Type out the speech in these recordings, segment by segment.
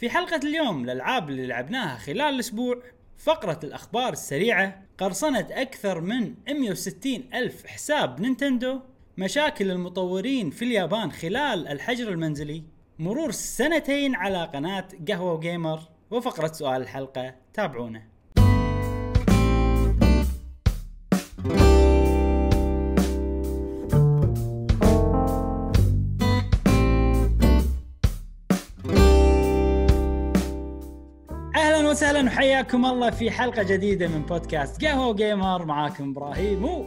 في حلقة اليوم الألعاب اللي لعبناها خلال الأسبوع فقرة الأخبار السريعة قرصنة أكثر من 160 ألف حساب نينتندو مشاكل المطورين في اليابان خلال الحجر المنزلي مرور سنتين على قناة قهوة جيمر وفقرة سؤال الحلقة تابعونا. وسهلا وحياكم الله في حلقة جديدة من بودكاست قهوة Gamer معاكم إبراهيم و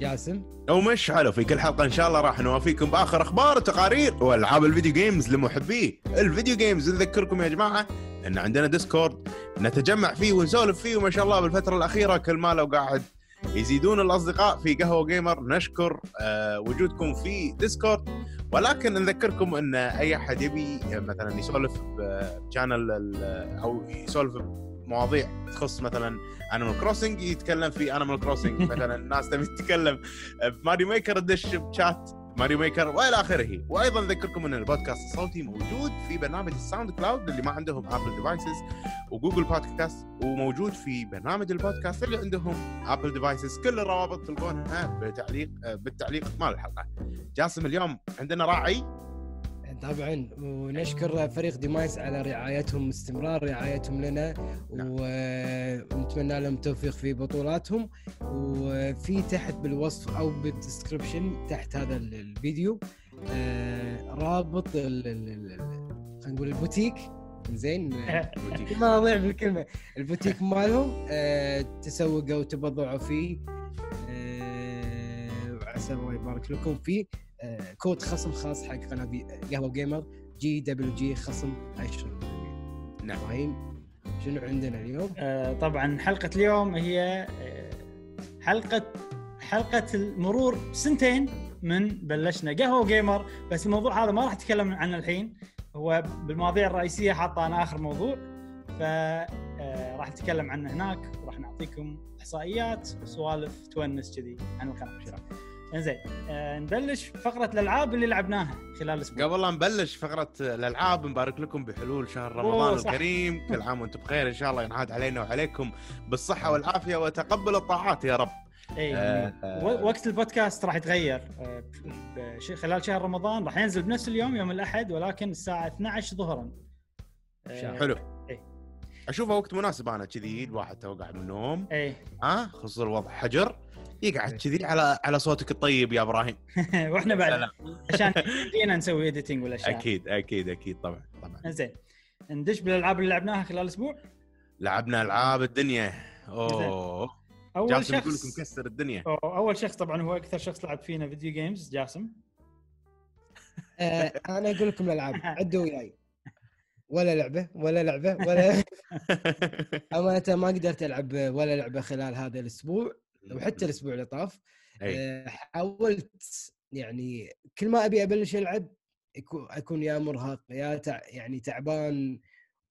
جاسم. ومشعل وفي كل حلقة إن شاء الله راح نوافيكم بآخر أخبار وتقارير وألعاب ال video games لمحبيه ال video games. نذكركم يا جماعة إن عندنا Discord نتجمع فيه ونسولف فيه وما شاء الله بالفترة الأخيرة كل ما لو قاعد يزيدون الأصدقاء في قهوة Gamer نشكر آه، وجودكم في Discord ولكن نذكركم إن أي أحد يبي آه، مثلا يسولف ب channel أو يسولف مواضيع تخص مثلا Animal Crossing يتكلم في Animal Crossing مثلا الناس تبي تتكلم ب Mario Maker تدش ب chat Mario Maker والى آخره. وأيضا نذكركم أن البودكاست الصوتي موجود في برنامج ال SoundCloud اللي ما عندهم Apple devices و Google Podcast وموجود في برنامج البودكاست اللي عندهم Apple devices كل الروابط تلقونها بتعليق بالتعليق مال الحلقة. جاسم اليوم عندنا راعي. طبعا ونشكر فريق ديمايس على رعايتهم استمرار رعايتهم لنا نعم. ونتمنى لهم التوفيق في بطولاتهم. وفي تحت بالوصف أو بال description تحت هذا ال- الفيديو آه، رابط خلينا نقول البوتيك. زين؟ في مواضيع بالكلمة. البوتيك مالهم آه، تسوقوا وتبضعوا فيه آه، وعسى الله يبارك لكم فيه. كود خصم خاص حق قناة قهوة Gamer جي دبليو جي خصم 10 نعم. إبراهيم شنو عندنا اليوم؟ آه، طبعا حلقة اليوم هي آه، حلقة حلقة المرور سنتين من بلشنا قهوة جيمر. بس الموضوع هذا ما راح اتكلم عنه الحين. هو بالمواضيع الرئيسية حاطه أنا آخر موضوع. ف آه، راح نتكلم عنه هناك. وراح نعطيكم إحصائيات وسوالف تونس كذي عن القناة. إنزين آه، نبلش فقرة الألعاب اللي لعبناها خلال الأسبوع. قبل لا نبلش فقرة الألعاب نبارك لكم بحلول شهر رمضان. الكريم. كل عام وأنتم بخير إن شاء الله ينعاد علينا وعليكم بالصحة والعافية وتقبل الطاعات يا رب. إي آه، وقت البودكاست راح يتغير آه، خلال شهر رمضان راح ينزل بنفس اليوم يوم الأحد ولكن الساعة 12 ظهرا. آه، حلو. إيه. اشوفه وقت مناسب أنا كذي الواحد تو قاعد من النوم. إي. ها خصوص الوضع حجر. يقعد كذي على على صوتك الطيب يا إبراهيم. وإحنا بعد. عشان يمدينا نسوي editing والاشياء أكيد أكيد أكيد طبعا طبعا. زين. ندش بالألعاب اللي لعبناها خلال الأسبوع لعبنا ألعاب الدنيا. أوه. أول جاسم يقول لك شخص مكسر الدنيا. أو- أول شخص طبعا هو أكثر شخص لعب فينا video games جاسم. آه، أنا أقول لكم الألعاب. عدوا وياي. ولا لعبة ولا لعبة ولا أمانة ما قدرت ألعب ولا لعبة خلال هذا الأسبوع. وحتى الأسبوع اللي طاف أي. آه، حاولت يعني كل ما أبي أبلش ألعب أكون يا مرهق يا تع يعني تعبان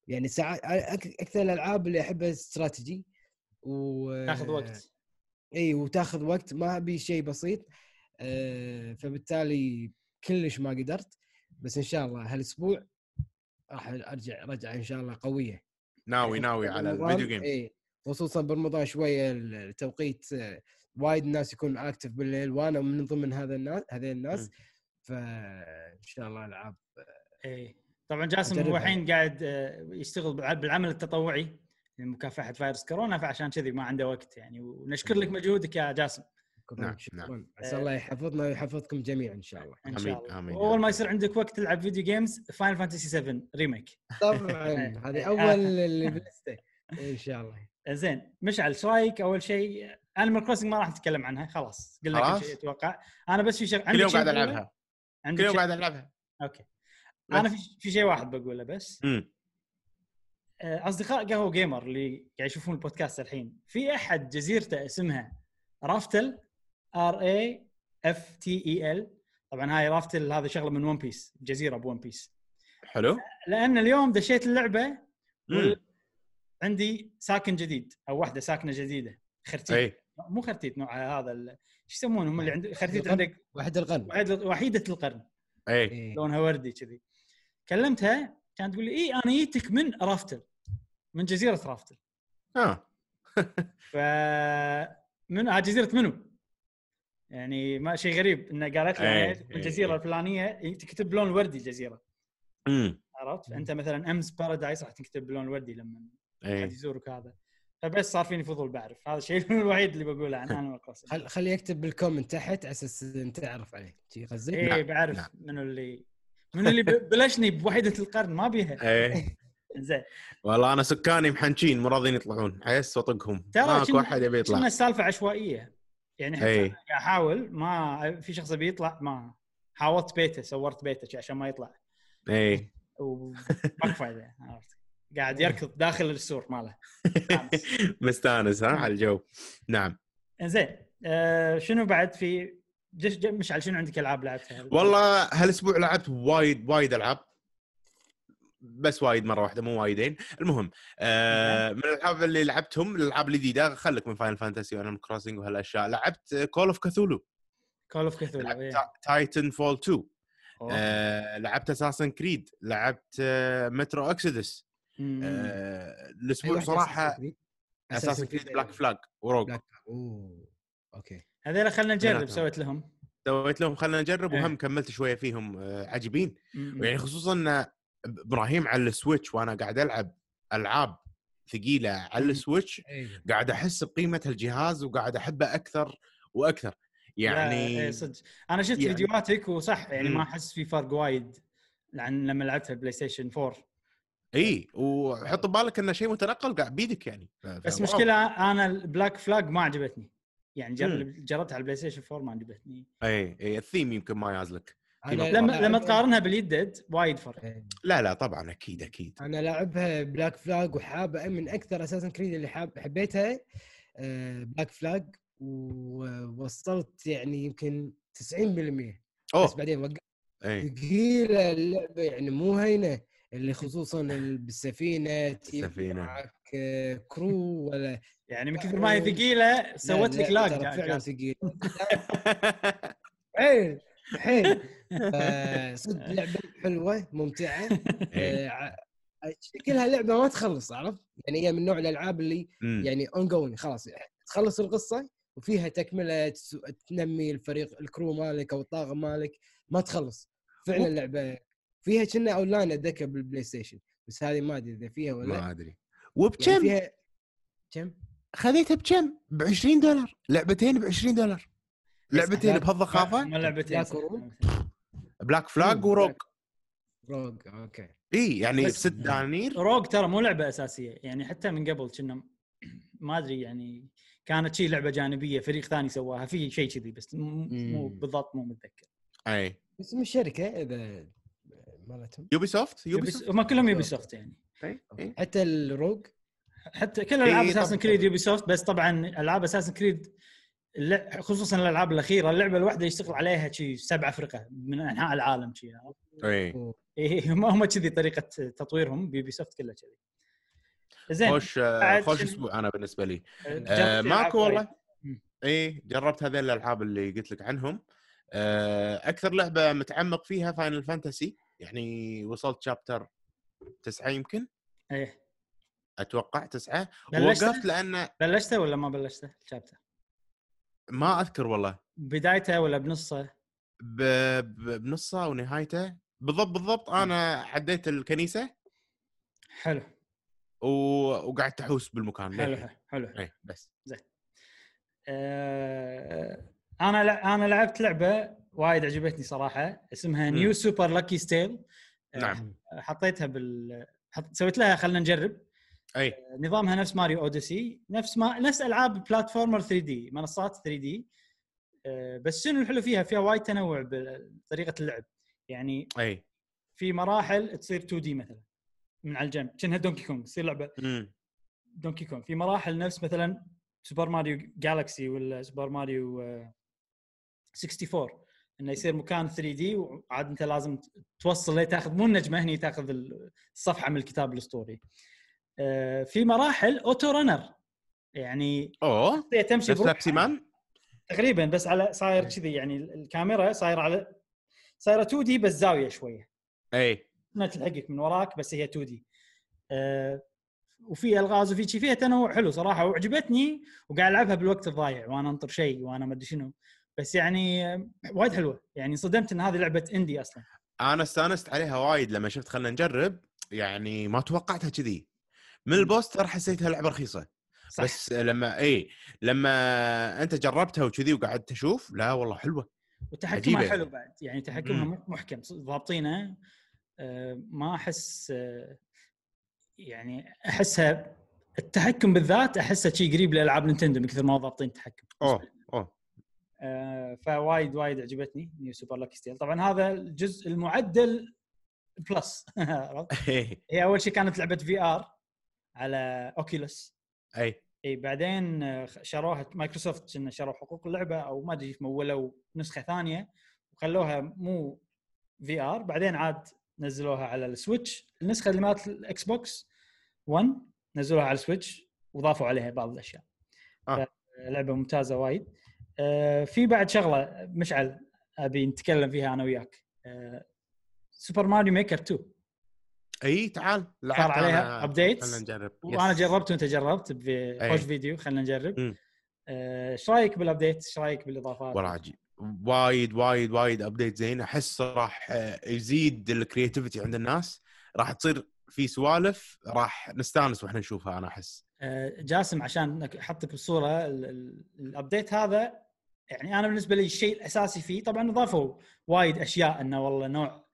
يعني ساعات أكثر الألعاب اللي أحبها استراتيجي و تاخذ وقت. إي وتاخذ وقت ما أبي شيء بسيط آه، فبالتالي كلش ما قدرت بس إن شاء الله هالأسبوع راح أرجع رجعة إن شاء الله قوية. ناوي ناوي على ال video game إي. خصوصا برمضان شوية التوقيت آه، وايد الناس يكون active بالليل وأنا من ضمن هذا الناس هذين الناس. فان شاء الله العاب اي طبعا جاسم هو. الحين قاعد آه، يشتغل بالع- بالعمل التطوعي لمكافحة فيروس كورونا فعشان كذي ما عنده وقت يعني. ونشكر لك مجهودك يا جاسم. نعم، شكرا عسى الله يحفظنا ويحفظكم جميعا إن شاء الله. إن شاء الله. آمين. واول ما يصير عندك وقت تلعب video games Final Fantasy 7 Remake طبعا. هذه أول اللي إن شاء الله. زين مشعل إيش رأيك؟ أول شيء Animal Crossing ما راح نتكلم عنها خلاص قلنا كل؟ شيء أتوقع أنا بس في شيء كل يوم قاعد؟ ألعبها. كل يوم؟ قاعد ألعبها. okay. بس. أنا في في شيء واحد بقوله بس. آه، أصدقاء قهوة Gamer اللي قاعد يشوفون البودكاست الحين في أحد جزيرته اسمها Raftel R A F T E L طبعا هاي Raftel هذا شغلة من One Piece جزيرة ب One Piece حلو. لأن اليوم دشيت اللعبة عندي ساكن جديد أو واحدة ساكنة جديدة خرتيت. أي. مو خرتيت نوعها هذا ال- شو يسمونهم اللي عند خرتيت. عندك واحد القرن. وحيد- وحيدة القرن. أي. إيه. لونها وردي كذي. كلمتها كانت تقول لي اي أنا جيتك من Raftel من جزيرة Raftel آه. ف من آه، جزيرة منو؟ يعني ما شيء غريب إنه قالت لي إيه، من إيه، الجزيرة إيه. الفلانية تكتب بلون الوردي الجزيره امم عرفت؟ فأنت مثلا اسم Paradise راح تكتب بلون الوردي لما حد يزورك هذا. فبس صار فيني فضول بعرف. هذا الشيء الوحيد اللي بقوله عن أنا والقصة خل خليه يكتب بال comment تحت على أساس انت تعرف عليه. شي قصدك؟ إيه نعم، بعرف نعم. منو اللي منو اللي بلشني بوحده القرن ما بيها. إيه. زين والله أنا سكاني محنشين مو راضيين يطلعون. عيس واطقهم ترى ماكو أحد يبي يطلع. السالفة عشوائية؟ يعني حتى إيه. أحاول ما في شخص بيطلع ما. حاولت بيته صورت بيته عشان ما يطلع. إيه. وماكو فايده عرفت؟ قاعد يركض داخل السور ماله. مستانس. ها على الجو. نعم. زين آه شنو بعد في جش مشعل شنو عندك ألعاب لعبتها؟ والله هالأسبوع لعبت وايد وايد ألعاب. بس وايد مرة واحدة مو وايدين. المهم آه من الألعاب اللي لعبتهم الألعاب الجديدة خليك من Final Fantasy و Animal Crossing وهالأشياء. لعبت Call of Cthulhu Call of لعبت Titanfall 2 أوه. آه لعبت Assassin's Creed لعبت آه Metro Exodus. آه أي الأسبوع واحدة صراحة؟ Assassin's Creed Black Flag و Rogue Black أوه okay هذول خلينا نجرب. سويت لهم سويت لهم خلينا نجرب إيه. وهم كملت شوية فيهم آه عجيبين. يعني خصوصا إن إبراهيم على ال Switch وأنا قاعد ألعب ألعاب ثقيلة على. ال Switch أيوه قاعد أحس بقيمة الجهاز وقاعد أحبه أكثر وأكثر يعني إيه صدق أنا شفت يعني- فيديوهاتك وصح يعني. ما أحس في فرق وايد عن لما لعبتها ال PlayStation 4 اي وحط ببالك إنه شيء متنقل قاعد بيدك يعني. بس. مشكلة أنا ال Black Flag ما عجبتني. يعني جر- مم. جربتها على ال PlayStation 4 ما عجبتني. اي اي الثيم يمكن ما يازلك لما لما تقارنها باليدد وايد فرق. إيه. لا لا طبعا أكيد أكيد. أنا لاعبها Black Flag وحابة من أكثر Assassin's Creed اللي حاب حبيتها Black Flag ووصلت يعني يمكن 90% بس أوه. بعدين وقفت اي ثقيلة اللعبة يعني مو هينة. اللي خصوصا ال- بالسفينه تجيب السفينة. معك آه، crew ولا يعني من كثر ما هي ثقيلة سوت لك لا، lag قاعد- فعلا قاعد. ثقيل حيل حيل آه، صدق لعبة حلوة ممتعة إيه. آه، شكلها لعبة ما تخلص عرفت؟ يعني هي من نوع الألعاب اللي. يعني ongoing خلاص تخلص القصة وفيها تكملة تنمي الفريق ال crew مالك أو الطاقم مالك ما تخلص فعلا لعبة فيها كنا أونلاين أتذكر بال PlayStation بس هذه ما أدري إذا فيها ولا لا. ما أدري. يعني وبكم؟ فيها كم؟ خذيتها بكم؟ ب 20 دولار. لعبتين ب 20 دولار لعبتين بهالضخامة ما لعبتين. Black Flag مم، وروج روج أوكي. إي يعني ست دنانير. Rogue ترى مو لعبة أساسية. يعني حتى من قبل كنا ما أدري يعني كانت شي لعبة جانبية فريق ثاني سواها في شيء كذي بس مو. بالضبط مو متذكر. أي. اسم الشركة إذا مالتهم؟ Ubisoft Ubisoft هم كلهم Ubisoft يعني. إي، إي. حتى ال Rogue؟ حتى كل ألعاب إي، Assassin's. Creed Ubisoft بس طبعا ألعاب Assassin's Creed خصوصا الألعاب الأخيرة اللعبة الواحدة يشتغل عليها شي سبعه فرقة من أنحاء العالم شي. اي إيه هم هم كذي طريقة تطويرهم ب Ubisoft كلها كذي. زين خوش خوش؟ أسبوع أنا بالنسبة لي. آه ماكو. والله. مم. اي جربت هذه الألعاب اللي قلت لك عنهم. آه أكثر لعبة متعمق فيها Final Fantasy يعني وصلت chapter تسعة يمكن؟ إيه. أتوقع تسعة. بلشت؟ وقفت لأن بلشته ولا ما بلشته ال chapter؟ ما أذكر والله. بدايته ولا بنصه؟ ب... ب... بنصه ونهايته. بالضبط بالضبط. أنا عديت الكنيسة. حلو. و... وقعدت أحوس بالمكان. حلو للحين. حلو. اي بس. آه أنا لع- أنا لعبت لعبة وايد عجبتني صراحة. اسمها مم. New Super Lucky's Tale نعم. حطيتها بال حط... سويت لها خلينا نجرب. أي. نظامها نفس Mario Odyssey نفس ما نفس ألعاب platformer 3D منصات 3D. بس شنو الحلو فيها؟ فيها وايد تنوع بطريقة اللعب. يعني أي. في مراحل تصير 2D مثلا من على الجنب كأنها Donkey Kong تصير لعبة امم Donkey Kong في مراحل نفس مثلا Super Mario Galaxy ولا Super Mario آه، 64 إنه يصير مكان 3D وعاد أنت لازم توصل ليه تاخذ مو النجمة هني تاخذ الصفحة من الكتاب الأسطوري. آه، في مراحل auto runner يعني أوه تمشي مان تقريبا بس على صاير كذي يعني الكاميرا صايرة على صايرة 2D بس زاوية شوية. اي انها تلحقك من وراك بس هي 2D آه وفي ألغاز وفي شي فيها تنوع حلو صراحة. وعجبتني وقاعد ألعبها بالوقت الضايع وأنا أنطر شيء وأنا ما أدري شنو. بس يعني وايد حلوة. يعني صدمت إن هذه لعبة indie أصلا. أنا استأنست عليها وايد لما شفت خلينا نجرب يعني ما توقعتها كذي. من. ال poster حسيتها لعبة رخيصة. صح. بس لما إي لما أنت جربتها وكذي وقعدت تشوف لا والله حلوة. وتحكمها عجيبة. حلو بعد. يعني تحكمها مم. محكم. ضابطينه آه، ما أحس آه، يعني أحسها التحكم بالذات احسه شيء قريب لألعاب Nintendo من كثر ما ضابطين التحكم. أوه. فوايد وايد عجبتني New Super Lucky's Tale طبعا هذا الجزء المعدل plus؟ اي هي أول شيء كانت لعبة VR على Oculus أي. إي بعدين آه، شروها مايكروسوفت كنا شروا حقوق اللعبة أو ما أدري مولوا نسخة ثانية وخلوها مو VR بعدين عاد نزلوها على ال Switch. النسخة اللي مالت ال Xbox 1 نزلوها على ال Switch وضافوا عليها بعض الأشياء. آه. لعبة ممتازة وايد. آه، في بعد شغلة مشعل أبي نتكلم فيها أنا وياك آه، Super Mario Maker 2 إي تعال لعبت صار عليها updates؟ خلينا نجرب وأنا. جربت وأنت جربت بخوش. فيديو خلينا نجرب. آه، إيش رأيك بال update؟ إيش رأيك بالإضافات؟ والله عجيب وايد وايد وايد update زين أحس راح آه، يزيد ال creativity عند الناس راح تصير في سوالف راح نستانس وإحنا نشوفها أنا أحس آه، جاسم عشان أحطك ال- ال update هذا يعني أنا بالنسبة لي الشيء الأساسي فيه طبعا أضافوا وايد أشياء إنه والله نوع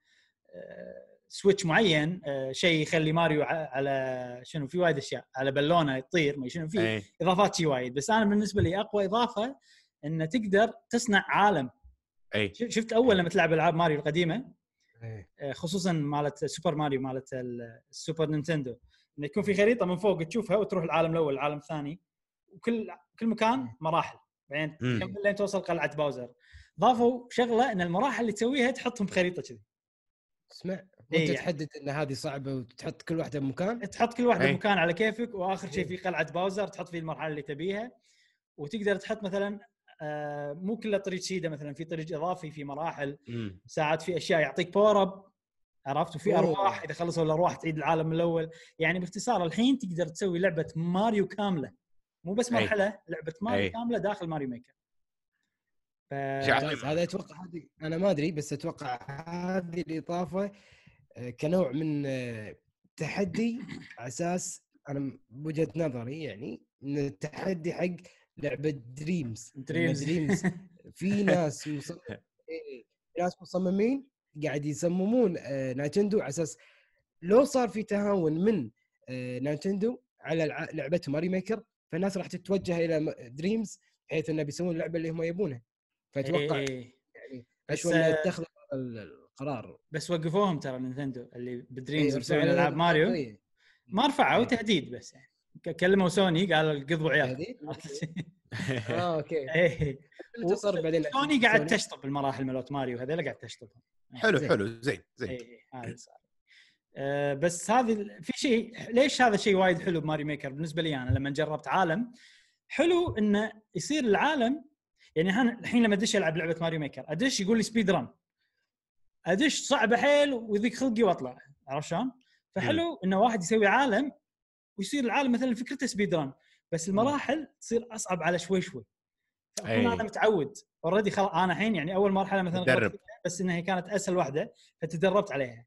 آه، switch معين آه، شيء يخلي ماريو على شنو في وايد أشياء على بالونه يطير ما شنو في اي إضافات شيء وايد. بس أنا بالنسبة لي أقوى إضافة إنه تقدر تصنع عالم. اي ش- شفت أول لما تلعب ألعاب ماريو القديمة؟ إيه. آه، خصوصا مالت Super Mario مالت ال- ال Super Nintendo إنه يكون في خريطة من فوق تشوفها وتروح العالم الأول العالم الثاني وكل كل مكان مراحل. بعدين. تكمل لين توصل قلعة Bowser ضافوا شغلة إن المراحل اللي تسويها تحطهم بخريطه كذي اسمع إيه وانت يعني. تحدد إن هذه صعبة وتحط كل واحدة بمكان تحط كل واحدة أي. مكان على كيفك وآخر شيء إيه. في قلعة Bowser تحط فيه المرحلة اللي تبيها وتقدر تحط مثلا آه، مو كله طريق شيدة مثلا في طريق إضافي في مراحل مم. ساعات في أشياء يعطيك power up عرفت وفي أوه. أرواح إذا خلصوا الأرواح تعيد العالم من الأول يعني باختصار الحين تقدر تسوي لعبة ماريو كاملة مو بس أي. مرحلة لعبة ماريو أي. كاملة داخل ماريو ميكر. ف... هذا أتوقع هذه أنا ما أدري بس أتوقع هذه الإضافة آه، كنوع من آه، تحدي على أساس أنا بوجهة نظري يعني إن التحدي حق لعبة دريمز. دريمز. دريمز. في ناس مصمم إيه، في ناس مصممين قاعد يصممون آه، نينتندو على أساس لو صار في تهاون من نينتندو على الع- لعبتهم ماريو ميكر فالناس راح تتوجه إلى دريمز بحيث إنه بيسوون اللعبة اللي هم يبونها فأتوقع إيه. يعني بس، أشوى آه، إنه اتخذ هذا ال- القرار. بس وقفوهم ترى نينتندو اللي بدريمز إيه، مسوين رفعوا ألعاب ماريو. القضية. ما رفعوا إيه. تهديد بس يعني. كلموا سوني قالوا قضوا عيال. تهديد؟ آه okay. إيه. بعدين سوني قاعد تشطب المراحل مالت ماريو هذول قاعد تشطبهم حلو. حلو زين زين. آه، بس هذه في شيء ليش هذا شيء وايد حلو بماريو ميكر؟ بالنسبة لي أنا لما جربت عالم حلو إنه يصير العالم يعني الحين لما أدش ألعب لعبة ماريو ميكر أدش يقول لي speed run أدش صعبه حيل ويضيق خلقي وأطلع عرفت شلون؟ فحلو إنه واحد يسوي عالم ويصير العالم مثلا فكرته speed run بس المراحل تصير أصعب على شوي شوي. فأكون. أنا متعود. already خلاص أنا الحين يعني أول مرحلة مثلا بس إنها كانت أسهل واحدة فتدربت عليها.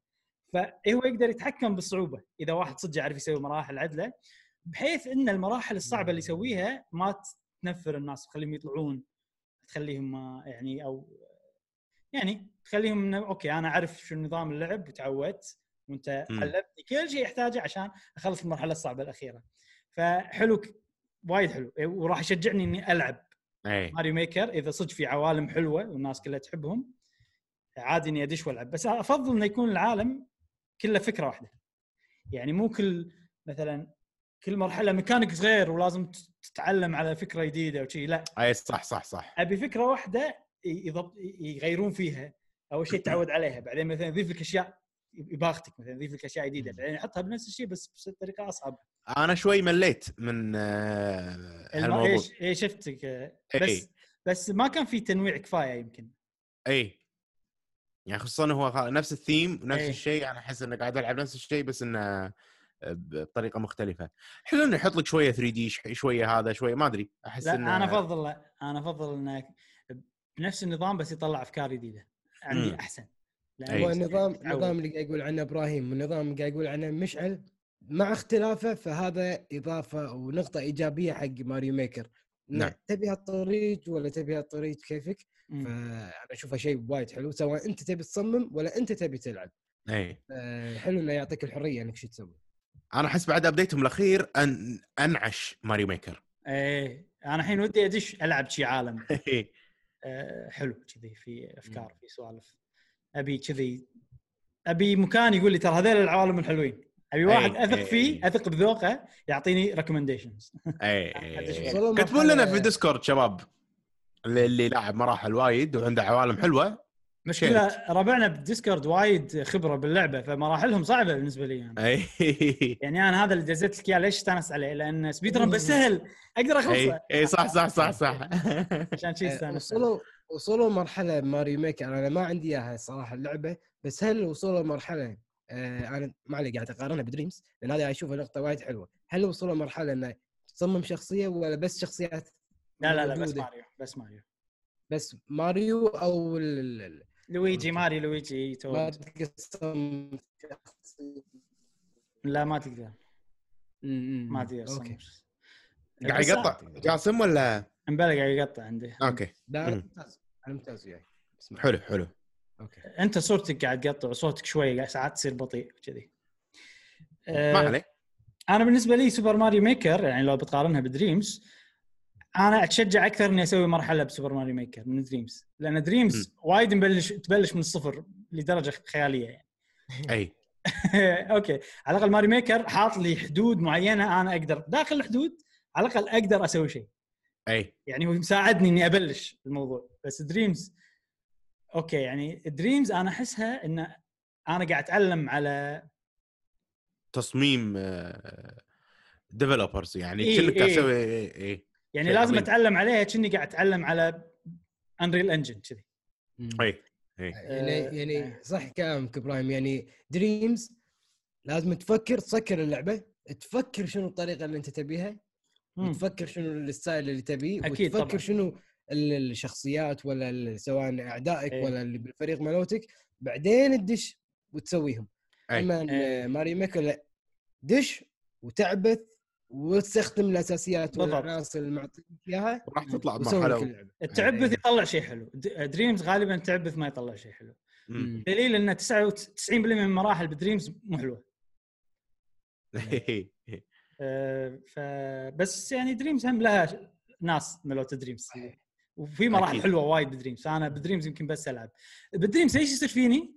فهو يقدر يتحكم بالصعوبه إذا واحد صدق يعرف يسوي مراحل عدلة بحيث إن المراحل الصعبة اللي يسويها ما تنفر الناس تخليهم يطلعون تخليهم ما يعني أو يعني تخليهم إنه okay أنا أعرف شو نظام اللعب وتعودت وأنت. علمتني كل شيء يحتاجه عشان أخلص المرحلة الصعبة الأخيرة. فحلو وايد حلو وراح يشجعني إني ألعب اي ماريو ميكر إذا صدق في عوالم حلوة والناس كلها تحبهم عادي إني أدش وألعب. بس أفضل إنه يكون العالم كله فكرة واحدة. يعني مو كل مثلا كل مرحلة ميكانيك غير ولازم تتعلم على فكرة جديدة وشي لا. أي صح صح صح. أبي فكرة واحدة يضبط يغيرون فيها أول شيء تعود عليها بعدين مثلا يضيف لك أشياء يباغتك مثلا يضيف لك أشياء جديدة بعدين يحطها بنفس الشيء بس بطريقة أصعب. أنا شوي مليت من آه، الم- هالموضوع. إيش شفتك؟ آه، إي. بس بس ما كان في تنويع كفاية يمكن. اي يعني خصوصا هو نفس الثيم ونفس إيه. الشيء أنا أحس انه قاعد ألعب نفس الشيء بس إنه بطريقة مختلفة حلو إنه يحط لك شوية 3 دي شوية هذا شوية ما أدري أحس لا إنه أنا أفضل أنا أفضل انه بنفس النظام بس يطلع أفكار جديدة عندي مم. أحسن. هو النظام. النظام اللي قاعد يقول عنه إبراهيم والنظام اللي قاعد يقول عنه مشعل مع اختلافه فهذا إضافة ونقطة إيجابية حق ماريو ميكر نعم. تبي هالطريق ولا تبي هالطريق كيفك؟ مم. فأنا اشوفه شيء وايد حلو سواء أنت تبي تصمم ولا أنت تبي تلعب. اي آه، حلو إنه يعطيك الحرية إنك شو تسوي. أنا أحس بعد update هم الأخير أن أنعش ماريو ميكر. إيه أنا الحين ودي أدش ألعب شي عالم. آه، حلو كذي في أفكار في سوالف. أبي كذي أبي مكان يقول لي ترى هذول العوالم الحلوين. أبي واحد أي، أثق أي، فيه أي. أثق بذوقه يعطيني recommendations اي. وصلوا كتبوا لنا في ديسكورد شباب اللي, اللي لاعب مراحل وايد وعنده عوالم حلوة مشكلة ربعنا بالديسكورد وايد خبرة باللعبة فمراحلهم صعبة بالنسبة لي يعني. اي يعني أنا هذا اللي دزيت لك إياه ليش استانس عليه؟ لأن speed run بس سهل أقدر أخلصه اي صح صح صح صح عشان شي استانس عليه. وصلوا وصلوا مرحلة ماريو ميكر أنا ما عندي إياها صراحة اللعبة بس هل وصلوا مرحلة أنا ما علي قاعد أقارنها بدريمز لأن هذه أشوفها نقطة وايد حلوة. هل وصلوا مرحله إنه تصمم شخصية ولا بس شخصيات لا لا لا بس؟ ماريو بس ماريو. بس ماريو أو ال- لويجي ماري لويجي ما تود تصمم شخصية. لا ما تقدر. ما تقدر okay. قاعد يقطع. جاسم ولا؟ مبلغ قاعد يقطع عندي. okay. لا. ممتاز. أنا ممتاز وياي. حلو حلو. أوكي. أنت صورتك قاعد تقطع وصوتك شوي ساعات تصير بطيء كذي آه، ما عليه أنا بالنسبة لي سوبر ماريو ميكر يعني لو بتقارنها بدريمز أنا أتشجع أكثر إني أسوي مرحلة بسوبر ماريو ميكر من دريمز. لأن دريمز وايد مبلش تبلش من الصفر لدرجة خيالية يعني. أي. okay. على الأقل ماريو ميكر حاط لي حدود معينة أنا أقدر داخل الحدود على الأقل أقدر أسوي شيء. أي. يعني هو مساعدني إني أبلش الموضوع. بس دريمز okay يعني دريمز أنا أحسها إن أنا قاعد أتعلم على تصميم developers يعني إي، كأنك قاعد إي. تسوي اي اي يعني شيء لازم عظيم. أتعلم عليها كأني قاعد أتعلم على Unreal Engine كذي. اي يعني آه، يعني آه. صح كلامك إبراهيم يعني دريمز لازم تفكر تسكر اللعبة تفكر شنو الطريقة اللي أنت تبيها مم. وتفكر شنو ال style اللي تبيه وتفكر طبعاً. شنو الشخصيات ولا ال- سواء أعدائك إيه. ولا اللي بالفريق مالوتك بعدين تدش وتسويهم أي. أما إيه. ماريو ميكر لا دش وتعبث وتستخدم الأساسيات. والعناصر اللي معطيك إياها راح تطلع بمرحلة التعبث إيه. يطلع شيء حلو د- دريمز غالبا التعبث ما يطلع شيء حلو مم. دليل إن 99% من المراحل بدريمز مو حلوة. أه فبس يعني دريمز هم لها ناس ملوت دريمز وفي مراحل أكيد. حلوة وايد بدريمز أنا بدريمز يمكن بس ألعب بدريمز إيش يصير فيني؟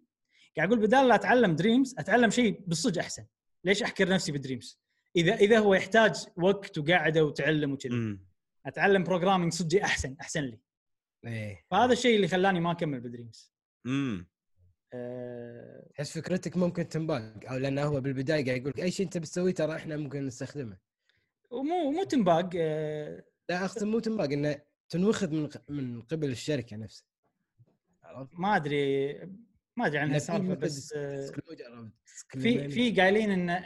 قاعد أقول بدال لا أتعلم دريمز أتعلم شيء بالصدق أحسن ليش احكر نفسي بدريمز؟ إذا إذا هو يحتاج وقت وقعده وتعلم وكذي مم. أتعلم programming صدقي أحسن أحسن لي إيه فهذا الشيء اللي خلاني ما أكمل بدريمز مم. أه تحس فكرتك ممكن تنباق أو لأنه هو بالبداية قاعد يقول لك أي شيء أنت بتسويه ترى إحنا ممكن نستخدمه ومو مو تنباق أه لا أقصد مو تنباق إنه تنوخذ من من قبل الشركة نفسها عرفت؟ ما أدري ما أدري في السالفه بس في. في قايلين إن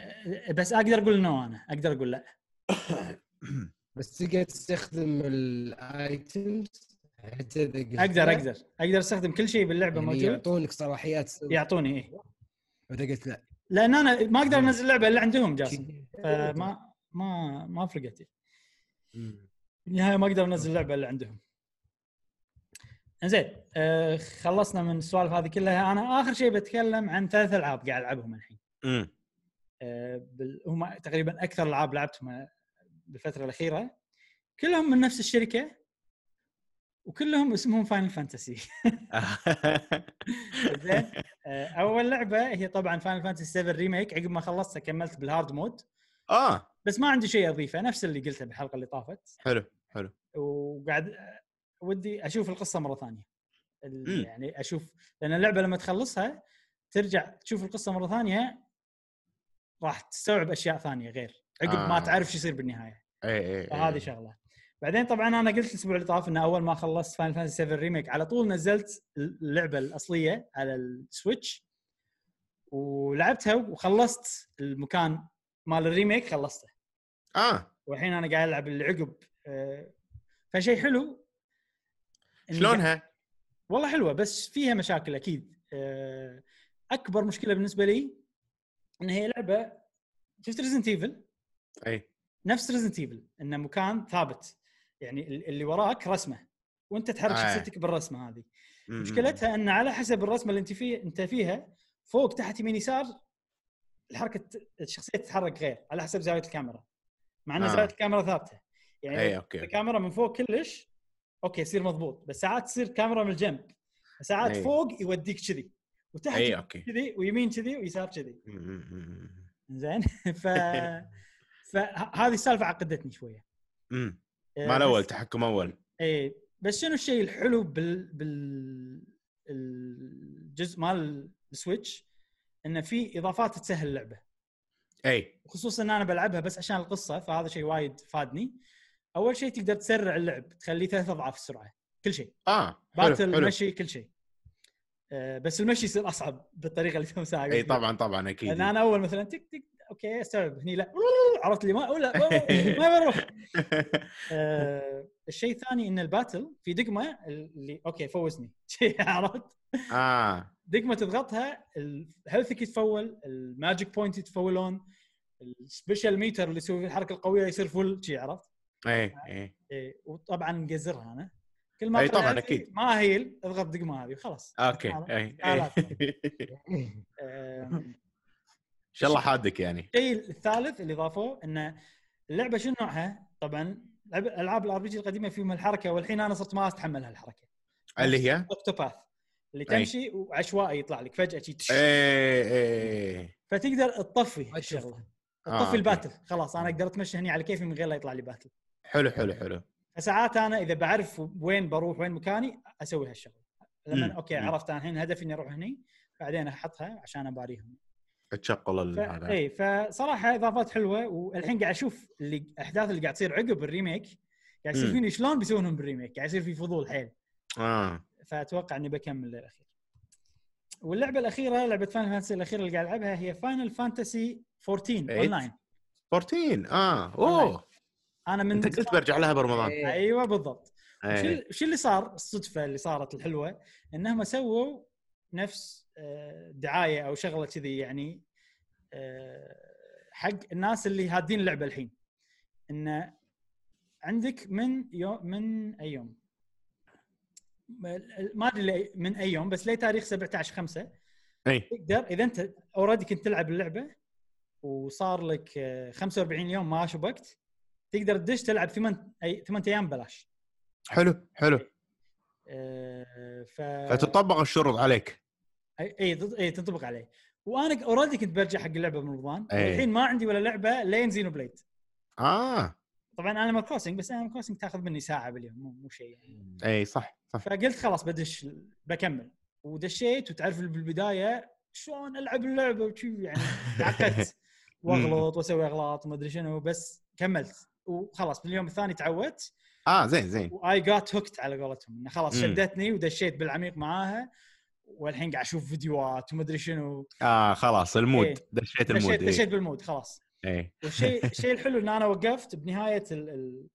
بس أقدر أقول نو أنا أقدر أقول لا. بس تقدر تستخدم الآيتمز حتى قلت أقدر لا، أقدر. أقدر أستخدم كل شيء باللعبة يعني موجود. يعطونك صلاحيات يعطوني إيه. وإذا قلت لا. لأن أنا ما أقدر أنزل لعبه إلا عندهم جاسم. فما ما ما فرقت. بالنهايه ما أقدر أنزل لعبه إلا عندهم. زين آه خلصنا من السوالف هذه كلها. أنا آخر شيء بتكلم عن ثلاث ألعاب قاعد ألعبهم الحين. مم. آه بال... هم تقريبا أكثر ألعاب لعبتهم بالفترة الأخيرة. كلهم من نفس الشركة وكلهم اسمهم Final Fantasy زين آه، أول لعبة هي طبعا Final Fantasy 7 Remake عقب ما خلصتها كملت بال hard mode آه. بس ما عندي شيء أضيفه نفس اللي قلته بالحلقة اللي طافت. حلو. حلو. وقاعد ودي أشوف القصة مرة ثانية. ال- مم. يعني أشوف لأن اللعبة لما تخلصها ترجع تشوف القصة مرة ثانية راح تستوعب أشياء ثانية غير عقب ما آه. تعرف شو يصير بالنهاية. اي اي فهذه شغلة. بعدين طبعا أنا قلت الأسبوع اللي طاف ان أول ما خلصت Final Fantasy 7 Remake على طول نزلت اللعبة الأصلية على ال Switch. ولعبتها وخلصت المكان مال ال Remake خلصته. آه. والحين أنا قاعد ألعب اللي عقب فشيء حلو شلونها؟ والله حلوة بس فيها مشاكل أكيد. آه، أكبر مشكلة بالنسبة لي إن هي لعبة شفت Resident Evil أي. نفس Resident Evil إنه مكان ثابت. يعني ال- اللي وراك رسمة وأنت تحرك آه. شخصيتك بالرسمة هذه. م- م- مشكلتها إن على حسب الرسمة اللي أنت فيه أنت فيها فوق تحت يمين يسار الحركة الشخصية تتحرك غير على حسب زاوية الكاميرا. مع إن آه. زاوية الكاميرا ثابتة. يعني اي إذا okay الكاميرا من فوق كلش okay يصير مضبوط. بس ساعات تصير كاميرا من الجنب. ساعات أي. فوق يوديك كذي وتحت اي okay. كذي ويمين كذي ويسار كذي. زين ف فهذه السالفة عقدتني شوية. م. آه، مال أول بس- تحكم أول. إيه بس شنو الشيء الحلو بال بال الجزء مال ال Switch؟ انه في إضافات تسهل اللعبة. اي خصوصا إن أنا بلعبها بس عشان القصة فهذا شيء وايد فادني. أول شيء تقدر تسرع اللعب تخليه ثلاث أضعاف السرعة كل شيء. آه battle مشي كل شيء. آه، بس المشي يصير أصعب بالطريقة اللي تو مساعد إي طبعا طبعا أكيد. لأن أنا أول مثلا تك تك okay أستوعب. هني لا عرفت لي ما ولا ما بروح. آه، الشيء الثاني إن ال battle في دقمة اللي okay فوزني. عرفت؟ آه. دقمة تضغطها ال health ك يتفول ال magic point يتفولون ال special meter اللي يسوي الحركة القوية يصير full شي عرفت؟ اي اي إيه. وطبعا مقزرها أنا. كل ما أي طبعاً، أكيد. ما heal اضغط الدقمه هذه وخلاص. okay؟ إي. إن شاء الله حادك يعني. الشيء الثالث اللي ضافوه إن اللعبة شنو نوعها؟ طبعا ألعاب ال RPG القديمة فيهم الحركة والحين أنا صرت ما أستحمل هالحركة. اللي هي؟ Octopath. اللي أي. تمشي وعشوائي يطلع لك فجأة شي تش- إي إي فتقدر تطفي الشغلة. آه، تطفي okay. ال battle. خلاص أنا أقدر أتمشى هني على كيفي من غير لا يطلع لي battle. حلو حلو حلو. فساعات أنا إذا بعرف وين بروح وين مكاني أسوي هالشغله لما مم. okay. عرفت أنا الحين هدفي إني أروح هني بعدين أحطها عشان أباريهم. تشغل ف... ال- هذا. اي فصراحة إضافات حلوة والحين قاعد أشوف اللي الاحداث اللي قاعد تصير عقب ال Remake قاعد يصير. فيني شلون بيسوونهم بال Remake؟ قاعد يصير في فضول حيل. آه. فأتوقع إني بكمل للأخير. واللعبة الأخيرة لعبة Final Fantasy الأخيرة اللي قاعد ألعبها هي Final Fantasy 14 اي. Online 14 آه. أوه. أنا من أنت قلت برجع لها برمضان. إيه. أيوه بالضبط. ال- وش اللي صار؟ الصدفة اللي صارت الحلوة إنهم سووا نفس آه، دعاية أو شغلة كذي يعني آه، حق الناس اللي هادين اللعبة الحين. انه عندك من يوم من أي يوم؟ ما- أدري من أي يوم بس لي تاريخ 17 5 إي. تقدر إذا أنت already كنت تلعب اللعبة وصار لك آه، 45 يوم ما شبكت تقدر تدش تلعب ثمان اي ثمان أيام ببلاش. حلو حلو. آه، ف فتطبق الشروط عليك. اي اي اي تنطبق عليه. وأنا already كنت برجع حق اللعبة من رمضان. أي. والحين ما عندي ولا لعبة لين Xenoblade آه. طبعا Animal Crossing بس Animal Crossing تاخذ مني ساعة باليوم مو, مو شيء يعني. اي صح صح. فقلت خلاص بدش بكمل. ودشيت وتعرف بالبداية شلون ألعب اللعبة وشي يعني. تعقدت وأغلط وأسوي أغلاط وما أدري شنو بس كملت. وخلاص باليوم الثاني تعودت. آه زين زين. و I got hooked على قولتهم إنه خلاص. شدتني ودشيت بالعميق معاها والحين قاعد أشوف فيديوهات وما أدري شنو. آه خلاص ال mood. إيه. دشيت دشيت ال mood دشيت بال mood خلاص. اي والشيء الشيء الحلو إن أنا وقفت بنهاية ال, ال...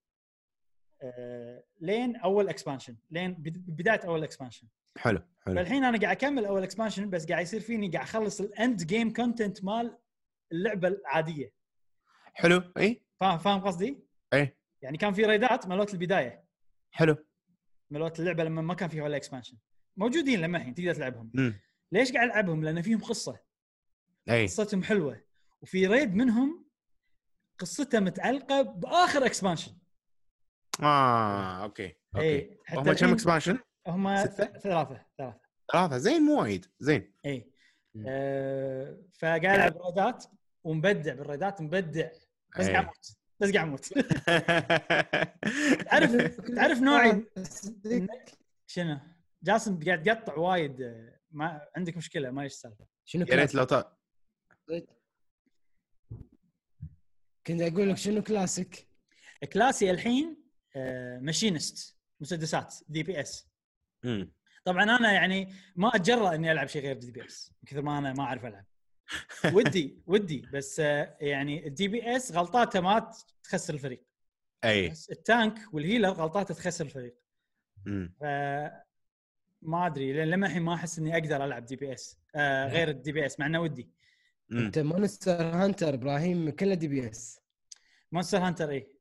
آه... لين أول expansion لين بد- بداية أول expansion حلو حلو. فالحين أنا قاعد أكمل أول expansion بس قاعد يصير فيني قاعد أخلص ال end game content مال اللعبة العادية. حلو اي فاهم فاهم قصدي؟ اي يعني كان في raid ات مالوت البداية. حلو. مالوت اللعبة لما ما كان فيها ولا expansion موجودين لما الحين تقدر تلعبهم. امم ليش قاعد ألعبهم؟ لأن فيهم قصة. اي قصتهم حلوة. وفي raid منهم قصته متعلقة بآخر expansion آه okay okay. اي حتى هم كم expansion؟ هم ثلاثة ثلاثة. ثلاثة زين مو وايد زين. اي. آه فقاعد ألعب raid ات ومبدع بال raid ات مبدع. بس إيه. قاعد أموت بس قاعد أموت تعرف تعرف نوعي شنو؟ جاسم قاعد تقطع وايد آه، ما عندك مشكلة ما إيش السالفه شنو يا ريت class ك؟ لو. كنت أقول لك شنو class ك؟ class ي الحين آه، Machinist مسدسات DPS. طبعا أنا يعني ما أتجرأ إني ألعب شيء غير DPS من كثر ما أنا ما أعرف ألعب ودي ودي بس آه، يعني ال DPS غلطاته ما تخسر الفريق أي بس ال tank وال healer غلطاته تخسر الفريق مم. ف ما أدري لأن لما الحين ما أحس إني أقدر ألعب DPS آه غير ال DPS مع إنه ودي. أنت Monster Hunter إبراهيم كله DPS Monster Hunter اي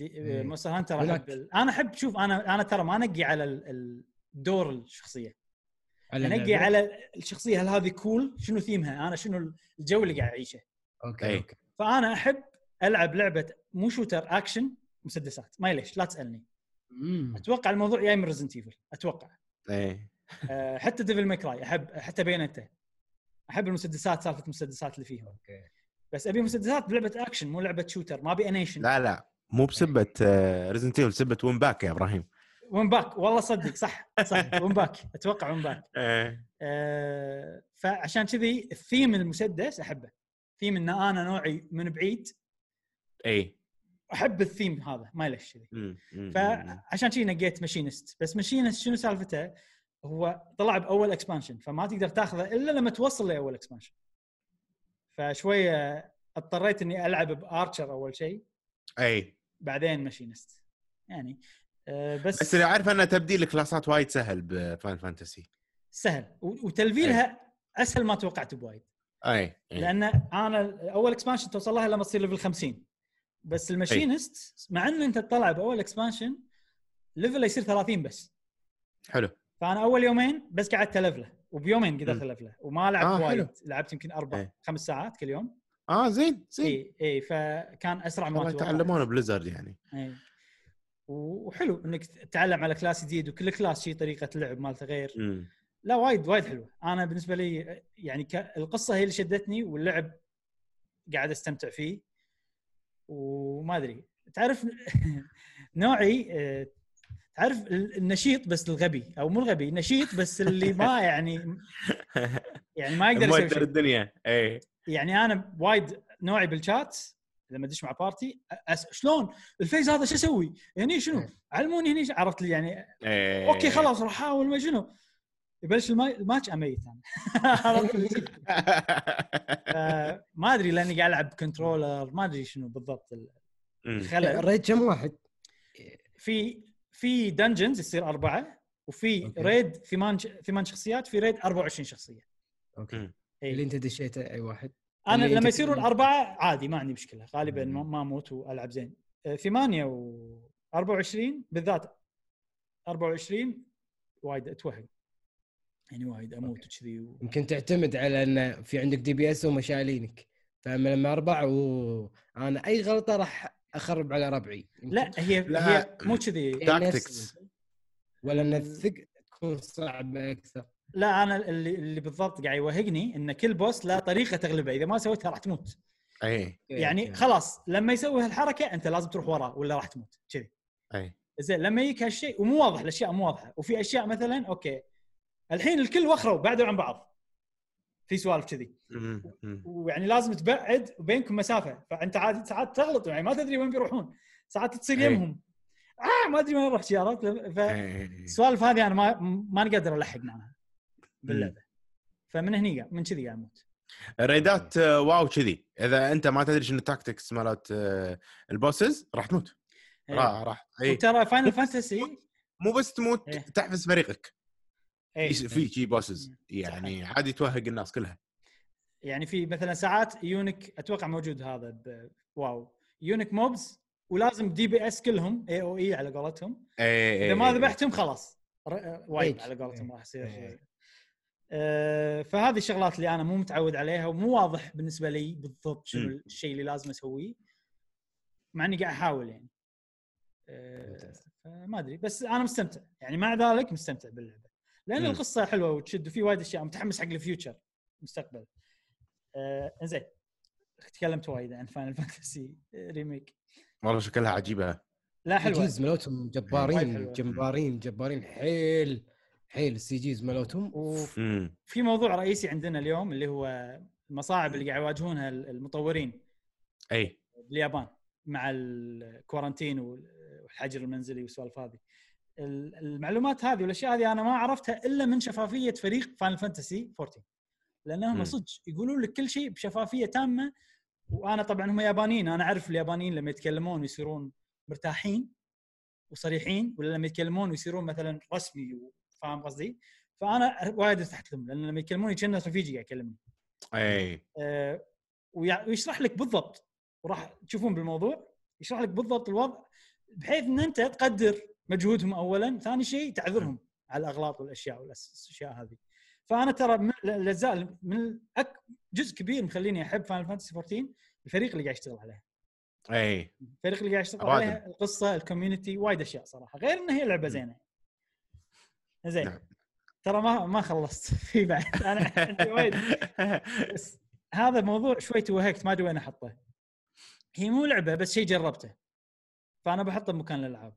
إيه. Monster Hunter. أحب أنا أحب شوف أنا أنا ترى ما أنقي على ال- ال- الدور الشخصية على انقي اللعبة؟ على الشخصية هل هذه cool شنو ثيمها أنا شنو الجو اللي قاعد أعيشه؟ Okay أي. Okay. فأنا أحب ألعب لعبة مو shooter action مسدسات. ما ليش لا تسألني. مم. أتوقع الموضوع جاي من Resident Evil أتوقع. اي أه حتى Devil May Cry أحب حتى بينته أحب المسدسات سالفة المسدسات اللي فيهم. Okay. بس أبي مسدسات بلعبة اكشن مو لعبة shooter ما أبي انيشن لا لا. مو بسبة Resident Evil سبة WinBack يا إبراهيم. WinBack والله صدق صح صح. WinBack أتوقع WinBack إيه. أه فعشان كذي الثيم المسدس أحبه. ثيم إن أنا نوعي من بعيد. اي أحب الثيم هذا ما ليش كذي. فعشان كذي نقيت Machinist بس Machinist شنو سالفته؟ هو طلع بأول expansion فما تقدر تاخذه إلا لما توصل لأول expansion فشوية اضطريت إني ألعب ب Archer أول شيء. اي بعدين Machinist يعني آه، بس, بس اللي عارف أن تبديل ال class ات وايد سهل ب Final Fantasy سهل. وتلفيلها أسهل ما توقعت بوايد. اي اي لأن أنا أول expansion توصل لها لما تصير level 50 بس ال Machinist مع ان أنت تطلع بأول expansion level يصير 30 بس. حلو. فأنا أول يومين بس قعدت الفله وبيومين قدرت. ألفله وما لعبت آه، وايد. حلو. لعبت يمكن أربع إيه. خمس ساعات كل يوم. آه زين زين. اي اي فكان أسرع ما يتعلمون Blizzard يعني. إي. وحلو إنك تتعلم على class جديد وكل class شيء طريقة لعب مالته غير. لا وايد وايد حلوة. أنا بالنسبة لي يعني ك... القصة هي اللي شدتني واللعب قاعد أستمتع فيه. وما أدري. تعرف نوعي آه، تعرف ال- النشيط بس الغبي أو مو الغبي نشيط بس اللي ما يعني يعني ما يقدر يسوي الدنيا. اي يعني أنا وايد نوعي بالشات لما ادش مع بارتي أس... شلون الفيز هذا شو أسوي؟ هني شنو؟ علموني هني عرفت لي يعني إيه. أوكي خلاص راح أحاول ما شنو يبلش الما- الماتش اميت أنا ما أدري لأني قاعد ألعب كنترولر ما أدري شنو بالضبط. الخلل ريد كم واحد؟ في في دنجنز يصير أربعة وفي أوكي. ريد ثمان ثمان شخصيات في ريد 24 شخصية Okay مم. إي. اللي أنت دشيته أي واحد أنا لما أنت يصيرون تقول- اربعه عادي ما عندي مشكلة غالبا ما أموت وألعب زين. آه، ثمانية و 24 بالذات 24 وايد أتوهق. يعني وايد أموت. وكذي و... يمكن تعتمد على إن في عندك DPS وهم شايلينك فأما لما أربع وأنا أي غلطة راح أخرب على ربعي. لا هي لا. هي مو كذي. Tactics ولا إن الثق تكون صعبة أكثر. لا أنا اللي اللي بالضبط قاعد يوهقني إن كل boss له طريقة تغلبه. إذا ما سويتها راح تموت. أي. يعني. خلاص لما يسوي هالحركة أنت لازم تروح وراه ولا راح تموت. كذي. أي. زين لما يجيك هالشيء ومو واضح الأشياء مو واضحة. وفي أشياء مثلا okay. الحين الكل وخروا بعدوا عن بعض. في سوالف كذي. ويعني لازم تبعد بينكم مسافة. فأنت عادي ساعات تغلط يعني ما تدري وين بيروحون. ساعات تصير. يمهم آه ما أدري وين أروح عرفت. فالسوالف هذه أنا ما ما قادر الحق معها باللعبة. فمن هني من كذي قاعد أموت raid ات آه، WoW كذي. إذا أنت ما تدري شنو ال tactics مالت آه، ال bosses راح تموت. إيه. راح راح. اي وترى Final Fantasy مو بس تموت إيه. تحفز فريقك. إيه. في شي bosses يعني عادي توهق الناس كلها. يعني في مثلا ساعات يونك أتوقع موجود هذا واو. يونك موبز ولازم دي بي اس كلهم اي أو اي على قولتهم. إذا ما. ذبحتهم خلاص. ر- وايد إيه. على قولتهم راح يصير إيه. آه، فهذه الشغلات اللي أنا مو متعود عليها ومو واضح بالنسبة لي بالضبط شنو. الشيء اللي لازم أسويه مع إني قاعد أحاول يعني آه، ممتاز. ما أدري بس أنا مستمتع يعني مع ذلك مستمتع باللعبة لأن مم. القصة حلوة وتشد وفي وايد أشياء متحمس حق الفيوتشر مستقبل آه زين تكلمت وايد عن Final Fantasy Remake والله شكلها عجيبة لا حلوة جبارين. جبارين جبارين حيل حيل ال CGs مالتهم وفي موضوع رئيسي عندنا اليوم اللي هو المصاعب اللي قاعد يواجهونها المطورين أي. باليابان مع ال quarantine والحجر المنزلي والسوالف هذه. ال- المعلومات هذه والأشياء هذه أنا ما عرفتها إلا من شفافية فريق Final Fantasy 14 لأنهم. صدق يقولون لك كل شيء بشفافية تامة وأنا طبعا هم يابانيين أنا أعرف اليابانيين لما يتكلمون ويصيرون مرتاحين وصريحين ولا لما يتكلمون ويصيرون مثلا رسمي فاهم قصدي؟ فأنا وايد ارتحت لهم لأن لما يكلموني كأنه رفيجي قاعد يكلمني اي ويع- ويشرح لك بالضبط وراح تشوفون بالموضوع يشرح لك بالضبط الوضع بحيث إن أنت تقدر مجهودهم اولا، ثاني شيء تعذرهم على الأغلاط والأشياء والاشياء هذه. فأنا ترى من الاجزاء من أك... جزء كبير مخليني أحب Final Fantasy 14 الفريق اللي قاعد يشتغل عليها. اي الفريق اللي قاعد يشتغل. عليها القصة ال community وايد أشياء صراحة غير ان هي لعبة زينة. زين. نعم. ترى ما ما خلصت. في بعد. أنا عندي وايد. بس هذا موضوع شوي توهقت ما أدري وين أحطه. هي مو لعبة بس شيء جربته. فأنا بحطه بمكان الألعاب.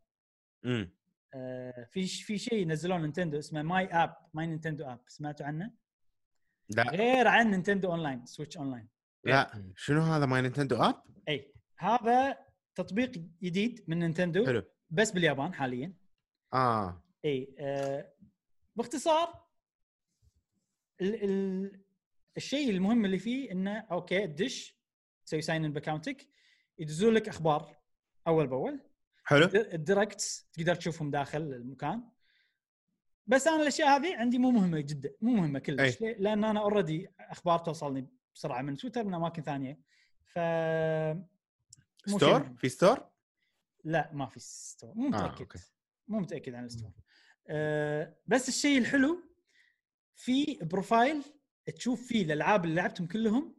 أمم. آه في في شيء نزلوه Nintendo اسمه My App My Nintendo App سمعتوا عنه؟ لا. غير عن Nintendo Online Switch Online. لا. شنو هذا My Nintendo App؟ اي هذا تطبيق جديد من Nintendo حلو. بس باليابان حاليا. آه. اي آه باختصار ال ال الشيء المهم اللي فيه إنه أوكي تدش تسوي ساين ان باكونتك يدزون لك أخبار أول بأول. حلو. ال Directs تقدر تشوفهم داخل المكان. بس أنا الأشياء هذه عندي مو مهمة جدا مو مهمة كلش؟ لأن أنا already أخبار توصلني بسرعة من تويتر من أماكن ثانية. ف store. في store؟ لا ما في store مو آه، متأكد. أوكي. مو متأكد عن ال store أه بس الشيء الحلو في profile تشوف فيه الألعاب اللي لعبتهم كلهم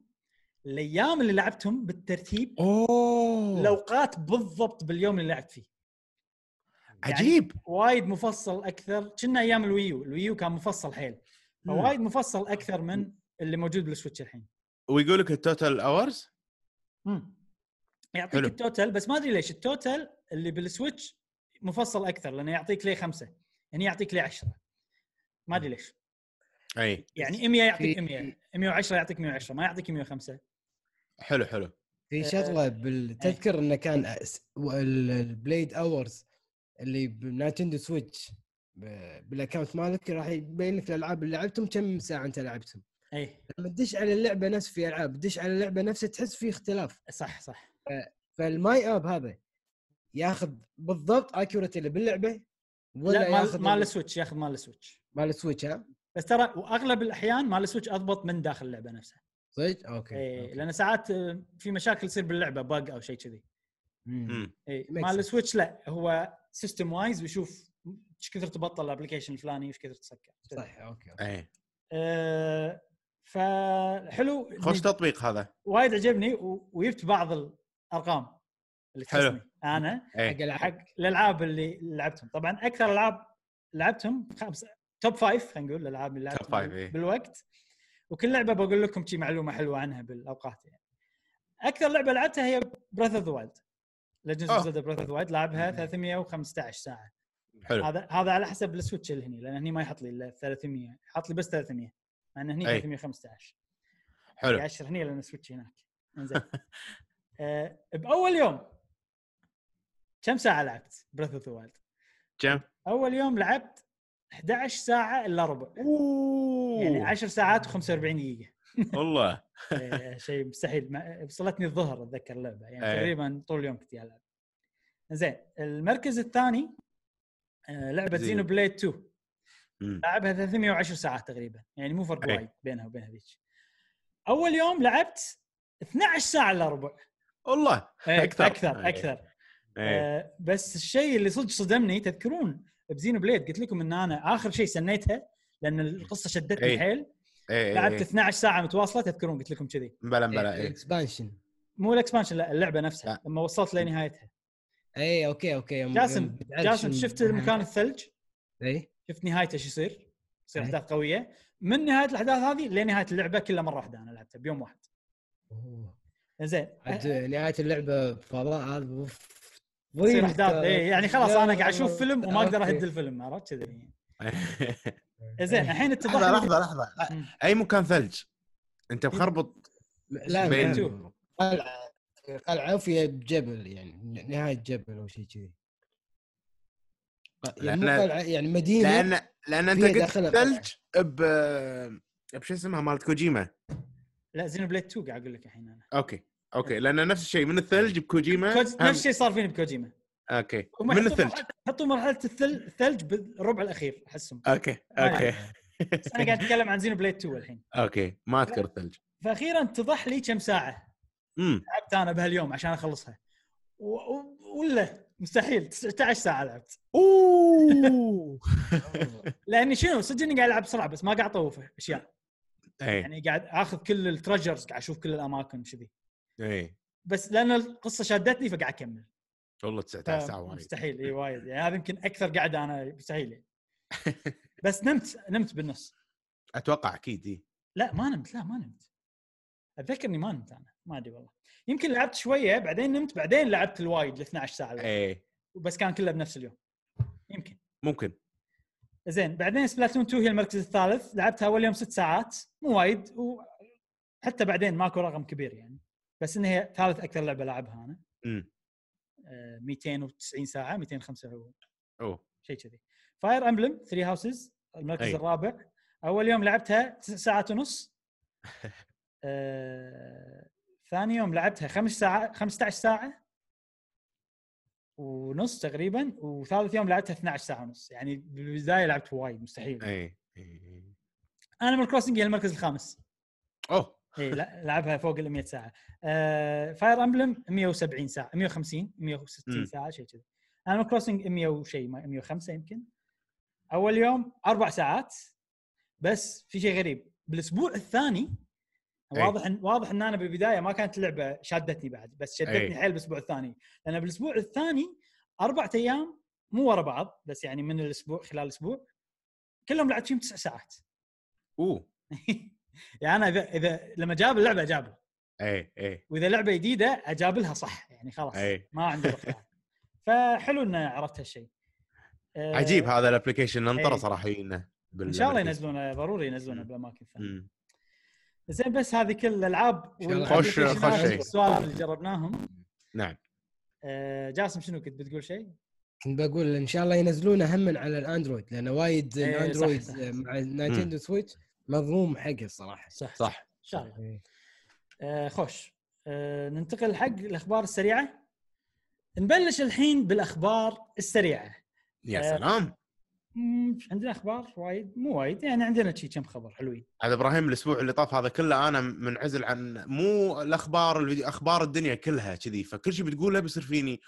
الأيام اللي لعبتهم بالترتيب أوه! الأوقات بالضبط باليوم اللي لعبت فيه. يعني عجيب! وايد مفصل أكثر كنا أيام الويو الويو كان مفصل حيل. فوايد مفصل أكثر من اللي موجود بال Switch الحين. ويقول لك ال total hours يعطيك حلو. ال total بس ما أدري ليش ال total اللي بال Switch مفصل أكثر لأنه يعطيك ليه خمسة. يعني يعطيك ليه 10 ما أدري ليش. أي. يعني 100 يعطيك في- 100 110 يعطيك 110 ما يعطيك 105 حلو حلو. في شغله بال... تذكر إنه كان ال played hours اللي ب Nintendo Switch ب- بال account مالك راح يبين لك الألعاب اللي لعبتهم كم ساعة أنت لعبتهم. أي. لما تدش على اللعبة نفس في ألعاب تدش على اللعبة نفسها تحس في اختلاف. صح صح. فال My App هذا ياخذ بالضبط accuracy اللي باللعبة ولا لا ياخذ مال مال ال- السويتش ياخذ مال السويتش مال ال Switch ها بس ترى وأغلب الأحيان مال السويتش أضبط من داخل اللعبة نفسها صدق أوكي, اي okay. لأن ساعات آه، في مشاكل تصير باللعبة bug أو شيء كذي مم. امم مال. ال Switch لا هو system wise ويشوف إيش كثر تبطل ال application الفلاني وايش كثر تسكر صح okay, okay. اي آه فحلو خوش تطبيق هذا وايد عجبني و- وجبت بعض الأرقام اللي حلو. أنا حق اي العاب حق الألعاب اللي لعبتهم. طبعا أكثر ألعاب لعبتهم خمس top five خلينا نقول الألعاب اللي لعبتهم إيه. بالوقت. وكل لعبة بقول لكم شي معلومة حلوة عنها بالأوقات يعني. أكثر لعبة لعبتها هي Breath of the Wild Legends of. Zelda Breath of the Wild لعبها 315 ساعة. حلو. هذا هذا على حسب ال Switch اللي هني لأن هني ما يحط لي إلا 300 حط لي بس 300 مع إن هني أي. 315 حلو. 10 هني لأن ال Switch هناك. إنزين. آه، بأول يوم كم ساعة لعبت Breath of the Wild؟ كم؟ أول يوم لعبت 11 ساعة إلا ربع أوه يعني 10 ساعات و45 دقيقة والله آه، شيء مستحيل وصلتني الظهر أتذكر اللعبة يعني أي. تقريبا طول اليوم كنت ألعب زين المركز الثاني آه، لعبة Xeno. Xenoblade 2 مم. لعبها 310 ساعات تقريبا يعني مو فرق. وايد بينها وبين هذيك أول يوم لعبت 12 ساعة إلا ربع والله إيه، أكثر. أكثر. أكثر اي آه بس الشيء اللي صدق صدمني تذكرون ب Xenoblade قلت لكم إن أنا آخر شيء سنيتها لأن القصة شدتني أي. حيل. اي لعبت اي 12 ساعة متواصلة تذكرون قلت لكم كذي. بلا بلا إيه، اي ال expansion مو ال expansion لا اللعبة نفسها لا. لما وصلت لنهايتها اي okay okay يوم- جاسم جاسم شفت المكان الثلج؟ اي شفت نهايته شو يصير؟ يصير أي. أحداث قوية. من نهاية الأحداث هذه لنهاية اللعبة كلها مرة واحدة أنا لعبتها بيوم واحد. زين. نهاية اللعبة فضاء هذا. تصير احداث. اي يعني خلاص لا، أنا قاعد أشوف فيلم وما أقدر. أهد الفيلم عرفت كذي؟ زين الحين اتضح لحظة لحظة لحظة. مم. أي مكان ثلج؟ أنت مخربط لا بين-. قلعة قلعة وفيها جبل يعني نهاية جبل أو شيء كذي. يعني قلعة يعني مدينة لأن لأن أنت قلت. ثلج ب بشو اسمها؟ مالت كوجيما. لا زينو بليد 2 قاعد أقول لك الحين أنا. أوكي. أوكي لأن نفس الشيء من الثلج بكوجيما كوج- هم- نفس الشيء صار فيني بكوجيما. أوكي من الثلج. حطوا مرحلة الثل- الثلج بالربع الأخير أحسهم. أوكي أوكي. بس أنا قاعد أتكلم عن Xenoblade 2 الحين. okay ما أذكر الثلج. فاخيرا اتضح لي كم ساعة امم لعبت أنا بهاليوم عشان أخلصها. و... ولا مستحيل. 19 ساعة لعبت. أوه! لأني شنو صدق إني قاعد ألعب بسرعة بس ما قاعد أطوف أشياء. اي يعني قاعد أخذ كل ال treasures قاعد أشوف كل الأماكن وشذي اي بس لأن القصة شدتني فقاعد أكمل. والله 19 ساعة وايد. مستحيل إي وايد. يعني هذا يمكن أكثر قاعدة أنا مستحيل. يعني. بس نمت نمت بالنص. أتوقع أكيد إي. لا ما نمت لا ما نمت. اتذكر اني ما نمت أنا ما أدري والله. يمكن لعبت شوية بعدين نمت بعدين لعبت الوايد ل 12 ساعه. اي بس كان كله بنفس اليوم. يمكن. ممكن. زين بعدين Splatoon 2 هي المركز الثالث. لعبتها أول يوم ست ساعات مو وايد وحتى بعدين ماكو رقم كبير يعني. بس ان هي ثالث أكثر لعبة لعبها أنا. إمم. آه، 290 ساعة 205 أوه. شيء كذي. Fire Emblem 3 Houses المركز أي. الرابع. أول يوم لعبتها تسع ساعات ونص. آه، ثاني يوم لعبتها خمس ساعات 15 ساعة ونص تقريبا وثالث يوم لعبتها 12 ساعة ونص. يعني بالبداية لعبت وايد مستحيل. أي أي Animal Crossing هي المركز الخامس. أوه. إي لا لعبها فوق ال 100 ساعة. آه Fire Emblem 170 ساعة 150 160 مم. ساعة شيء كذي. Animal Crossing 100 وشيء ما- 105 يمكن. أول يوم أربع ساعات بس في شيء غريب. بالأسبوع الثاني أي. واضح إن واضح إن أنا بالبداية ما كانت اللعبه شادتني بعد بس شدتني. حيل بالأسبوع الثاني. لأن بالأسبوع الثاني أربع أيام مو ورا بعض بس يعني من الأسبوع خلال الأسبوع كلهم لعبت فيهم تسع ساعات. أوه. يعني أنا اذا إذا لما جاب اللعبة أجابه اي اي وإذا لعبة جديدة أجابلها صح يعني خلاص أي. ما عندي بختار فحلو ان عرفت هالشيء آه، عجيب هذا ال application ننطره إي. صراحة إن شاء الله ينزلونه ضروري ينزلونه. بالأماكن الثانية. زين بس هذه كل الألعاب. خوش- خوش. والسوالف اللي جربناهم نعم آه، جاسم شنو كنت بتقول شيء؟ كنت بقول إن شاء الله ينزلونه هم على ال Android لأن وايد إيه، ال Android. مع ال Nintendo Switch مظلوم حقه الصراحة. صح صح. إن شاء الله. إيه. آه، خوش. آه، ننتقل حق الأخبار السريعة. نبلش الحين بالأخبار السريعة. يا آه. سلام. عندنا أخبار وايد؟ مو وايد يعني عندنا شي كم خبر حلوين. هذا إبراهيم الأسبوع اللي طاف هذا كله أنا منعزل عن مو الأخبار الفيديو أخبار الدنيا كلها كذي. فكل شيء بتقوله بيصير فيني؟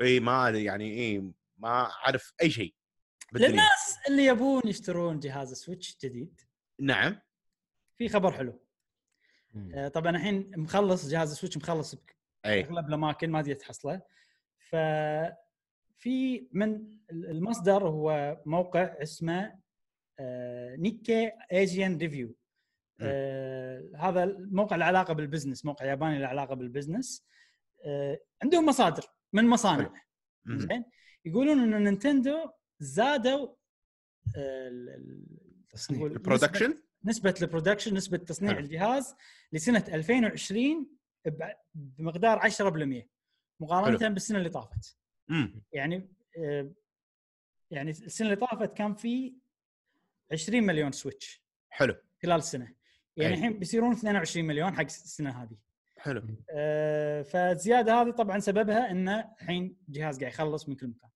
إي ما يعني إي ما أعرف أي شيء بالدنيا. للناس اللي يبون يشترون جهاز Switch جديد نعم. في خبر حلو. مم. آه، طبعا الحين مخلص جهاز ال Switch مخلص أي. باغلب الأماكن ما تقدر تحصله. ف في من المصدر هو موقع اسمه آه، Nikkei Asian Review هذا الموقع له علاقة بال business موقع ياباني له علاقة بال business. آه، عندهم مصادر من مصانع. زين؟ يقولون إن Nintendo زادوا ال production نسبه ال production نسبة تصنيع حلو. الجهاز لسنة 2020 ب- بمقدار 10% مقارنة حلو. بالسنة اللي طافت. امم يعني آه، يعني السنة اللي طافت كان في 20 مليون Switch حلو. خلال السنة يعني. الحين بيصيرون 22 مليون حق السنة هذه. حلو. آه، فالزياده هذه طبعا سببها إنه الحين الجهاز قاعد يخلص من كل مكان.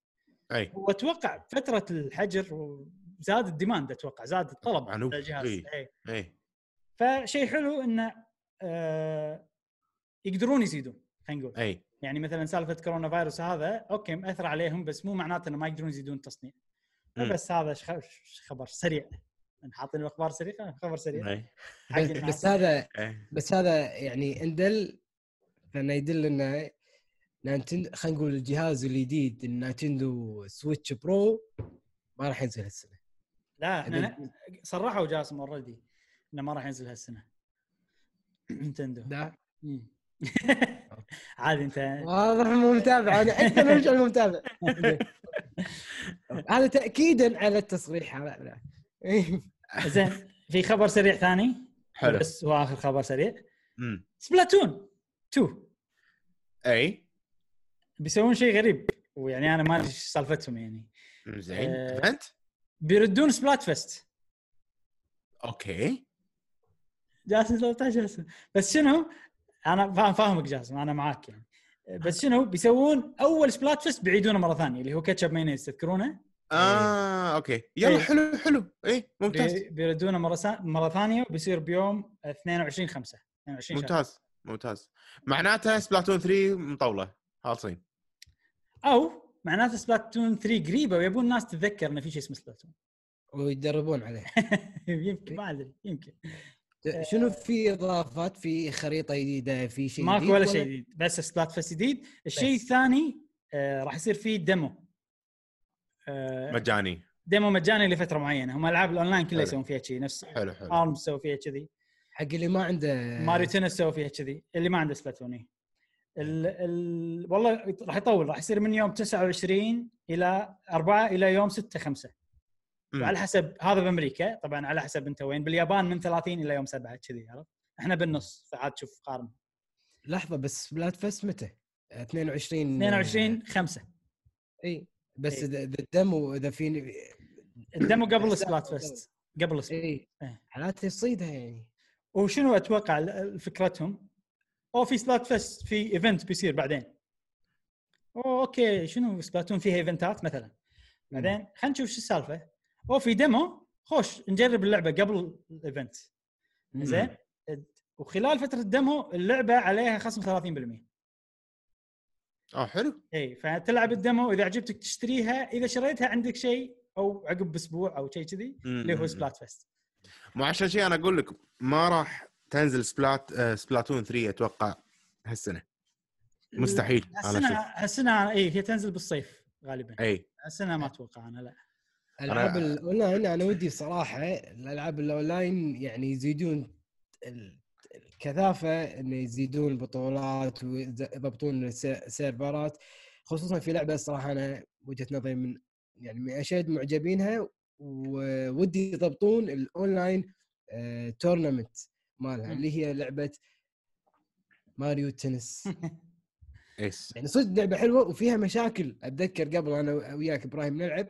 أي. واتوقع فترة الحجر زاد ال demand أتوقع زاد الطلب على الجهاز إي. إيه. اي فشيء حلو انه آه، يقدرون يزيدون خلينا نقول. اي يعني مثلا سالفة كورونا فيروس هذا أوكي مأثر عليهم بس مو معناته إنه ما يقدرون يزيدون التصنيع. بس هذا شخ- خبر سريع. حاطين الاخبار سريعة خبر سريع. اي حق بس. بس هذا اي بس هذا يعني إندل لأنه يدل إنه Nintendo خلينا نقول الجهاز الجديد ال Nintendo Switch Pro ما راح ينزل هالسنة. لا إحنا إذا- ن- صرحوا جاسم already إنه ما راح ينزل هالسنة. Nintendo لا. عادي أنت. واضح مو متابع. أنا أكثر من رجل مو متابع. هذا تاكيدا على التصريح. هذا لا. زين في خبر سريع ثاني. حلو. بس هو آخر خبر سريع. Splatoon 2 أي. بيسوون شيء غريب. ويعني أنا ما أدري إيش سالفتهم يعني. زين. آه. event بيردون Splatfest أوكي جاسم 13 جاسم بس شنو؟ أنا فاهم فاهمك جاسم أنا معاك يعني. بس شنو؟ بيسوون أول Splatfest بيعيدونه مرة ثانية اللي هو كاتشب مايونيز تذكرونه؟ آه أوكي. يلا إيه. حلو حلو. اي ممتاز. بي- بيردونه مرة سا... مرة ثانية وبيصير بيوم 22 5 22 شهر. ممتاز ممتاز. معناته Splatoon 3 مطولة خالصين. أو معناته Splatoon 3 قريبة ويبون الناس تتذكر انه في شيء اسمه Splatoon. ويتدربون عليه. يمكن ما أدري يمكن. شنو في إضافات في خريطة جديدة في شيء ماكو جديد ولا شيء جديد بس Splatfest جديد. الشيء. الثاني آه راح يصير فيه demo آه مجاني. demo مجاني لفترة معينة. هم ألعاب الأونلاين كلها. يسوون فيها شيء نفس حلو حلو. ارم سووا فيها كذي حق اللي ما عنده Mario Tennis سووا فيها كذي اللي ما عنده Splatoon إيه. ال ال والله راح يطول راح يصير من يوم 29 إلى 4 إلى يوم 6 5 مم. وعلى حسب هذا بأمريكا طبعا على حسب أنت وين باليابان من 30 إلى يوم 7 كذي عرفت إحنا بالنص فعاد شوف قارن لحظة بس بلاد فيست متى؟ 22 22 5 إي بس. إذا إذا الدمو إذا في الدمو قبل أفضل. فيست قبل إي. حالات يصيدها يعني وشنو أتوقع ال- فكرتهم؟ أو في سبلات فيست في ايفنت بيصير بعدين. أوه أوكي شنو سبلاتون فيها ايفنتات مثلا. بعدين خلينا نشوف شو السالفة. أو في demo خوش نجرب اللعبة قبل ال event. زين وخلال فترة ال demo اللعبة عليها خصم 30%. آه حلو اي فتلعب ال demo إذا عجبتك تشتريها إذا شريتها عندك شيء أو عقب بأسبوع أو شيء كذي اللي هو Splatfest. مو عشان شيء أنا أقول لك ما راح تنزل Splat آه Splatoon 3 أتوقع هالسنة. مستحيل هالسنه هالسنة اي هي تنزل بالصيف غالبا. إي. هالسنة ما أتوقع أنا لا. العاب أنا- الاونلاين أنا ودي صراحة الألعاب الأونلاين يعني يزيدون ال- الكثافة إنه يزيدون البطولات ويضبطون الس- السيرفرات. خصوصا في لعبة صراحة أنا وجهة نظري من يعني من أشد معجبينها وودي يضبطون الأونلاين آه، tournament مالها. اللي هي لعبة Mario Tennis. Aces. يعني صدق لعبة حلوة وفيها مشاكل. أتذكر قبل أنا وياك إبراهيم نلعب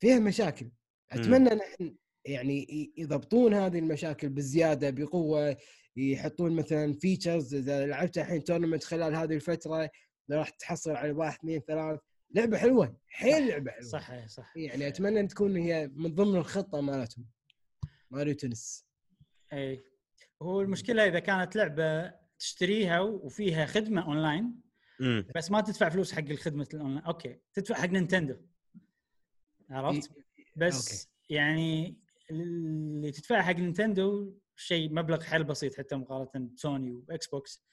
فيها مشاكل. أتمنى نحن يعني يضبطون هذه المشاكل بزيادة بقوة يحطون مثلا features إذا لعبت الحين tournament خلال هذه الفترة راح تحصل على واحد اثنين ثلاث لعبة حلوة حيل لعبة حلوة. صح صح. يعني أتمنى إن تكون هي من ضمن الخطة مالتهم. Mario Tennis. اي هو المشكلة إذا كانت لعبة تشتريها وفيها خدمة أونلاين بس ما تدفع فلوس حق الخدمة ال online okay تدفع حق Nintendo عرفت بس okay. يعني اللي تدفع حق Nintendo شيء مبلغ حيل بسيط حتى مقارنة ب Sony و Xbox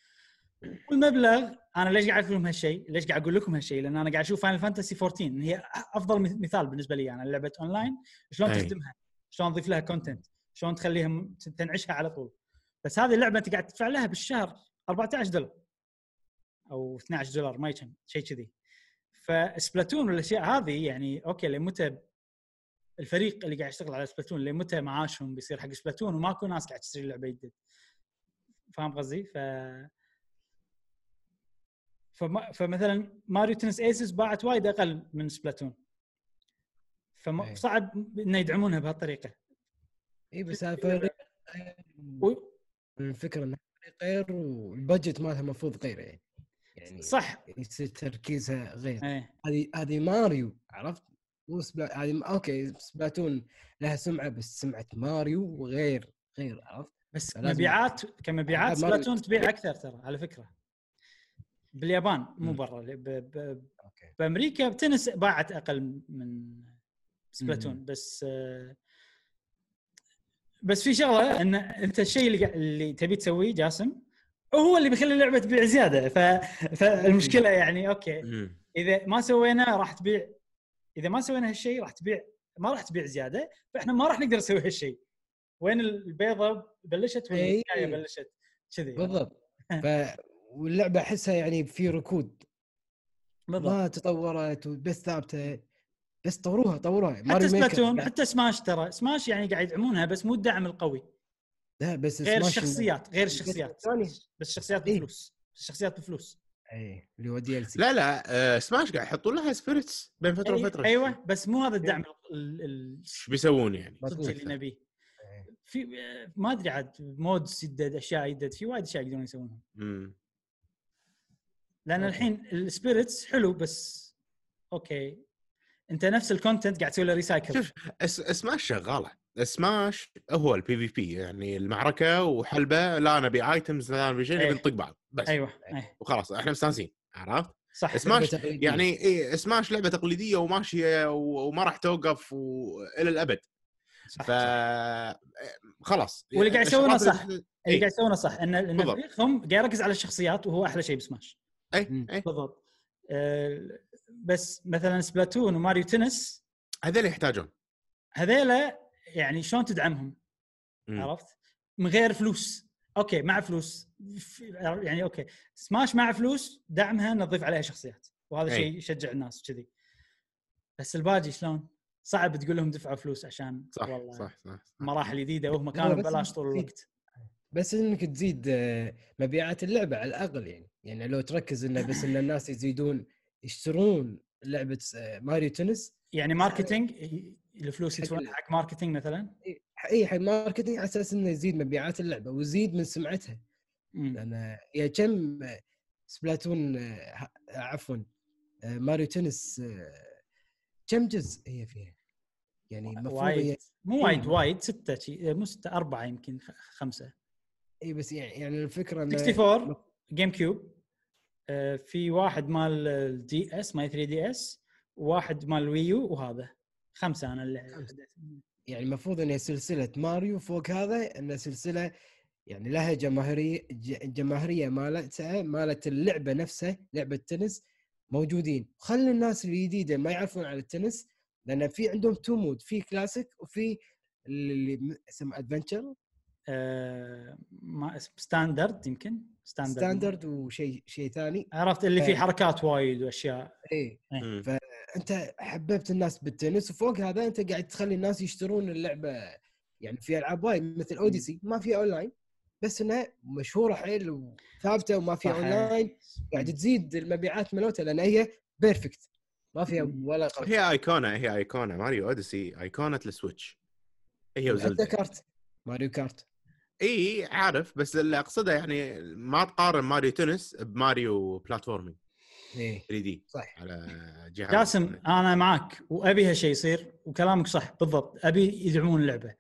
والمبلغ أنا ليش قاعد أقول لكم هالشيء؟ ليش قاعد أقول لكم هالشيء؟ لأن أنا قاعد أشوف Final Fantasy 14 إن هي أفضل مثال بالنسبة لي أنا لعبة أونلاين شلون. تخدمها؟ شلون تضيف لها content؟ شلون تخليها تنعشها على طول؟ بس هذه اللعبة أنت قاعد تدفع لها بالشهر 14 دولار. أو 12 دولار ما يكم شيء كذي. ف Splatoon والأشياء هذه يعني okay لمتى الفريق اللي قاعد يشتغل على Splatoon لمتى معاشهم بيصير حق Splatoon؟ وماكو ناس قاعد تشتري لعبة جديد فاهم قصدي؟ ف فما... فمثلا Mario Tennis Aces باعت وايد أقل من Splatoon. فصعب إنه يدعمونها بهالطريقة. اي بس هذا و... الفكرة إنه فريق غير وال budget مالها المفروض غير يعني. يعني صح. يصير تركيزها غير. إيه. هذه هذه ماريو عرفت؟ مو Spla هذه okay Splatoon لها سمعة بس سمعة ماريو غير غير عرفت؟ بس مبيعات كمبيعات Splatoon تبيع أكثر ترى على فكرة. باليابان مو. برا ب... ب... okay. بأمريكا تنس باعت أقل من Splatoon. بس آه، بس في شغلة إن أنت الشيء اللي, اللي تبي تسويه جاسم هو اللي بيخلي اللعبة تبيع زيادة. ف... فالمشكلة يعني okay. إذا ما سوينا راح تبيع إذا ما سوينا هالشيء راح تبيع ما راح تبيع زيادة. فإحنا ما راح نقدر نسوي هالشيء. وين البيضة بلشت وين بلشت؟ كذي. بالضبط. ف واللعبة أحسها يعني في ركود. بالضبط. ما تطورت بس ثابتة. بس طوروها طوروها. حتى Splatoon حتى Smash ترى Smash يعني قاعد يدعمونها بس مو الدعم القوي. لا بس غير سماش- الشخصيات غير الشخصيات. بس الشخصيات إيه. بفلوس. الشخصيات بفلوس. اي اللي هو DLC لا لا آه، سماش قاعد يحطون لها spirits بين فترة أي- وفترة. أيوه بس مو هذا الدعم ال- ال- إيش بيسوون يعني؟ اللي نبيه. في ما أدري عاد modes يدد أشياء يدد. في وايد أشياء يقدرون يسوونها. لأن. الحين ال spirits حلو بس okay. انت نفس ال content قاعد تسوي له recycle شوف Smash شغالة Smash هو ال PvP يعني المعركة وحلبة لا نبي items لا نبي شيء إيه. نبي نطق بعض بس أيوه أي. وخلاص إحنا مستانسين عرفت؟ صح سماش. يعني إيه سماش لعبة تقليدية وماشية وما راح توقف و... إلى الأبد صح, ف. خلاص واللي قاعد يسوونه الشغلات صح. اللي- إيه. قاعد يسوونه صح إن ان. فريقهم قاعد يركز على الشخصيات وهو أحلى شيء بسماش اي. اي بالضبط بس مثلا Splatoon و Mario Tennis هذول يحتاجون هذيلا يعني شلون تدعمهم مم. عرفت؟ من غير فلوس okay مع فلوس ف- يعني okay Smash مع فلوس دعمها نضيف عليها شخصيات وهذا. شيء يشجع الناس كذي بس الباقي شلون؟ صعب تقول لهم دفعوا فلوس عشان صح والله صح صح, صح. مراحل جديدة وهم كانوا ببلاش طول الوقت بس إنك تزيد آه، مبيعات اللعبة على الأقل يعني يعني لو تركز إنه بس إن الناس يزيدون يشترون لعبة آه، Mario Tennis يعني marketing الفلوس يدفعون حق- marketing مثلا إي حق marketing على أساس إنه يزيد مبيعات اللعبة ويزيد من سمعتها. لأن يا كم آه، Splatoon آه، عفوا آه، Mario Tennis آه، كم جزء هي فيها؟ يعني المفروض وايد مو وايد. وايد ستة شي- مو ستة أربعة يمكن خ- خمسة إي بس يعني يعني الفكرة انه 64 GameCube آه، في واحد مال ال DS مال 3DS وواحد مال ال Wii U وهذا. خمسة أنا اللي. يعني المفروض إن سلسلة ماريو فوق هذا انها سلسلة يعني لها جماهيريه جماهيرية مالتها مالت اللعبة نفسها لعبة تنس موجودين. خلي الناس الجديدة ما يعرفون على التنس لأن في عندهم two modes في كلاسيك وفي اللي اسمه adventure آه، ما اسم standard يمكن؟ standard standard وشيء شيء ثاني. عرفت؟ اللي فيه آه. حركات وايد وأشياء. اي مم. انت حببت الناس بالتنس وفوق هذا أنت قاعد تخلي الناس يشترون اللعبة يعني في ألعاب وايد مثل اوديسي ما فيها اونلاين بس انها مشهورة حيل وثابتة وما فيها. اونلاين قاعد تزيد المبيعات مالتها لأن هي perfect ما فيها. ولا غلط. هي ايقونه هي ايقونه ماريو اوديسي ايقونه السويتش هي حتى وزلدا كارت. ماريو كارت إي عارف بس اللي أقصده يعني ما تقارن ماريو تنس بماريو platformer. إيه 3D صح على جهاز جاسم أنا معك وأبي هالشيء يصير وكلامك صح بالضبط. أبي يدعمون اللعبة.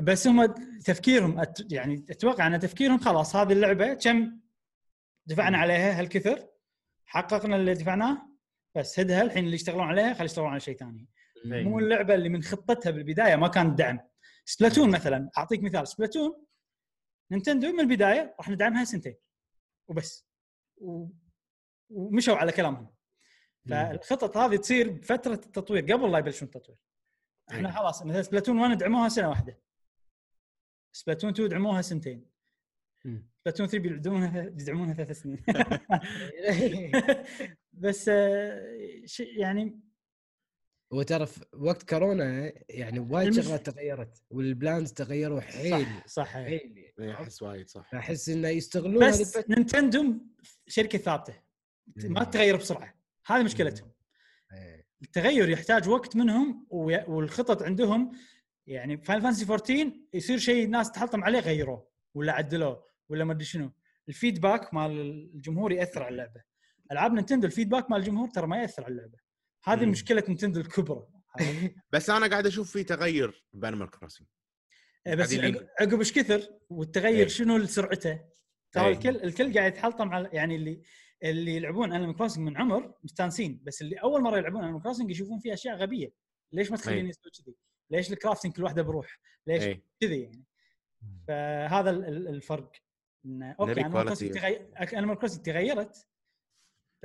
بس هم تفكيرهم أت- يعني أتوقع أن تفكيرهم خلاص هذه اللعبة كم دفعنا عليها هالكثر؟ حققنا اللي دفعناه؟ بس هدها الحين اللي يشتغلون عليها خلي يشتغلون على شيء ثاني. مو اللعبة اللي من خطتها بالبداية ما كانت دعم. سبلاتون مثلا أعطيك مثال. سبلاتون نينتندو من البداية راح ندعمها سنتين وبس. و... ومشوا على كلامهم. فالخطط هذه تصير بفترة التطوير قبل لا يبلشون التطوير. إحنا إيه. خلاص مثلا سبلاتون 1 دعموها سنة واحدة. سبلاتون 2 دعموها سنتين. سبلاتون 3 بيدعمونها بيدعمونها ثلاث سنين. بس آه، يعني وترى في وقت كورونا يعني وايد المش- شغلات تغيرت وال plans تغيروا حيل صح صح. حيل إيه، أحس وايد صح. احس إنه يستغلون بس نينتندو شركة ثابتة ما مم. تتغير بسرعة هذه مشكلتهم. إيه. التغير يحتاج وقت منهم والخطط عندهم يعني فاينل فانسي 14 يصير شيء الناس تحطم عليه غيروه ولا عدلوه ولا ما أدري شنو. ال feedback مال الجمهور يأثر على اللعبة. ألعاب نينتندو ال feedback مال الجمهور ترى ما يأثر على اللعبة. هذه. مشكلة نينتندو الكبرى بس أنا قاعد أشوف في تغير بانيمال كروسنج بس عقب- إيش كثر والتغير إيه. شنو سرعته ترى إيه. الكل الكل قاعد يتحلطم على يعني اللي اللي يلعبون انيمال كروسنج من عمر مستانسين بس اللي أول مرة يلعبون انيمال كروسنج يشوفون فيها أشياء غبية ليش ما تخليني إيه. أسوي كذي؟ ليش ال crafting كل واحدة بروح؟ ليش كذي يعني فهذا ال- ال- الفرق إن okay انيمال كروسنج تغيرت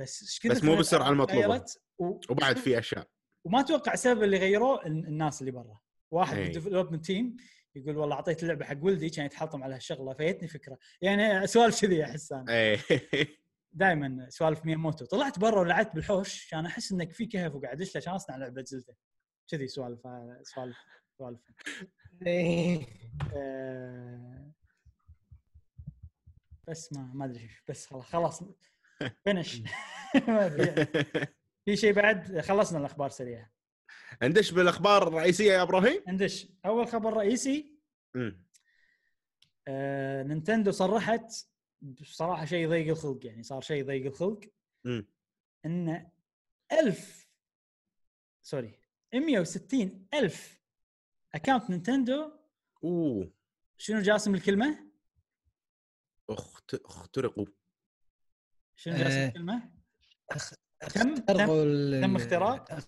بس بس مو بالسرعة المطلوبة. تغيرت و... وبعد في أشياء. وما أتوقع السبب اللي غيروه ال- الناس اللي برا. واحد إيه. بال development team يقول والله أعطيت اللعبه حق ولدي كان يتحطم على هالشغلة فيتني فكرة. يعني سوالف كذي احس أنا اي دائما سوالف مياموتو. طلعت برا ولعبت بالحوش كان أحس إنك في كهف وقاعد ادش عشان أصنع لعبة زلدة. كذي سوالف سوالف سوالف. إيه. آه، بس ما ما أدري بس خلاص خلاص. ما في. في شيء بعد خلصنا الأخبار سريعة ندش بالأخبار الرئيسية يا إبراهيم ندش أول خبر رئيسي. آه، نينتندو صرحت بصراحة شيء يضيق الخلق يعني صار شيء يضيق الخلق. إن 1000 sorry 160 ألف account نينتندو أوه شنو جاسم الكلمة؟ اخت... اخترقوا شنو آه، الكلمة؟ أخ- تم- تم اختراق؟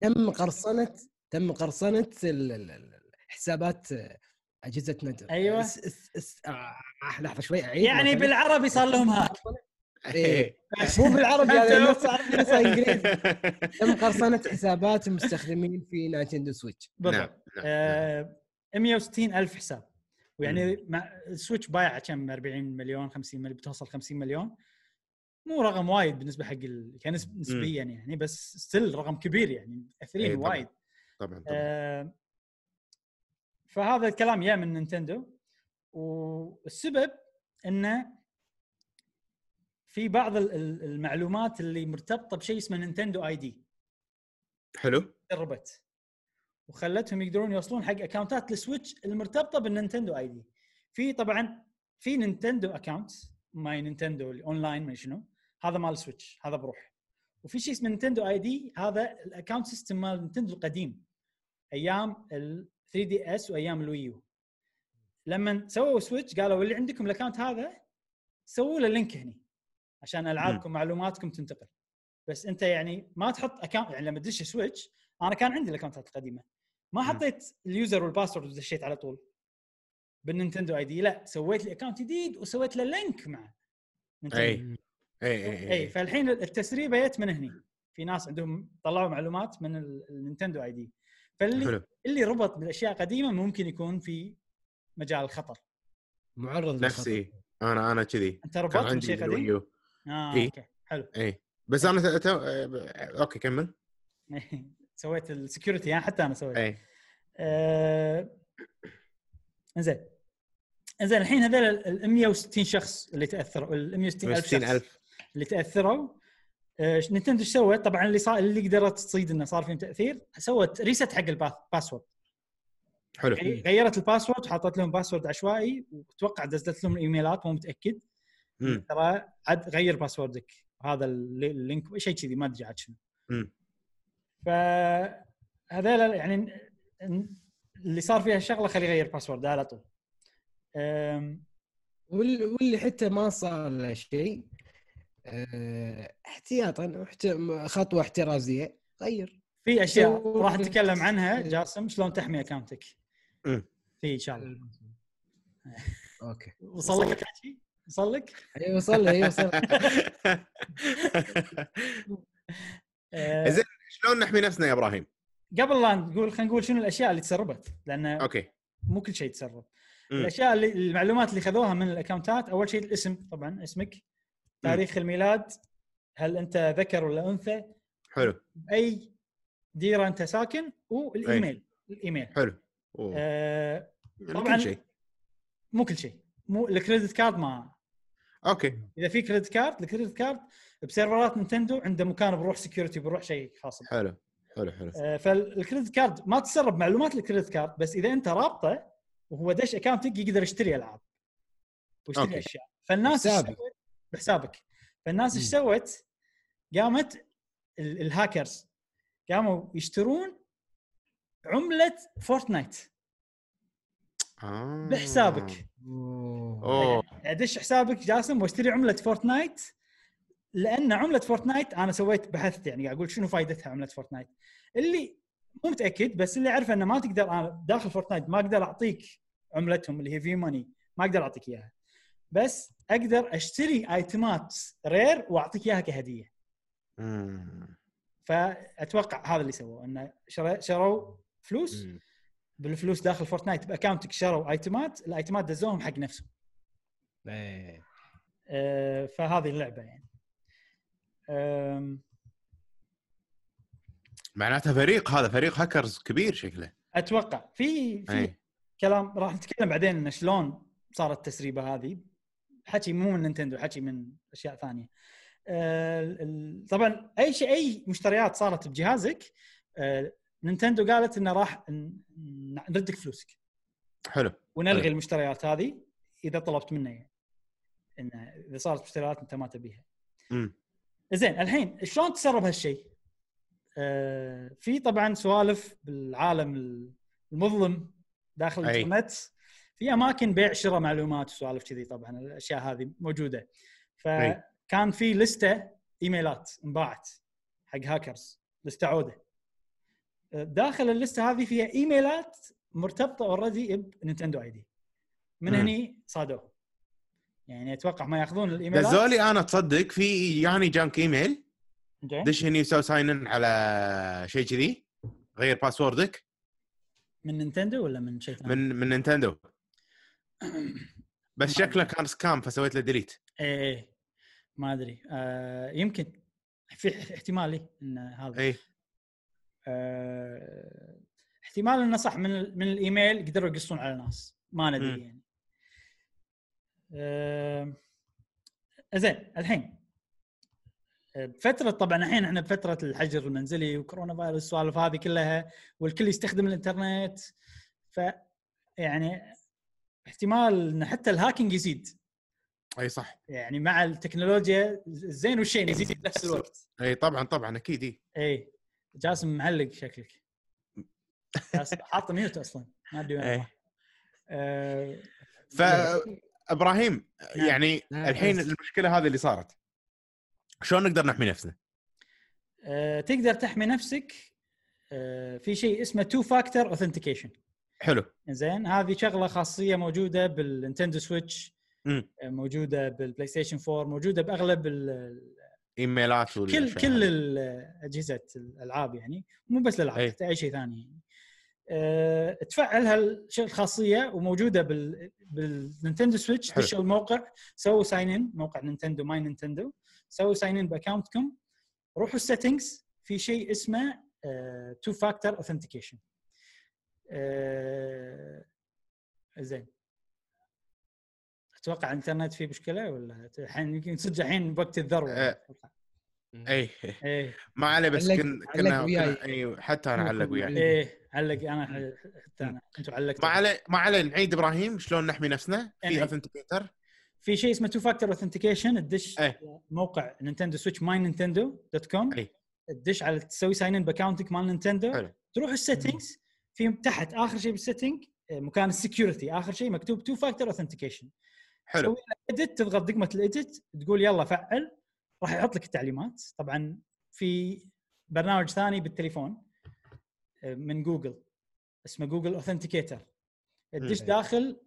تم قرصنه تم قرصنة ال- ال- ال- حسابات أجهزة ند أيوة. اس- اس- اس- آه، لحظة شوي أعيد يعني مثلاً. بالعربي صار لهم hack إيه. مو بالعربي أنت هذا لو- نص عربي نص إنجليزي تم قرصنة حسابات المستخدمين في نينتندو سويتش نعم بالضبط نعم. آه، 160 ألف حساب ويعني مع السويتش بايع كم 40 مليون 50 مليون بتوصل 50 مليون مو رقم وايد بالنسبة حق ال... كنسب نسبيا يعني بس still رقم كبير يعني اثرين طبعاً. وايد. طبعا طبعا. آه، فهذا الكلام جاء من نينتندو. والسبب إنه في بعض ال- ال- المعلومات اللي مرتبطة بشيء اسمه نينتندو ID. حلو. تسربت وخلتهم يقدرون يوصلون حق account ات السويتش المرتبطة بالنينتندو ID. في طبعا في نينتندو account ماي نينتندو الأونلاين ما شنو. هذا مال السويتش هذا بروح وفي شيء اسمه نينتندو ID هذا ال account system مال نينتندو القديم أيام ال 3DS وأيام الويو لما سووا سويتش قالوا اللي عندكم ال account هذا سووا له link هني عشان ألعابكم معلوماتكم تنتقل. بس أنت يعني ما تحط account يعني لما تدش سويتش أنا كان عندي ال account ات القديمة. ما. حطيت ال user وال password ودشيت على طول بالنينتندو ID لا سويت لي account جديد وسويت له link مع إي. اي اي اي فالحين التسريبه جت من هني. في ناس عندهم طلعوا معلومات من ال- النينتندو ID. فاللي حلو. اللي ربط بالأشياء قديمة ممكن يكون في مجال الخطر معرض نفسي أنا أنا كذي. أنت ربطت بشيء قديم؟ آه إيه. okay. حلو. اي بس أنا ت... ت... okay كمل. سويت ال security يعني حتى أنا سويت. اي آه، إنزين. إنزين الحين هذول ال 160 شخص اللي تأثروا ال 160 ألف شخص. 60000 اللي تأثروا. آه، نينتندو إيش سوت؟ طبعا اللي صار اللي قدرت تصيد إنه صار فيهم تأثير سوت reset حق ال password حلو. غيرت ال password وحطت لهم password عشوائي واتوقع دزت لهم الايميلات مو متأكد. ترى عاد غير password ك هذا اللي- ال link شيء كذي ما أدري عاد شنو. فهذول يعني اللي صار فيها الشغله خليه يغير password على طول. واللي حتى ما صار له شيء احتياطا واحت- خطوة احترازية غير في أشياء راح نتكلم عنها جاسم شلون تحمي اكونتك. في إن شاء الله okay وصل لك الحكي؟ وصل لك؟ اي وصل له اي وصل أه، زين. شلون نحمي نفسنا يا إبراهيم؟ قبل لا نقول خلينا نقول شنو الأشياء اللي تسربت لأن أوكي مو كل شيء تسرب. الأشياء اللي المعلومات اللي خذوها من الاكونتات أول شيء الاسم طبعا اسمك تاريخ الميلاد هل أنت ذكر ولا أنثى؟ حلو. باي ديرة أنت ساكن؟ وال email. ال email. حلو. أوه. آه يعني طبعاً. كل شيء. مو كل شيء. مو ال credit card ما okay. إذا في credit card ال credit card ب server ات نينتندو عنده مكان بروح security بروح شيء خاص. حلو. حلو حلو. آه فال credit card ما تسرب معلومات ال credit card بس إذا أنت رابطه وهو دش اكونتك يقدر يشتري ألعاب ويشتري okay. أشياء. فالناس إيش بحسابك. فالناس إيش. سوت؟ قامت ال- الهاكرز قاموا يشترون عملة فورتنايت آه. بحسابك. أوه أدش حسابك جاسم واشتري عملة فورتنايت لأن عملة فورتنايت أنا سويت بحثت يعني قاعد أقول شنو فائدتها عملة فورتنايت اللي مو متأكد بس اللي أعرفه إنه ما تقدر أنا داخل فورتنايت ما أقدر أعطيك عملتهم اللي هي في money ما أقدر أعطيك إياها بس أقدر أشتري item ات rare وأعطيك إياها كهدية. مم. فأتوقع هذا اللي سووه انه شروا فلوس. مم. بالفلوس داخل فورتنايت باكونتك شروا item ات ال item ات دزوهم حق نفسهم. إيه. آه، فهذه اللعبة يعني. معناته فريق هذا فريق هاكرز كبير شكله. أتوقع. في في اي كلام راح نتكلم بعدين شلون صارت التسريبة هذه. حكي مو من نينتندو حكي من أشياء ثانية. آه، طبعا أي شيء أي مشتريات صارت بجهازك آه، نينتندو قالت إنه راح نردك فلوسك. حلو. ونلغي حلو. المشتريات هذه إذا طلبت منه يعني إنه إذا صارت مشتريات أنت ما تبيها. زين الحين شلون تسرب هالشيء؟ آه في طبعا سوالف بالعالم المظلم داخل. الإنترنت. في أماكن بيع شراء معلومات وسوالف كذي طبعا الأشياء هذه موجودة. فكان في لستة إيميلات انباعت حق هاكرز لستة عودة. داخل اللستة هذه فيها إيميلات مرتبطة already بنينتندو ID. من. هني صادوه يعني أتوقع ما يأخذون الإيميلات. دزولي أنا تصدق في يعني جانك إيميل. دش هني سوي sign in على شيء كذي غير password ك من نينتندو ولا من شيء ثاني؟ من من نينتندو. بس شكله. كان scam فسويت له delete إيه إيه. ما أدري. آه يمكن في احتمالي إن هذا. اي آه احتمال إنه صح من من الإيميل قدروا يقصون على ناس. ما ندري. يعني. آه زين الحين. آه، بفترة طبعا الحين إحنا بفترة الحجر المنزلي وكورونا فايروس السوالف هذه كلها والكل يستخدم الإنترنت. ف يعني احتمال إن حتى ال hacking يزيد أي صح يعني مع التكنولوجيا الزين والشين يزيد بنفس الوقت أي طبعا طبعا أكيد إي إي جاسم معلق شكلك جاسم حاط mute أصلا ما أدري وين. راح. آه، فابراهيم نعم. يعني نعم. الحين المشكلة هذه اللي صارت شلون نقدر نحمي نفسنا؟ آه، تقدر تحمي نفسك آه، في شيء اسمه two factor authentication حلو زين هذه شغلة خاصية موجودة بالنينتندو سويتش آه، موجودة بالبلاي ستيشن 4 موجودة بأغلب ال- إيميلات كل كل أجهزة الألعاب يعني مو بس الألعاب أي. حتى أي شيء ثاني يعني. أه تفعل هالشيء الخاصيه وموجودة بال بالنينتندو سويتش. دشوا الموقع سووا sign in موقع نينتندو My Nintendo سووا sign in ب account كم روحوا ال settings في شيء اسمه two factor authentication زين. أتوقع الإنترنت فيه مشكلة ولا الحين يمكن صدق الحين وقت الذروة أه. اي إيه. ما عليه بس كن كنا وياي. كنا- أي، حتى أنا علق وياك إيه علق أنا حتى أنا أنتم علقتوا ما عليه ما عليه نعيد إبراهيم شلون نحمي نفسنا؟ في نعيد. authenticator في شيء اسمه two factor authentication تدش إيه. موقع نينتندو سويتش My Nintendo dot com. تدش على تسوي ساين ان بأكونتك مال نينتندو. حلو. تروح ال settings في تحت آخر شيء بال setting آه، مكان ال security آخر شيء مكتوب two factor authentication حلو. edit تضغط دقمة ال edit تقول يلا فعل راح يحط لك التعليمات. طبعا في برنامج ثاني بالتليفون آه، من جوجل اسمه Google Authenticator تدش مم. داخل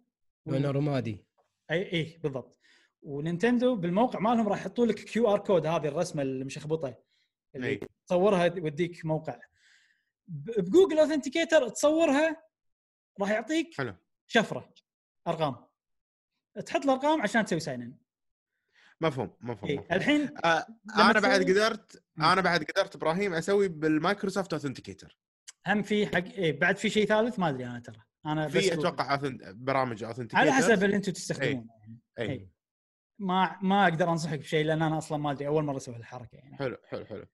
لونه رمادي أي اي بالضبط. ونينتندو بالموقع مالهم راح يحطوا لك QR code هذه الرسمة المشخبطة اللي إي. تصورها يوديك موقع. ب Google Authenticator تصورها راح يعطيك حلو. شفرة أرقام. تحط الأرقام عشان تسوي sign in مفهوم مفهوم, إي. مفهوم. الحين آه أنا بعد قدرت. أنا بعد قدرت إبراهيم أسوي بال Microsoft Authenticator هم في حق اي بعد في شيء ثالث ما أدري أنا ترى. أنا بس في أتوقع برامج authenticator على حسب اللي أنتم تستخدمونه يعني. اي إي. ما ما أقدر أنصحك بشيء لأن أنا أصلا ما أدري أول مرة أسوي الحركه يعني. حلو حلو حلو.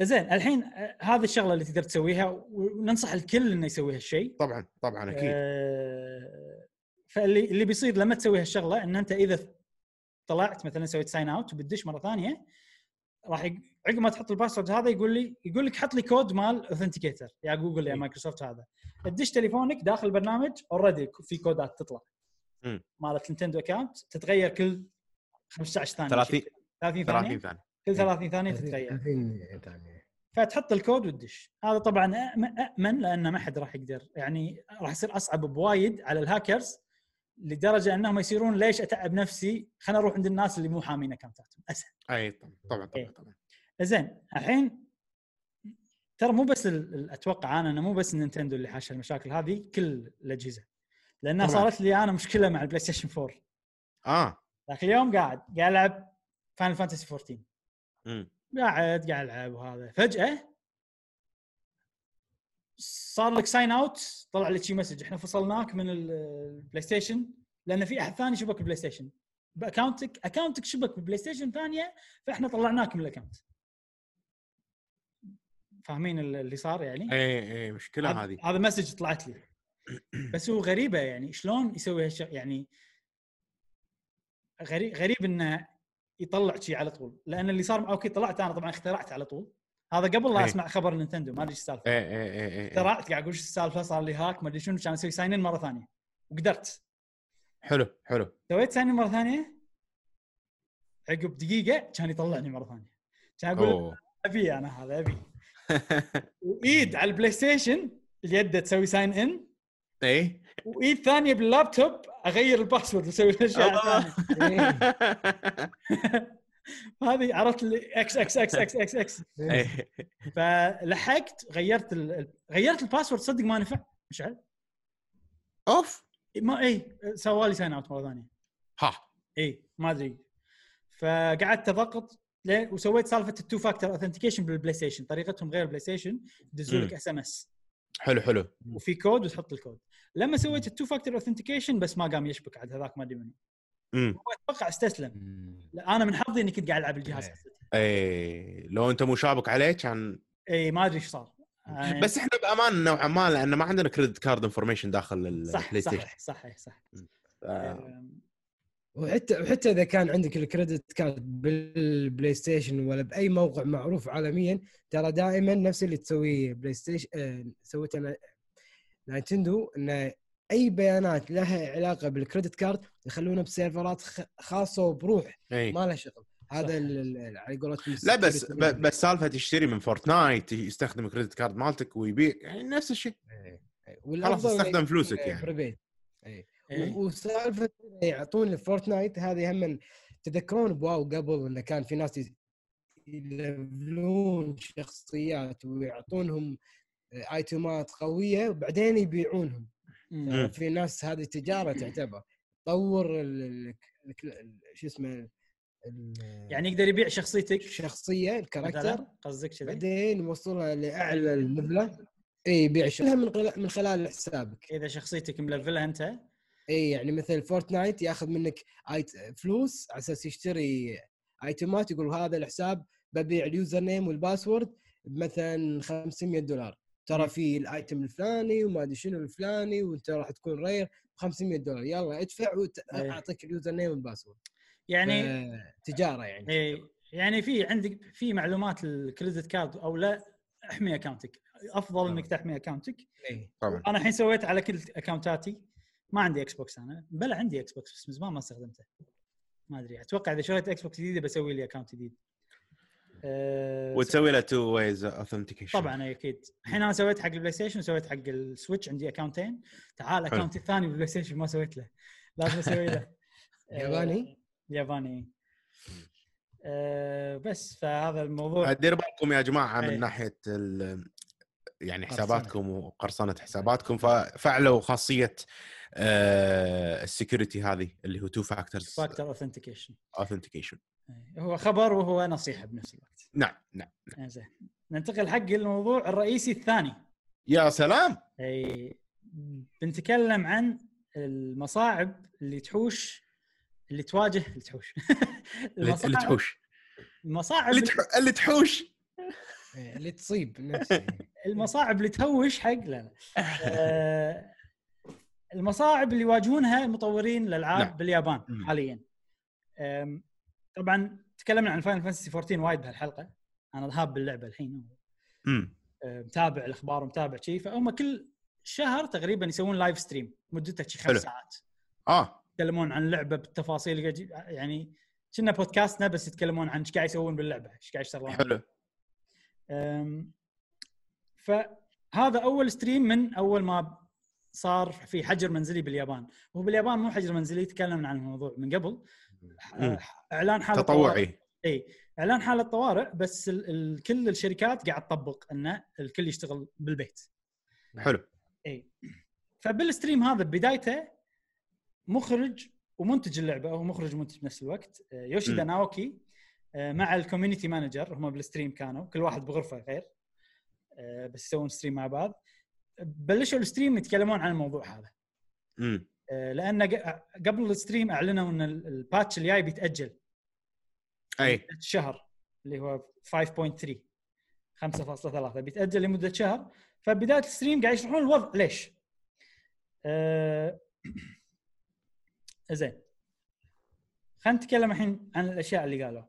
زين الحين آه، هذه الشغلة اللي تقدر تسويها وننصح الكل إنه يسوي هالشيء طبعا طبعا أكيد آه، فاللي اللي بيصير لما تسوي هالشغلة إن أنت إذا طلعت مثلا سويت sign out وبتدش مرة ثانية راح يق- عقب ما تحط ال password هذا يقول لي يقول لك حط لي كود مال authenticator يا جوجل يا. مايكروسوفت هذا تدش تليفونك داخل البرنامج already في كودات تطلع. مالت Nintendo account تتغير كل 15 ثانية 30 شيء. 30 30 ثانية ثانية كل 30 ثانية تتغير. 30 ثانية. فتحط الكود وتدش. هذا طبعا أمن لأن ما حد راح يقدر. يعني راح يصير أصعب بوايد على الهاكرز لدرجة أنهم يصيرون ليش أتعب نفسي؟ خلينا نروح عند الناس اللي مو حامين اكونتاتهم اسهل أي طبعا طبعا إيه. طبعا, طبعا. زين الحين ترى مو بس أتوقع أنا إنه مو بس Nintendo اللي حاشه المشاكل هذه كل الأجهزة. لأنها طبعاً. صارت لي أنا مشكلة مع ال PlayStation 4 آه. ذاك اليوم قاعد قاعد ألعب Final Fantasy 14 امم قاعد قاعد ألعب وهذا. فجأة صار لك sign out طلع لك شي message إحنا فصلناك من ال- ال PlayStation لأن في أحد ثاني شبك ال PlayStation ب account ك account ك شبك ب PlayStation ثانية فإحنا طلعناك من ال account فاهمين ال- اللي صار يعني؟ اي اي مشكلة هذه. هذا message طلعت لي. بس هو غريبة يعني شلون يسوي هالشيء يعني غريب غريب إنه يطلع شيء على طول. لأن اللي صار okay طلعت أنا طبعا اخترعت على طول. هذا قبل لا إيه. أسمع خبر Nintendo ما أدري إيش السالفة. اي اي اخترعت قاعد أقول إيش السالفة صار لي hack ما أدري شنو كان أسوي sign مرة ثانية. وقدرت. حلو حلو. سويت sign مرة ثانية؟ عقب دقيقة كان يطلعني مرة ثانية. كان أقول أبي أنا هذا أبي. وإيد على ال PlayStation اليد تسوي sign in اي وإيد ثانية باللابتوب أغير الباسورد وأسوي الاشياء هذه عرفت إكس إكس إكس إكس إكس إكس. إيه. فلحقت غيرت ال... غيرت الباسورد صدق ما نفع. مشعل أوف. ما اي سوالي ساين اوت مرة ثانية. ها. اي ما أدري. فقعدت أضغط وسويت سالفة التو فاكتور اوثنتيكيشن بالبلاي ستيشن. طريقتهم غير البلاي ستيشن يدزوا لك. SMS حلو حلو. وفي كود وتحط الكود. لما سويت ال two factor authentication بس ما قام يشبك عاد هذاك ما ادري امم هو أتوقع استسلم. لا أنا من حظي إني كنت قاعد ألعب الجهاز إيه. اي إيه. لو أنت مو شابك عليه كان اي ما أدري إيش صار. آه، بس إحنا بامان نوعا ما لأن ما عندنا credit card information داخل صح ال PlayStation صح صح. صح آه، آم، وحتى وحتى إذا كان عندك ال credit card بال PlayStation ولا بأي موقع معروف عالميا ترى دائما نفس اللي تسويه PlayStation آه، سويته نا- Nintendo انه أي بيانات لها علاقة بال credit card يخلونها بسيرفرات خاصة وبروح إي ما لها شغل. هذا على قولتهم لا بس بس سالفة تشتري من Fortnite يستخدم ال credit card مالتك ويبيع يعني نفس الشيء. خلاص استخدم فلوسك يعني prepaid. إيه. وسالفة يعطون Fortnite هذه هم تذكرون بواو قبل انه كان في ناس يلفلون شخصيات ويعطونهم ايتمات قوية وبعدين يبيعونهم. يعني في ناس هذه تجارة تعتبر. طور ال- شو اسمه ال- يعني يقدر يبيع شخصيتك؟ الشخصيه الكاركتر قصدك كذا بعدين يوصلها لأعلى الليفله اي يبيع شغلها من خلال من خلال حسابك. إذا شخصيتك ملفلها أنت اي يعني مثل Fortnite ياخذ منك آيت فلوس على أساس يشتري آيتمات يقول هذا الحساب ببيع ال username وال password بمثلا 500 دولار. ترى. في ال item الفلاني وما أدري شنو الفلاني وأنت راح تكون rare ب 500 دولار. يلا ادفع إيه. واعطيك ال username وال password. يعني تجارة يعني إيه يعني في عندك في معلومات ال credit card أو لا احمي اكونتك أفضل إنك تحمي اكونتك إيه. طبعا. أنا الحين سويت على كل اكونتاتي ما عندي Xbox أنا. بلا عندي Xbox بس من زمان ما استخدمته. ما أدري أتوقع إذا شريت Xbox جديدة بسوي لي account جديد. أه وتسوي له two ways authentication طبعا أكيد. الحين أنا سويت حق ال PlayStation وسويت حق ال Switch عندي اكونتين تعال حلو. account ي الثاني بال PlayStation ما سويت له. لازم أسوي له. ياباني؟ ياباني. أه بس فهذا الموضوع. دير بالكم يا جماعة إيه. من ناحية ال- يعني. حساباتكم وقرصنة حساباتكم ففعلوا خاصية ال security هذه اللي هو two factors factor authentication authentication هو خبر وهو نصيحة بنفس الوقت. نعم نعم زين. ننتقل حق الموضوع الرئيسي الثاني. يا سلام! اي بنتكلم عن المصاعب اللي تحوش اللي تواجه اللي تحوش. اللي تحوش. المصاعب اللي تح- اللي تحوش. إيه، اللي تصيب المصاعب اللي تهوش حق لا لا. آه، المصاعب اللي يواجهونها المطورين الالعاب نعم. باليابان مم. حاليا. طبعا تكلمنا عن Final Fantasy 14 وايد بهالحلقة. أنا هاب باللعبة الحين امم متابع الأخبار ومتابع شيء فهم كل شهر تقريبا يسوون live stream مدته شي. خمس ساعات. آه. يتكلمون عن اللعبه بالتفاصيل يعني كنا بودكاستنا بس يتكلمون عن إيش قاعد يسوون باللعبة إيش قاعد يشتغلون. حلو. فهذا أول ستريم من أول ما صار في حجر منزلي باليابان. وهو باليابان مو حجر منزلي تكلمنا عن الموضوع من قبل. مم. إعلان حاله تطوعي. إي إعلان حاله طوارئ بس ال ال كل الشركات قاعد تطبق إنه الكل يشتغل بالبيت. حلو. إي. فبال stream هذا بدايته مخرج ومنتج اللعبة هو مخرج ومنتج بنفس الوقت. آه، يوشيدا. ناوكي آه، مع ال community manager هم بال stream كانوا كل واحد بغرفة غير. بس يسوون stream مع بعض. بلشوا ال stream يتكلمون عن الموضوع هذا. امم لأن قبل ال stream أعلنوا إن ال- ال patch الجاي بيتأجل. أي. شهر اللي هو 5.3 5.3 بيتأجل لمدة شهر. فبداية الستريم قاعد يشرحون الوضع. ليش؟ آه، زين. خلينا نتكلم الحين عن الأشياء اللي قالوها.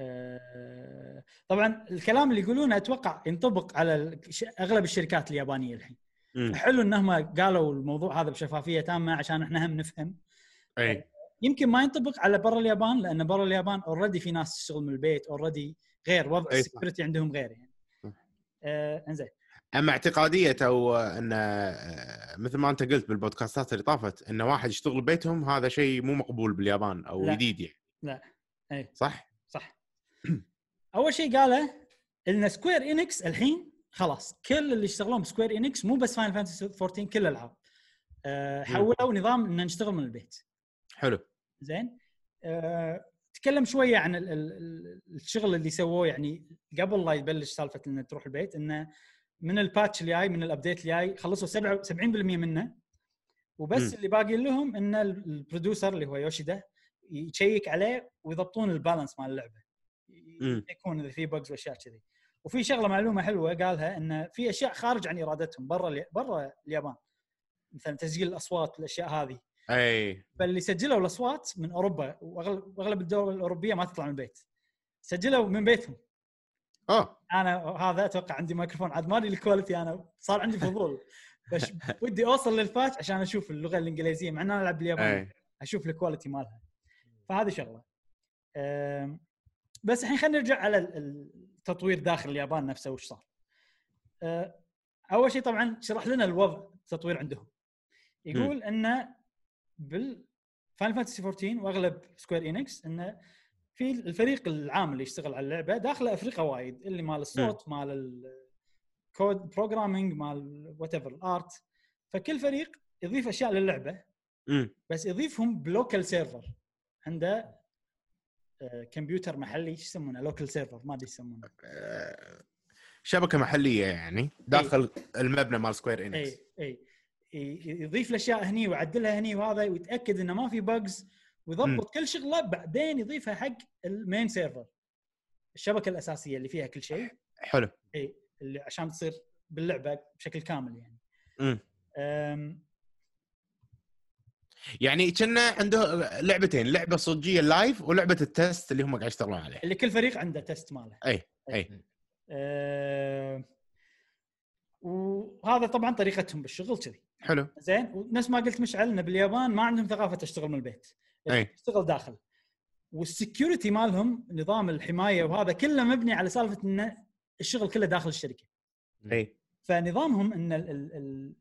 آه، طبعا الكلام اللي يقولونه أتوقع ينطبق على أغلب الشركات اليابانية الحين مم. حلو انهم قالوا الموضوع هذا بشفافية تامة عشان إحنا هم نفهم أي يمكن ما ينطبق على برا اليابان لأن برا اليابان already في ناس تشتغل من البيت already غير وضع. ال security عندهم غير يعني. آه إنزين أما اعتقادية أو إن آه، مثل ما أنت قلت بال podcastات اللي طافت إن واحد يشتغل ببيتهم هذا شيء مو مقبول باليابان أو لا. جديد يعني لا أي صح؟ أول شيء قاله إن Square Enix الحين خلاص كل اللي يشتغلون ب Square Enix مو بس Final Fantasy 14 كل الألعاب. آه حولوا نظام إن نشتغل من البيت. حلو. زين؟ آه، تكلم شوية عن ال- ال- ال- الشغل اللي سووه يعني قبل لا يبلش سالفة إنه تروح البيت إنه من ال patch اللي جاي من ال update اللي جاي خلصوا 7 70% منه. وبس مم. اللي باقي لهم إن ال- ال producer اللي هو يوشيدا يشيك عليه ويضبطون ال balance مال اللعبة. يكون إذا في bugs وأشياء كذي. وفي شغلة معلومة حلوة قالها إن في أشياء خارج عن إرادتهم برا برا اليابان. مثلا تسجيل الأصوات والاشياء هذه. أي. فاللي سجلوا الأصوات من أوروبا واغلب الدول الأوروبية ما تطلع من البيت. سجلوا من بيتهم. اوه أنا هذا أتوقع عندي ميكروفون عاد ما أدري ال quality أنا صار عندي فضول. بس ودي أوصل لل patch عشان أشوف اللغة الإنجليزية مع إن أنا ألعب باليابان أي. أشوف ال quality مالها. فهذه شغلة. بس الحين خلينا نرجع على ال- التطوير داخل اليابان نفسه وش صار؟ أه، أول شيء طبعا شرح لنا الوضع التطوير عندهم. يقول انه بال Final Fantasy 14 وأغلب Square Enix انه في الفريق العام اللي يشتغل على اللعبة داخله أفرقة وايد اللي مال الصوت مال ال code programming مال whatever ال art فكل فريق يضيف أشياء للعبة بس يضيفهم ب local server عنده كمبيوتر محلي إيش يسمونه؟ local server ما أدري يسمونه. آه، شبكة محلية يعني داخل المبنى مال Square Enix اي اي يضيف الأشياء هني ويعدلها هني وهذا ويتأكد إنه ما في bugs ويضبط كل شغلة بعدين يضيفها حق ال main server الشبكة الأساسية اللي فيها كل شيء. حلو. اي اللي عشان تصير باللعبة بشكل كامل يعني. امم يعني كنا عنده لعبتين لعبة صجية live ولعبة ال test اللي هم قاعد يشتغلون عليها. اللي كل فريق عنده test ماله. أي أي. أم، وهذا طبعا طريقتهم بالشغل كذي. حلو. زين ونفس ما قلت مشعل ان باليابان ما عندهم ثقافة تشتغل من البيت. أي. تشتغل داخل. وال security مالهم نظام الحماية وهذا كله مبني على سالفة إن الشغل كله داخل الشركة. أي. فنظامهم إن ال ال ال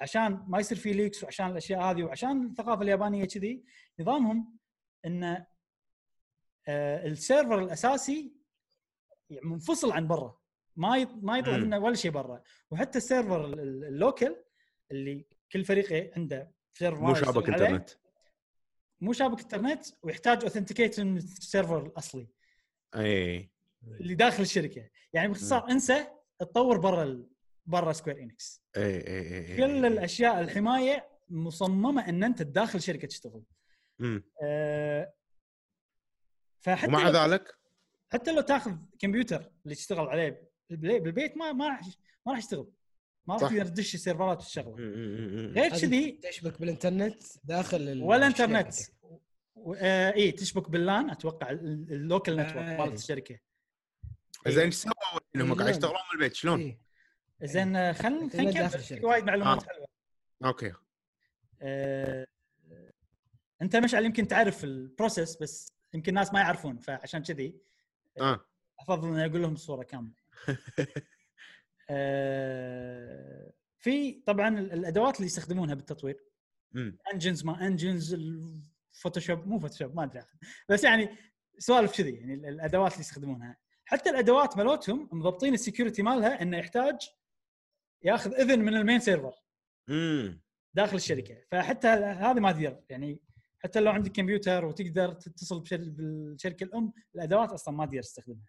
عشان ما يصير في leaks وعشان الأشياء هذه وعشان الثقافة اليابانية كذي نظامهم إن آه، ال server الأساسي يعني منفصل عن برا. ما ما يطلع. منه ولا شيء برا. وحتى ال server ال- ال- ال local اللي كل فريق عنده server مو شابك إنترنت. مو شابك إنترنت ويحتاج authenticate من ال server الأصلي. اي اللي داخل الشركة. يعني باختصار انسى تطور برا ال- برا Square Enix اي اي اي كل الأشياء الحماية مصممة إن أنت داخل شركة تشتغل امم أه فحتى ومع لو ذلك حتى لو تاخذ كمبيوتر اللي تشتغل عليه بالبي- بالبيت ما ما راح ما راح يشتغل ما راح. تقدر تدش ال serverات مم. غير كذي تشبك بالإنترنت داخل ال- ولا. إنترنت و- آه اي تشبك بال LAN أتوقع ال- ال local network آه. مالت الشركة زين إيش سووا إنهم إيه، قاعد. يشتغلون من البيت شلون؟ إيه. زين آه، خلينا نكمل. وايد معلومات آه. حلوة. okay. آه، أنت مشعل يمكن تعرف ال process بس يمكن الناس ما يعرفون فعشان كذي آه أفضل إني أقول لهم الصورة كاملة. آه، في طبعا ال- الأدوات اللي يستخدمونها بالتطوير. engines ما engines ال Photoshop مو Photoshop ما أدري. بس يعني سوالف كذي يعني ال- الأدوات اللي يستخدمونها. حتى الأدوات مالتهم مضبطين ال security مالها إنه يحتاج ياخذ إذن من ال main server امم داخل الشركة. فحتى هذه ما تقدر. يعني حتى لو عندك كمبيوتر وتقدر تتصل بالشركة الأم الأدوات أصلا ما تقدر تستخدمها.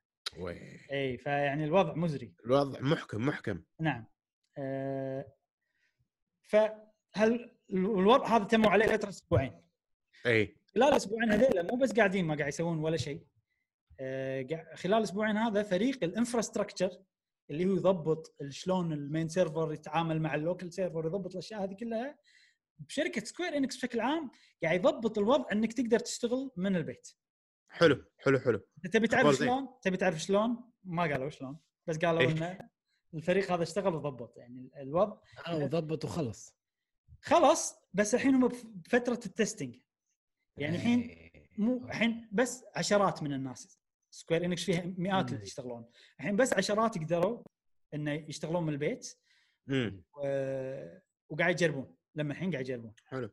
إي فيعني الوضع مزري. الوضع محكم محكم. نعم. آه فهل الوضع هذا تموا عليه فتره أسبوعين؟ إي. خلال الاسبوعين هذيلا مو بس قاعدين ما قاعد يسوون ولا شيء. قاع- خلال الاسبوعين هذا فريق ال infrastructure اللي هو يضبط شلون ال main server يتعامل مع ال local server يضبط الأشياء هذه كلها بشركة سكوير إنكس بشكل عام قاعد يضبط الوضع إنك تقدر تشتغل من البيت. حلو حلو حلو. إنت تبي تعرف. شلون؟ تبي تعرف شلون؟ ما قالوا شلون بس قالوا إيه. إن الفريق هذا اشتغل وضبط يعني الوضع أو ضبط وخلص. خلص بس الحين هم بفترة ال testing يعني الحين إيه. مو الحين بس عشرات من الناس. سكوير إنكس فيها مئات اللي. يشتغلون. الحين بس عشرات قدروا إنه يشتغلون من البيت. و... وقاعد يجربون. لما الحين قاعد يجربون. حلو.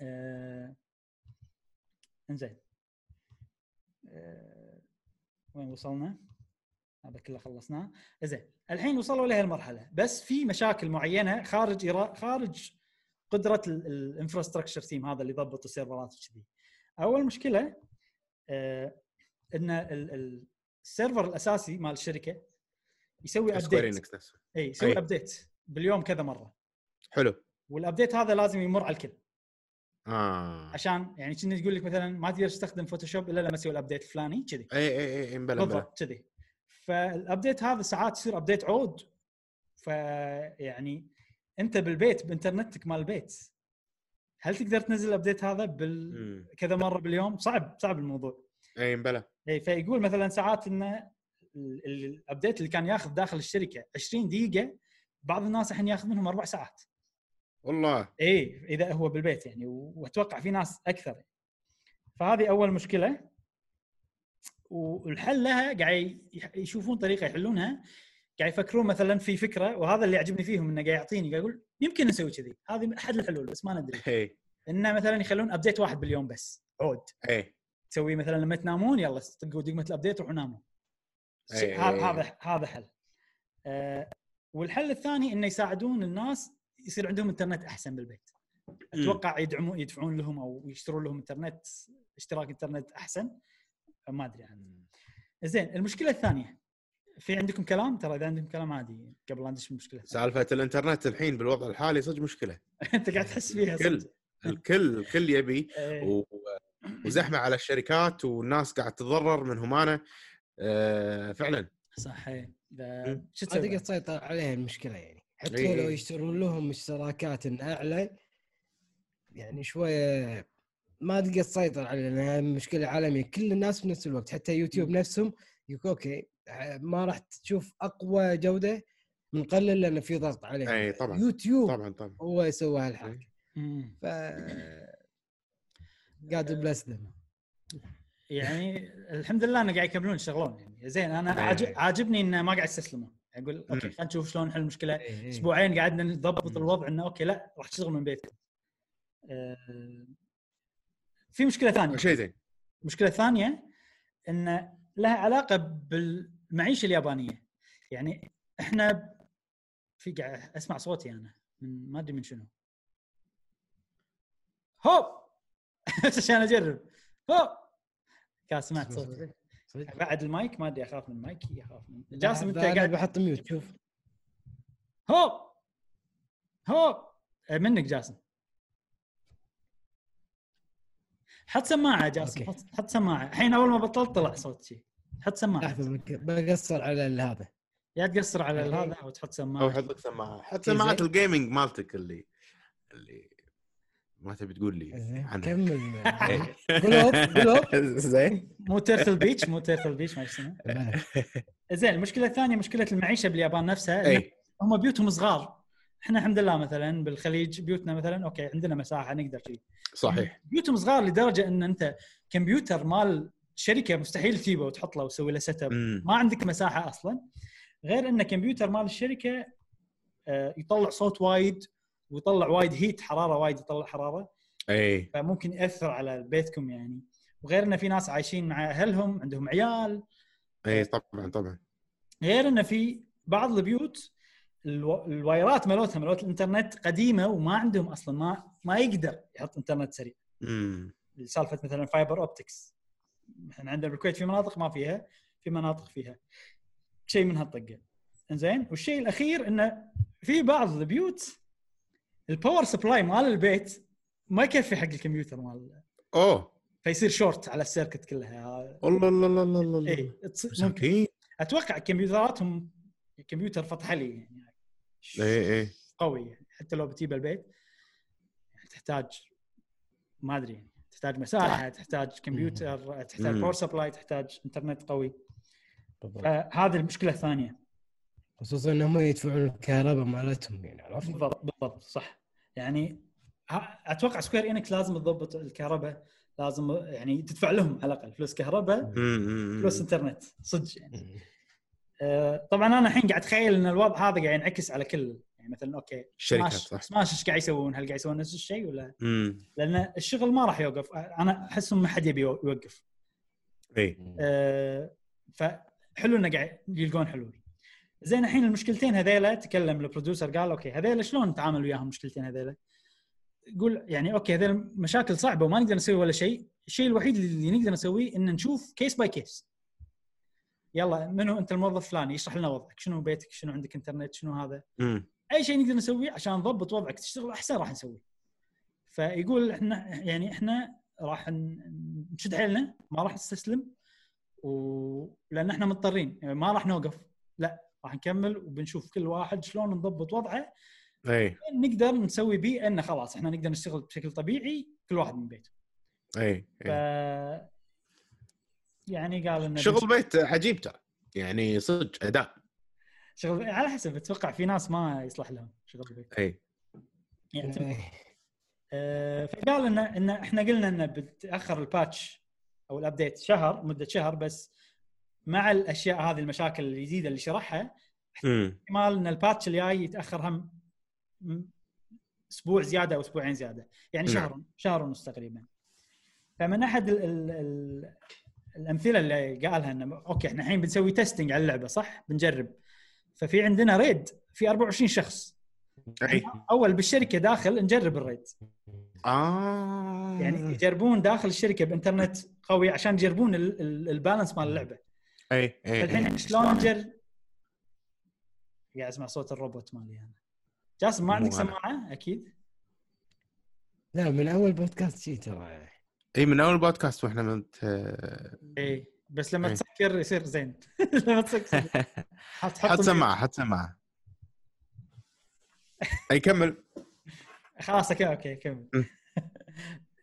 آه... إنزين. آه... وين وصلنا؟ هذا كله خلصناه زين الحين وصلوا لهالمرحله بس في مشاكل معينة خارج إرا... خارج قدرة ال infrastructure team هذا اللي يضبط السيرفرات وكذي. أول مشكلة آه... إن ال- ال- السيرفر الأساسي مال الشركة يسوي update اي يسوي. update باليوم كذا مرة. حلو. وال update هذا لازم يمر على الكل. آه. عشان يعني كنا تقول لك مثلا ما تقدر تستخدم فوتوشوب إلا لما تسوي ال update الفلاني كذي. اي اي اي مبلا بالضبط كذي. فال update هذا ساعات يصير update عود. فيعني أنت بالبيت بإنترنتك مال البيت هل تقدر تنزل ال update هذا بال. كذا مرة باليوم؟ صعب صعب الموضوع. اي مبلا اي فيقول مثلا ساعات انه ال- ال- ال update اللي كان ياخذ داخل الشركة 20 دقيقة بعض الناس الحين ياخذ منهم أربع ساعات. والله. اي إذا هو بالبيت يعني وأتوقع في ناس أكثر. فهذه أول مشكلة. والحل لها قاعد يشوفون طريقة يحلونها. قاعد يفكرون مثلا في فكرة وهذا اللي يعجبني فيهم إنه قاعد يعطيني قاعد يقول يمكن نسوي كذي. هذه أحد الحلول بس ما ندري. اي إنه مثلا يخلون update واحد باليوم بس عود. اي تسوي مثلا لما تنامون يلا طقوا دقمة ال update روحوا ناموا. هذا هذا حل. آه والحل الثاني إنه يساعدون الناس يصير عندهم إنترنت أحسن بالبيت. أتوقع يدعمون يدفعون لهم أو يشترون لهم إنترنت اشتراك إنترنت أحسن. ما أدري عنه. زين المشكلة الثانية. في عندكم كلام؟ ترى إذا عندكم كلام عادي قبل لا ندش المشكلة. سالفة الإنترنت الحين بالوضع الحالي صدق مشكلة. أنت قاعد تحس فيها الكل صدق. الكل الكل يبي إيه. و... وزحمة على الشركات والناس قاعد تتضرر من همانه آه فعلا صح إيه. ذا- مم. شو؟ تقدر تسيطر عليها المشكلة يعني حتى إي لو. يشترون لهم اشتراكات أعلى يعني شوية ما تقدر تسيطر عليها لانها مشكلة عالمية كل الناس في نفس الوقت حتى يوتيوب. نفسهم يقول أوكي ما راح تشوف أقوى جودة من قلل لأن في ضغط عليها اي طبعا يوتيوب طبعا طبعا هو يسوي. مم. ف قاعد بلس ذم يعني الحمد لله إنه قاعد يكملون يشتغلون يعني. زين أنا إيه. عاجب عاجبني إنه ما قاعد يستسلمون. أقول أوكي. خلينا نشوف شلون نحل المشكلة. إيه، أسبوعين قعدنا نضبط. الوضع إنه أوكي لا راح تشتغل من بيتكم. آه، في مشكلة ثانية. شيء زين. المشكلة الثانية إن لها علاقة بالمعيشة اليابانية. يعني إحنا في قاعد أسمع صوتي أنا من ما أدري من شنو. هوب! عشان أجرب. هوب كان سمعت صوتي؟ بعد المايك ما أدري أخاف من المايك. يخاف من جاسم أنت قاعد بحط mute شوف. هوب هوب آه، منك جاسم. حط سماعة جاسم. أوكي. حط, سماعة. الحين أول ما بطلت طلع صوت شيء حط سماعة. لحظه بقصر على ال- هذا. يا تقصر على. هذا أو تحط أو سماعه حط لك سماعة. حط زين. سماعات الجيمنج مالتك اللي اللي ما تبي تقول لي زين عنها؟ كمل. إيه. قلوب قلوب زين. مو تيرتل بيتش مو تيرتل بيتش ما اسمه زين المشكلة الثانية مشكلة المعيشة باليابان نفسها اي هم بيوتهم صغار. إحنا الحمد لله مثلا بالخليج بيوتنا مثلا أوكي عندنا مساحة نقدر شيء صحيح. بيوتهم صغار لدرجة إن أنت كمبيوتر مال شركة مستحيل تجيبه وتحط له وتسوي له setup. ما عندك مساحة أصلا. غير إن كمبيوتر مال الشركة آه، يطلع صوت وايد. ويطلع وايد heat حرارة وايد يطلع حرارة. اي فممكن يأثر على بيتكم يعني. وغير إن في ناس عايشين مع أهلهم عندهم عيال. اي طبعا طبعا. غير إن في بعض البيوت ألو... الوايرات مالتها مالت الإنترنت قديمة وما عندهم أصلا ما ما يقدر يحط إنترنت سريع. امم سالفه مثلا fiber optics إحنا عندنا بالكويت في مناطق ما فيها في مناطق فيها. شيء من هالطقه إنزين؟ والشيء الأخير انه في بعض البيوت ال power supply مال البيت ما يكفي حق الكمبيوتر مال أوه. فيصير شورت على ال circuit كلها. الله الله الله الله الله اي ممكن. أتوقع كمبيوتراتهم كمبيوتر فتح لي يعني. اي اي قوي يعني. حتى لو بتجيب البيت تحتاج ما أدري يعني. تحتاج مساحة تحتاج كمبيوتر تحتاج. power supply تحتاج انترنت قوي. بالضبط. فهذه المشكلة الثانية. خصوصا انهم يدفعون الكهرباء مالتهم يعني عرفت؟ بالضبط بالضبط صح. يعني أتوقع سكوير انكس لازم تضبط الكهرباء لازم يعني تدفع لهم على الأقل فلوس كهرباء فلوس إنترنت. صدق يعني. آه، طبعا أنا الحين قاعد أتخيل إن الوضع هذا قاعد ينعكس على كل يعني مثلا أوكي الشركات صح. سماش إيش قاعد يسوون؟ هل قاعد يسوون نفس الشيء ولا؟ امم لأن الشغل ما راح يوقف. أنا أحس ما حد يبي يوقف. اي أه فحلو إنه قاعد يلقون حلول. زين الحين المشكلتين هذيلا تكلم ال producer قال okay هذيلا شلون نتعامل وياهم المشكلتين هذيلا؟ يقول يعني okay هذيلا مشاكل صعبة وما نقدر نسوي ولا شيء، الشيء الوحيد اللي نقدر نسويه إن نشوف case by case. يلا منو أنت الموظف الفلاني؟ يشرح لنا وضعك، شنو بيتك، شنو عندك انترنت، شنو هذا، امم أي شيء نقدر نسويه عشان نضبط وضعك. تشتغل أحسن راح نسويه. فيقول إحنا يعني إحنا راح نشد حيلنا ما راح نستسلم ولان إحنا مضطرين. يعني ما راح نوقف. لا. راح نكمل وبنشوف كل واحد شلون نضبط وضعه. إي. نقدر نسوي بيه انه خلاص إحنا نقدر نشتغل بشكل طبيعي كل واحد من بيته. إي ف اي يعني قال إنه شغل بيت عجيب ترى. يعني صدق اداء شغل على حسب أتوقع في ناس ما يصلح لهم شغل البيت إي. يعني. آه، فقال ان ان إحنا قلنا إنه بتأخر ال patch أو ال update شهر مدة شهر بس. مع الأشياء هذه المشاكل الجديدة اللي شرحها احتمال إن ال patch الجاي يتأخر هم أسبوع زيادة أو أسبوعين زيادة يعني نعم. شهر شهر ونص تقريبا. فمن أحد ال ال ال الأمثلة اللي قالها إنه okay إحنا الحين بنسوي testing على اللعبة صح؟ بنجرب. ففي عندنا raid في 24 شخص. أي. أول بالشركة داخل نجرب ال raid. آه. يعني يجربون داخل الشركة بإنترنت قوي عشان يجربون ال- ال- balance مال اللعبة. اي اي الحين شلون نجرب قاعد أسمع صوت الروبوت مالي أنا. جاسم ما عندك. سماعة؟ أكيد. لا من أول بودكاست شي ترى. اي من أول بودكاست وإحنا منت اي بس لما إيه. تسكر يصير زين. لما تسكر. حط حط سماعة حط سماعة. أي كمل. خلاص okay okay كمل.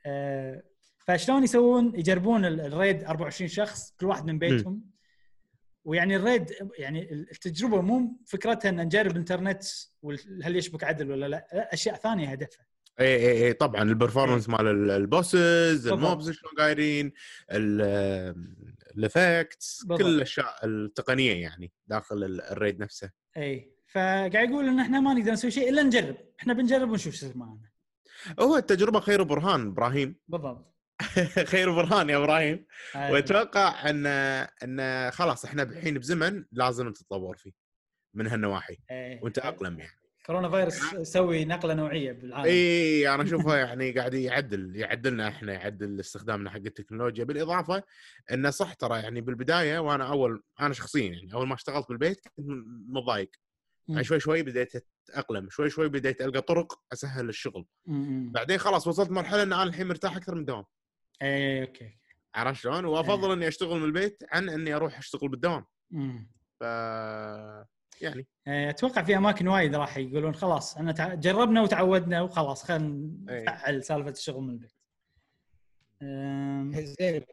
آه، فشلون يسوون يجربون ال- raid 24 شخص كل واحد من بيتهم. ويعني ال raid يعني التجربة مو فكرتها إن نجرب إنترنت وهل يشبك عدل ولا لا لا، أشياء ثانية هدفها. اي اي اي طبعا ال performance مال ال- bosses. ال mobs شلون قايرين ال effects. كل الأشياء التقنية يعني داخل ال- raid نفسه. اي فقاعد يقول إن إحنا ما نقدر نسوي شيء إلا نجرب. إحنا بنجرب ونشوف شو معنا هو التجربة خير برهان إبراهيم. بالضبط. خير برهان يا إبراهيم. وأتوقع أن أن خلاص إحنا الحين بزمن لازم تتطور فيه من هالنواحي أي. وانت اقلم يعني كورونا فيروس يسوي نقلة نوعية بالعالم اي أنا اشوفها يعني قاعد يعدل يعدلنا إحنا يعدل استخدامنا حق التكنولوجيا بالإضافة انه صح ترى يعني بالبداية وأنا أول أنا شخصيا يعني أول ما اشتغلت بالبيت كنت متضايق. يعني شوي شوي بديت أتأقلم شوي شوي بديت ألقى طرق أسهل الشغل. بعدين خلاص وصلت مرحلة أن أنا الحين مرتاح أكثر من الدوام اي okay عرفت شلون؟ وأفضل إني أشتغل من البيت عن إني أروح أشتغل بالدوام م. ف يعني إيه، أتوقع في أماكن وايد راح يقولون خلاص إحنا تع... جربنا وتعودنا وخلاص خلينا إيه. نفعل سالفة الشغل من البيت. أم، زين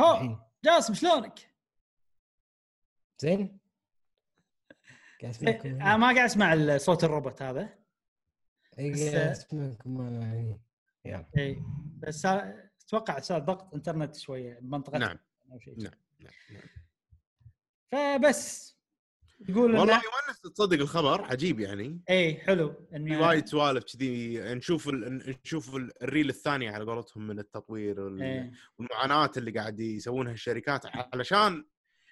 هو. جاسم شلونك؟ زين إيه، ما قاعد أسمع صوت الروبوت هذا اي هني. يلا. اي بس أتوقع صار ضغط إنترنت شوية بمنطقه نعم. أو شيء نعم نعم نعم. فبس يقول والله يونس تصدق الخبر عجيب يعني. اي حلو في وايد سوالف كذي نشوف ال... نشوف ال- الريل الثاني على قولتهم من التطوير وال... إيه. والمعاناة اللي قاعد يسوونها الشركات علشان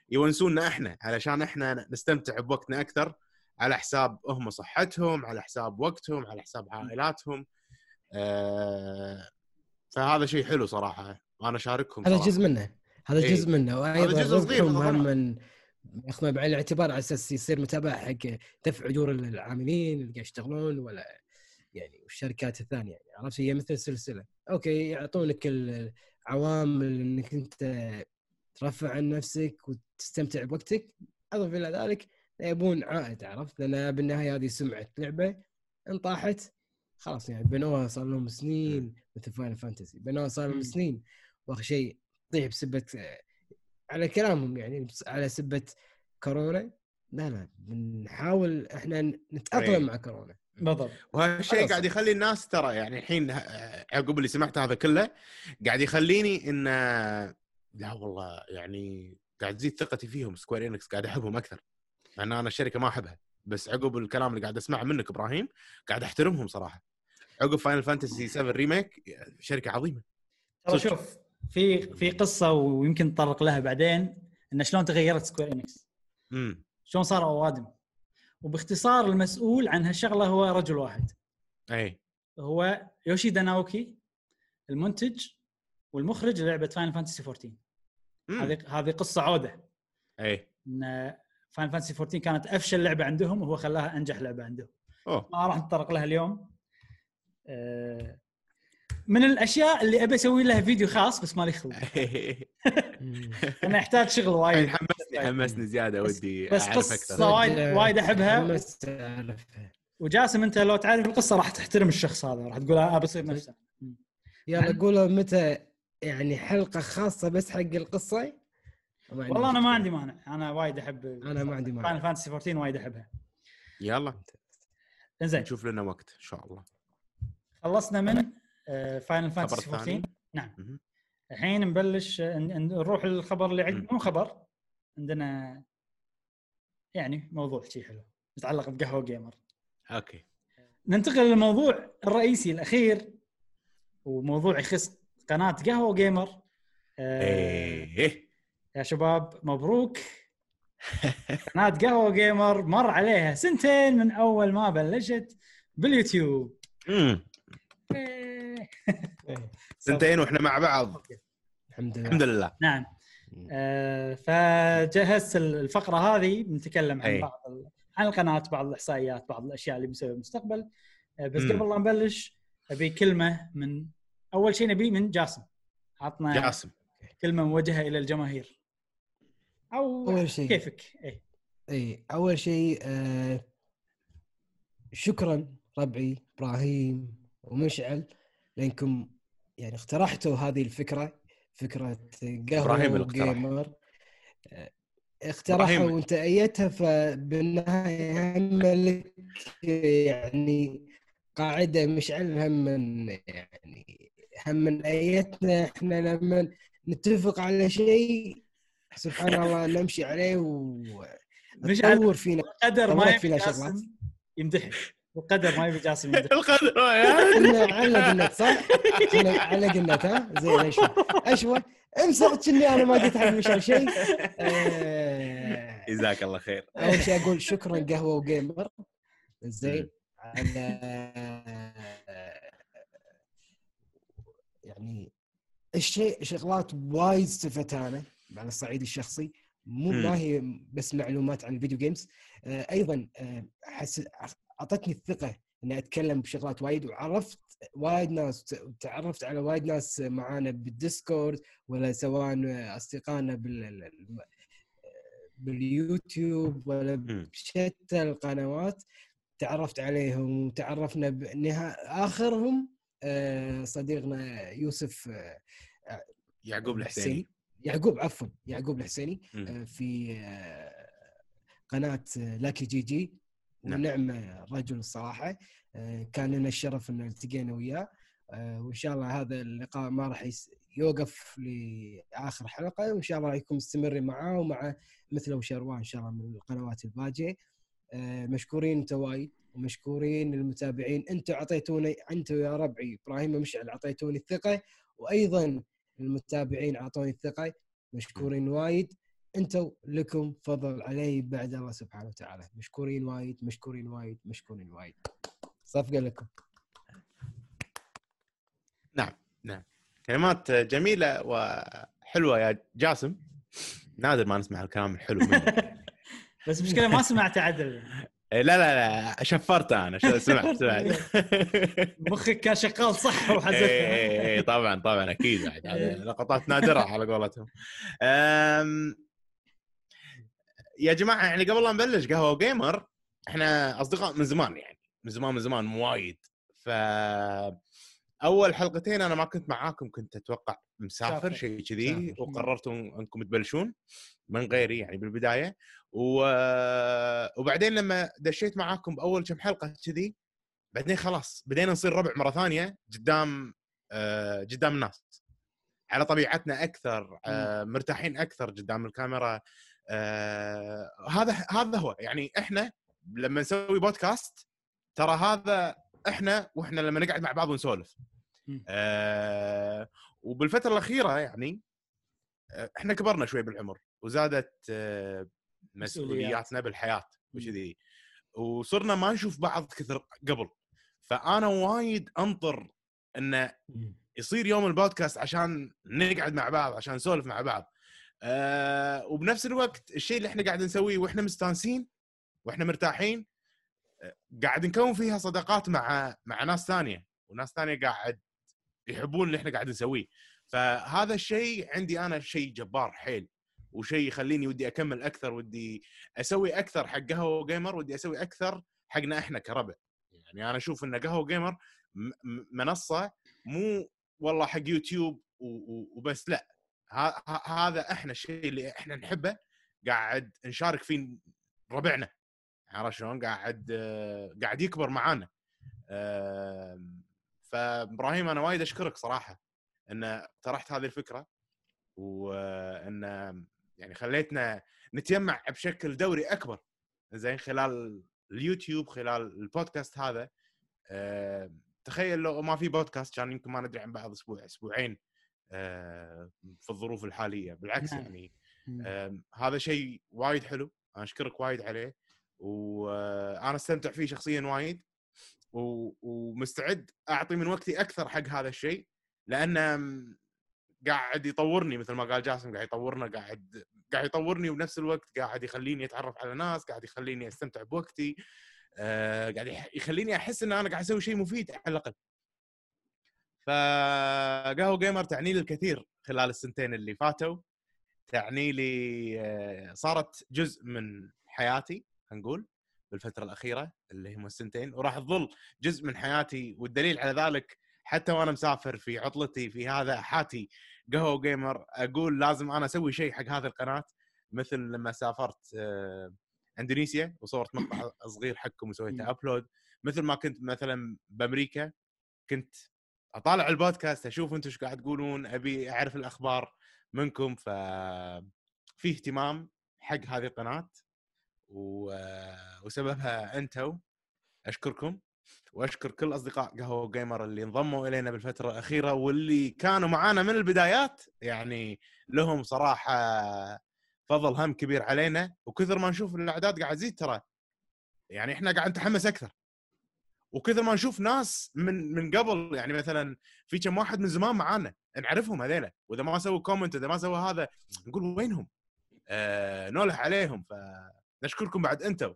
يونسونا إحنا علشان إحنا نستمتع بوقتنا أكثر. على حساب هم صحتهم على حساب وقتهم على حساب عائلاتهم. آه فهذا شيء حلو صراحة. وأنا اشاركهم هذا. جزء منه. هذا إيه. جزء منه وأيضا جزء صغير ربحهم طبعاً. هم من بعين الاعتبار على أساس يصير متابعه حق دفع أجور العاملين اللي قاعد يشتغلون ولا يعني والشركات الثانية يعني. عرفت؟ هي مثل سلسله okay يعطونك العوامل إنك أنت ترفع عن نفسك وتستمتع بوقتك. أضف إلى ذلك يبون عائد عرفت؟ لأن بالنهاية هذه سمعة لعبة انطاحت. خلاص يعني بنوها صار لهم سنين مثل Final Fantasy. بنوها صار لهم. سنين. واخر شيء تطيح بسبة على كلامهم يعني على سبة كورونا. لا لا بنحاول إحنا. نتأقلم مع كورونا. بالضبط. وهالشيء. قاعد يخلي الناس ترى يعني الحين عقب اللي سمعت هذا كله قاعد يخليني إن لا والله يعني قاعد تزيد ثقتي فيهم. Square Enix قاعد أحبهم أكثر. مع إن أنا الشركة ما أحبها بس عقب الكلام اللي قاعد أسمعه منك إبراهيم قاعد أحترمهم صراحة. عقب Final Fantasy 7 Remake شركة عظيمة. ترى. شوف في في قصة ويمكن نتطرق لها بعدين إن شلون تغيرت Square Enix امم شلون صاروا أوادم. وباختصار المسؤول عن هالشغلة هو رجل واحد. أي. هو يوشيدا ناوكي المنتج والمخرج للعبه Final Fantasy 14 مم. هذه هذه قصة عودة. أي. إن Final Fantasy 14 كانت أفشل لعبة عندهم وهو خلاها أنجح لعبة عندهم. أوه. ما راح نتطرق لها اليوم. آه، من الأشياء اللي أبي أسوي لها فيديو خاص بس مالي خلق. أنا يحتاج شغل وايد. حمسني حمسني زيادة ودي بس أكثر. وايد- وايد أعرفها. وجاسم أنت لو تعرف القصة راح تحترم الشخص هذا راح تقول ابى أصير نفسه يلا قولوا متى يعني حلقة خاصة بس حق القصة؟ والله أنا ما. عندي مانع. أنا وايد أحب أنا ما عندي Final مانع Fantasy 14 وايد أحبها. يلا. إنزين. نشوف لنا وقت إن شاء الله. خلصنا من Final Fantasy 14 الثاني نعم. الحين نبلش آه، نروح للخبر اللي عندنا. مو خبر. عندنا يعني موضوع شيء حلو. يتعلق بقهوة جيمر okay. ننتقل للموضوع الرئيسي الأخير وموضوع يخص قناة قهوة جيمر آه، إيه. يا شباب مبروك. قناة قهوة جيمر مر عليها سنتين من أول ما بلشت باليوتيوب. سنتين وإحنا مع بعض. الحمد لله. الحمد لله. نعم. آه، فجهزت الفقرة هذه بنتكلم عن. بعض عن القناة بعض الإحصائيات بعض الأشياء اللي بنسويها بالمستقبل. آه، بس. قبل لا نبلش أبي كلمة من أول شيء نبي من جاسم. عطنا جاسم. كلمة موجهة إلى الجماهير. أو أول شيء. كيفك؟ اي اي أول شيء آه شكرا ربعي إبراهيم ومشعل لأنكم يعني اقترحتوا هذه الفكرة فكرة قهوة إبراهيم اللي اقترح. جيمر آه،. اقترحها وأنت ايدتها فبالنهاية هم لك يعني قاعدة مشعل هم من يعني هم من أيتنا. إحنا لما نتفق على شيء سبحان الله نمشي عليه و مش تطور فينا القدر ما يبي فينا جاسم شغلات. يمدحك. القدر ما يبي جاسم يمدحك. القدر علق النت صح؟ إحنا علق النت ها؟ زين اشوى اشوى امسك كني أنا ما قلت حق مشعل شيء. آه، جزاك الله خير. أول شيء أقول شكرا قهوة وجيمر. زين على يعني الشيء شغلات وايد استفدت أنا. على الصعيد الشخصي. مو. ما هي بس معلومات عن الـ video games آه، أيضا آه، حس أعطتني الثقة إني أتكلم بشغلات وايد وعرفت وايد ناس تعرفت على وايد ناس معانا بالديسكورد ولا سواء أصدقائنا بال باليوتيوب ولا. بشتى القنوات. تعرفت عليهم وتعرفنا بينها آخرهم آه، صديقنا يوسف آه، يعقوب الحسيني. يعقوب عفوا يعقوب الحسيني. آه، في آه، قناة آه، لاكي جي جي نعم. ونعم الرجل الصراحة كان لنا الشرف إن التقينا وياه وإن شاء الله هذا اللقاء ما راح يوقف لآخر حلقة وإن شاء الله يكون مستمرين معاه ومع مثله وشروان إن شاء الله من القنوات الباجية مشكورين أنت وايد ومشكورين المتابعين أنتم أعطيتوني أنتم يا ربعي إبراهيم ومشعل أعطيتوني الثقة وأيضا المتابعين أعطوني الثقة مشكورين وايد. أنتم لكم فضل علي بعد الله سبحانه وتعالى. مشكورين وايد مشكورين وايد مشكورين وايد. صفقة لكم. كلمات جميلة وحلوة يا جاسم. نادر ما نسمع الكلام الحلو منك. بس مشكلة ما سمعت عدل. لا لا لا شفرت أنا سمعت سمعت. مخك كان شغال صح إيه، وحذفتها إيه، إيه، طبعا طبعا أكيد بعد هذه لقطات نادرة على قولتهم. يا جماعة يعني قبل لا نبلش قهوة جيمر إحنا أصدقاء من زمان يعني من زمان من زمان وايد. ف أول حلقتين أنا ما كنت معاكم كنت أتوقع مسافر. شيء كذي. وقررتوا إنكم تبلشون. من غيري يعني بالبداية. و... وبعدين لما دشيت معاكم بأول كم حلقة كذي بعدين خلاص بدينا نصير ربع مرة ثانية قدام آه، قدام الناس. على طبيعتنا أكثر آه، مرتاحين أكثر قدام الكاميرا. آه، هذا هذا هو. يعني إحنا لما نسوي بودكاست ترى هذا إحنا وإحنا لما نقعد مع بعض ونسولف. آه، وبالفترة الأخيرة يعني إحنا كبرنا شوي بالعمر. وزادت آه، مسؤولياتنا بالحياة وكذي وصرنا ما نشوف بعض كثر قبل. فأنا وايد أنطر إنه يصير يوم البودكاست عشان نقعد مع بعض عشان نسولف مع بعض. أه وبنفس الوقت الشيء اللي إحنا قاعد نسويه وإحنا مستانسين وإحنا مرتاحين آه، قاعد نكون فيها صداقات مع مع ناس ثانية. وناس ثانية قاعد يحبون اللي إحنا قاعد نسويه. فهذا الشيء عندي أنا شيء جبار حيل. وشيء يخليني ودي أكمل أكثر ودي أسوي أكثر حق قهوة جيمر ودي أسوي أكثر حقنا إحنا كربع. يعني أنا أشوف إن قهوة جيمر منصة مو والله حق يوتيوب وبس لا. هذا إحنا الشيء اللي إحنا نحبه قاعد نشارك فيه ربعنا. عرفت شلون؟ قاعد قاعد يكبر معانا. فإبراهيم أنا وايد أشكرك صراحة ان طرحت هذه الفكرة وان يعني خليتنا نتجمع بشكل دوري أكبر. زين خلال اليوتيوب خلال البودكاست هذا آم، تخيل لو ما في بودكاست كان يمكن ما ندري عن بعض أسبوع أسبوعين آه، في الظروف الحالية. بالعكس نعم. يعني هذا شيء وايد حلو. أنا أشكرك وايد عليه. وأنا أستمتع فيه شخصيا وايد. ومستعد أعطي من وقتي أكثر حق هذا الشيء. لأنه م- قاعد يطورني مثل ما قال جاسم قاعد يطورنا قاعد قاعد يطورني وبنفس الوقت قاعد يخليني أتعرف على ناس قاعد يخليني أستمتع بوقتي آه، قاعد يخليني أحس إن أنا قاعد أسوي شيء مفيد على الأقل. فقهوة جيمر تعني لي الكثير خلال السنتين اللي فاتوا تعني لي آه، صارت جزء من حياتي خلينا نقول بالفترة الأخيرة اللي هم السنتين وراح تظل جزء من حياتي والدليل على ذلك حتى وأنا مسافر في عطلتي في هذا حاتي قهوة جيمر أقول لازم أنا أسوي شيء حق هذه القناة مثل لما سافرت آه، إندونيسيا وصورت مقطع صغير حقكم وسويته upload مثل ما كنت مثلا بأمريكا كنت أطالع البودكاست أشوف أنتم إيش قاعد تقولون أبي أعرف الأخبار منكم ف في اهتمام حق هذه القناة و... وسببها أنتم أشكركم. وأشكر كل أصدقاء قهوة جيمر اللي انضموا إلينا بالفترة الأخيرة واللي كانوا معانا من البدايات. يعني لهم صراحة فضل هم كبير علينا. وكثر ما نشوف الأعداد قاعد تزيد ترى يعني إحنا قاعد نتحمس أكثر. وكثر ما نشوف ناس من من قبل يعني مثلا في كم واحد من زمان معانا نعرفهم هذيلا. وإذا ما سووا comment إذا ما سووا هذا نقول وينهم؟ آه نولح عليهم. فنشكركم بعد أنتم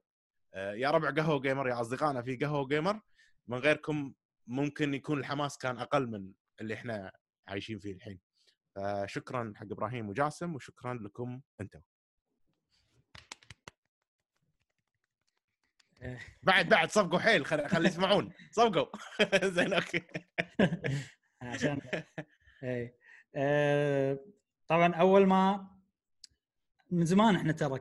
آه يا ربع قهوة جيمر يا أصدقائنا في قهوة جيمر. من غيركم ممكن يكون الحماس كان أقل من اللي إحنا عايشين فيه الحين. فشكرا حق إبراهيم وجاسم وشكرا لكم أنتم. إيه. بعد بعد صفقوا حيل خلي خلي يسمعون. صفقوا. زين أوكي. عشان اي آه، طبعا أول ما من زمان إحنا ترى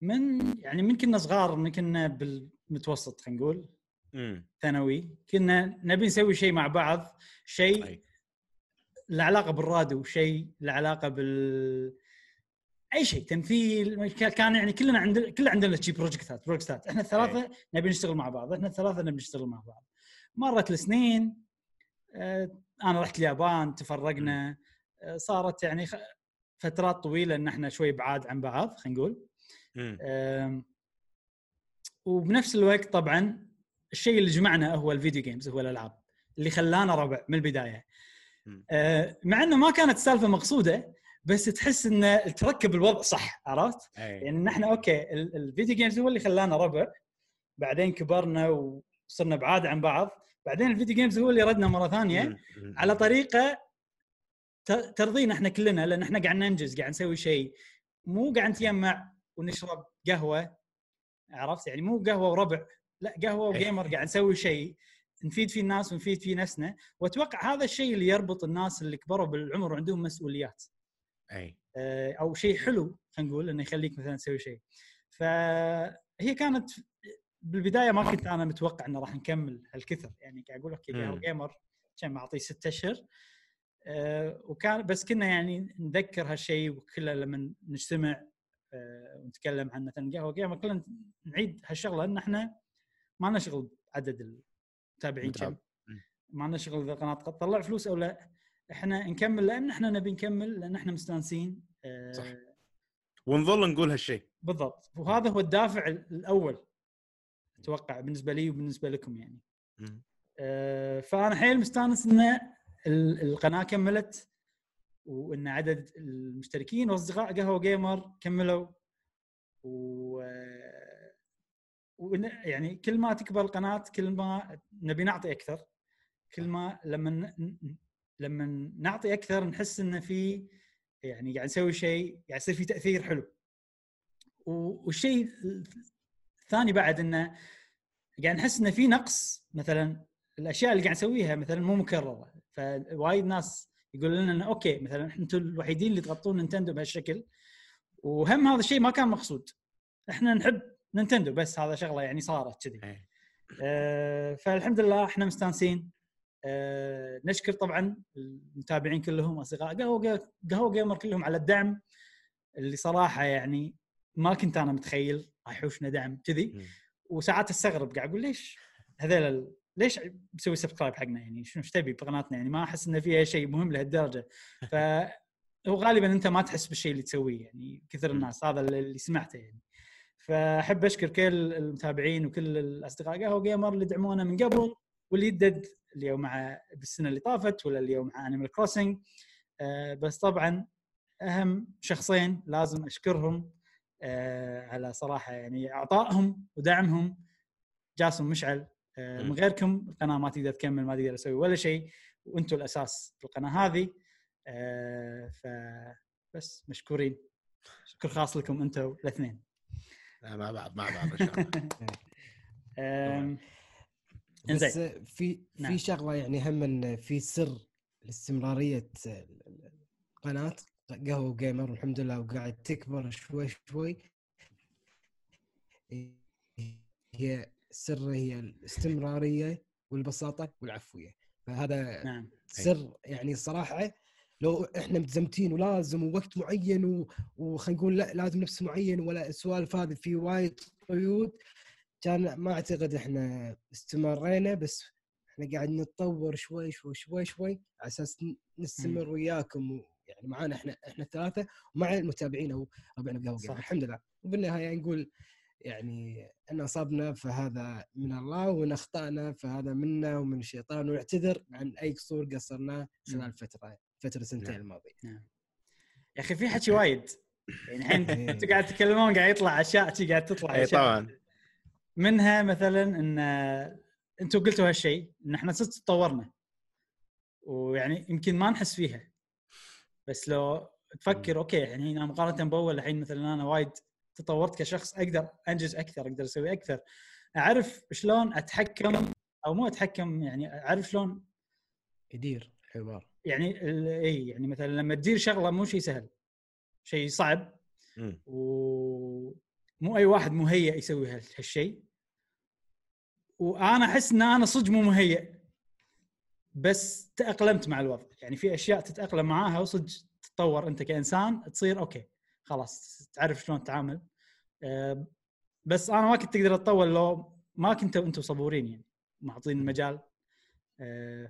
من يعني من كنا صغار من كنا بالمتوسط خلينا نقول. ثانوي كنا نبي نسوي شيء مع بعض شيء. له علاقة بالراديو شيء له علاقة بال أي شيء تمثيل كان يعني كلنا عندنا كلنا عندنا شي بروجكتات بروجكتات إحنا الثلاثة نبي نشتغل مع بعض إحنا الثلاثة نبي نشتغل مع بعض. مرت السنين آه، أنا رحت اليابان تفرقنا آه، صارت يعني فترات طويلة إن إحنا شوي بعاد عن بعض خلينا نقول. وبنفس الوقت طبعا الشيء اللي جمعنا هو ال video games هو الألعاب اللي خلانا ربع من البداية. آه، مع إنه ما كانت السالفة مقصودة بس تحس انه تركب الوضع صح عرفت؟ أي. يعني نحن okay ال- ال video games هو اللي خلانا ربع بعدين كبرنا وصرنا بعاد عن بعض بعدين ال video games هو اللي ردنا مرة ثانية. على طريقة ترضينا إحنا كلنا لأن إحنا قاعد ننجز قاعد نسوي شيء مو قاعد نتجمع ونشرب قهوة عرفت يعني مو قهوة وربع لا قهوه وجيمر قاعد نسوي شيء نفيد فيه الناس ونفيد فيه نفسنا. وأتوقع هذا الشيء اللي يربط الناس اللي كبروا بالعمر وعندهم مسؤوليات. أي. آه، أو شيء حلو خلينا نقول إنه يخليك مثلا تسوي شيء. فهي كانت بالبداية ما كنت أنا متوقع إنه راح نكمل هالكثر. يعني قاعد أقول okay مم. جيمر كان اعطيه ستة أشهر. آه، وكان بس كنا يعني نذكر هالشيء وكله لما نجتمع آه، ونتكلم عن مثلا قهوه جيمر كلنا نعيد هالشغلة إن إحنا ما لنا شغل بعدد المتابعين متابع. كم. ما لنا شغل إذا القناة تطلع فلوس أو لا إحنا نكمل لأن إحنا نبي نكمل لأن إحنا مستانسين آه، صح. ونظل نقول هالشيء بالضبط وهذا هو الدافع ال- الأول أتوقع بالنسبة لي وبالنسبة لكم يعني. آه، فأنا حيل مستانس إن ال- القناة كملت وإن عدد المشتركين وأصدقاء قهوة جيمر كملوا و يعني كل ما تكبر القناة كل ما نبي نعطي أكثر كل ما لما لما نعطي أكثر نحس إن في يعني قاعد نسوي شيء قاعد يصير في تأثير حلو. والشيء الثاني بعد إنه قاعد نحس انه في نقص مثلا الأشياء اللي قاعد نسويها مثلا مو مكررة. فوايد ناس يقولون لنا إنه okay مثلا أنتم الوحيدين اللي تغطون نينتندو بهالشكل وهم هذا الشيء ما كان مقصود. إحنا نحب نينتندو بس هذا شغلة يعني صارت كذي. أي. آه، فالحمد لله إحنا مستانسين. آه، نشكر طبعا المتابعين كلهم أصدقاء قهوة قهوة جيمر كلهم على الدعم اللي صراحة يعني ما كنت أنا متخيل راح يحوشنا دعم كذي. وساعات أستغرب قاعد أقول ليش هذول ليش بسوي subscribe حقنا يعني؟ شنو إيش تبي بقناتنا يعني؟ ما أحس انه فيها شيء مهم لهالدرجة. ف هو غالبا أنت ما تحس بالشيء اللي تسويه يعني كثر الناس هذا اللي سمعته يعني. فأحب أشكر كل المتابعين وكل الأصدقاء. قهوة جيمر اللي دعمونا من قبل واللي يدد اليوم مع بالسنة اللي طافت ولا اليوم مع انيمال كروسنج آه بس طبعا أهم شخصين لازم أشكرهم آه على صراحة يعني إعطائهم ودعمهم. جاسم مشعل آه من. غيركم القناة ما تقدر تكمل ما تقدر تسوي ولا شيء وأنتم الأساس في القناة هذه. فبس مشكورين. شكر خاص لكم أنتم الاثنين. لا، مع بعض مع بعض إن شاء الله. آم، بس إنزين. في نعم. في شغلة يعني هم إن في سر لاستمرارية القناه قهوة جيمر والحمد لله وقاعد تكبر شوي شوي. هي السر هي الاستمرارية والبساطة والعفوية. فهذا نعم. سر يعني صراحة لو إحنا متزمتين ولازم ووقت معين و- وخلينا نقول لا لازم نفس معين ولا السوالف هذه في وايد قيود كان ما أعتقد إحنا استمرينا بس إحنا قاعد نتطور شوي شوي شوي شوي على أساس نستمر وياكم يعني معانا إحنا إحنا الثلاثة ومع المتابعين أو ربعنا بقهوه. الحمد لله وبالنهاية نقول يعني إن أصابنا فهذا من الله وإن أخطأنا فهذا منا ومن الشيطان ونعتذر عن أي قصور قصرناه خلال مم. فترة فتره سنتين نعم. الماضية. يا أخي في حكي وايد. يعني الحين إيه. أنتم قاعد تتكلمون قاعد يطلع أشياء شي قاعد تطلع اي. طبعا. منها مثلا إن أنتم قلتوا هالشيء إن إحنا صدق تطورنا. ويعني يمكن ما نحس فيها. بس لو تفكر okay يعني أنا مقارنة بأول الحين مثلا أنا وايد تطورت كشخص أقدر أنجز أكثر أقدر أسوي أكثر. أعرف شلون أتحكم أو مو أتحكم يعني أعرف شلون يدير حوار. يعني ال- اي يعني مثلا لما تدير شغلة مو شيء سهل شيء صعب مم. ومو أي واحد مهيئ يسوي هال- هالشيء وأنا أحس إن أنا صدق مو مهيئ بس تأقلمت مع الوضع. يعني في أشياء تتأقلم معاها وصدق تتطور. أنت كإنسان تصير okay خلاص تعرف شلون تتعامل. أه، بس أنا ما كنت أقدر أتطور لو ما كنتوا أنتم صبورين يعني. معطين المجال أه،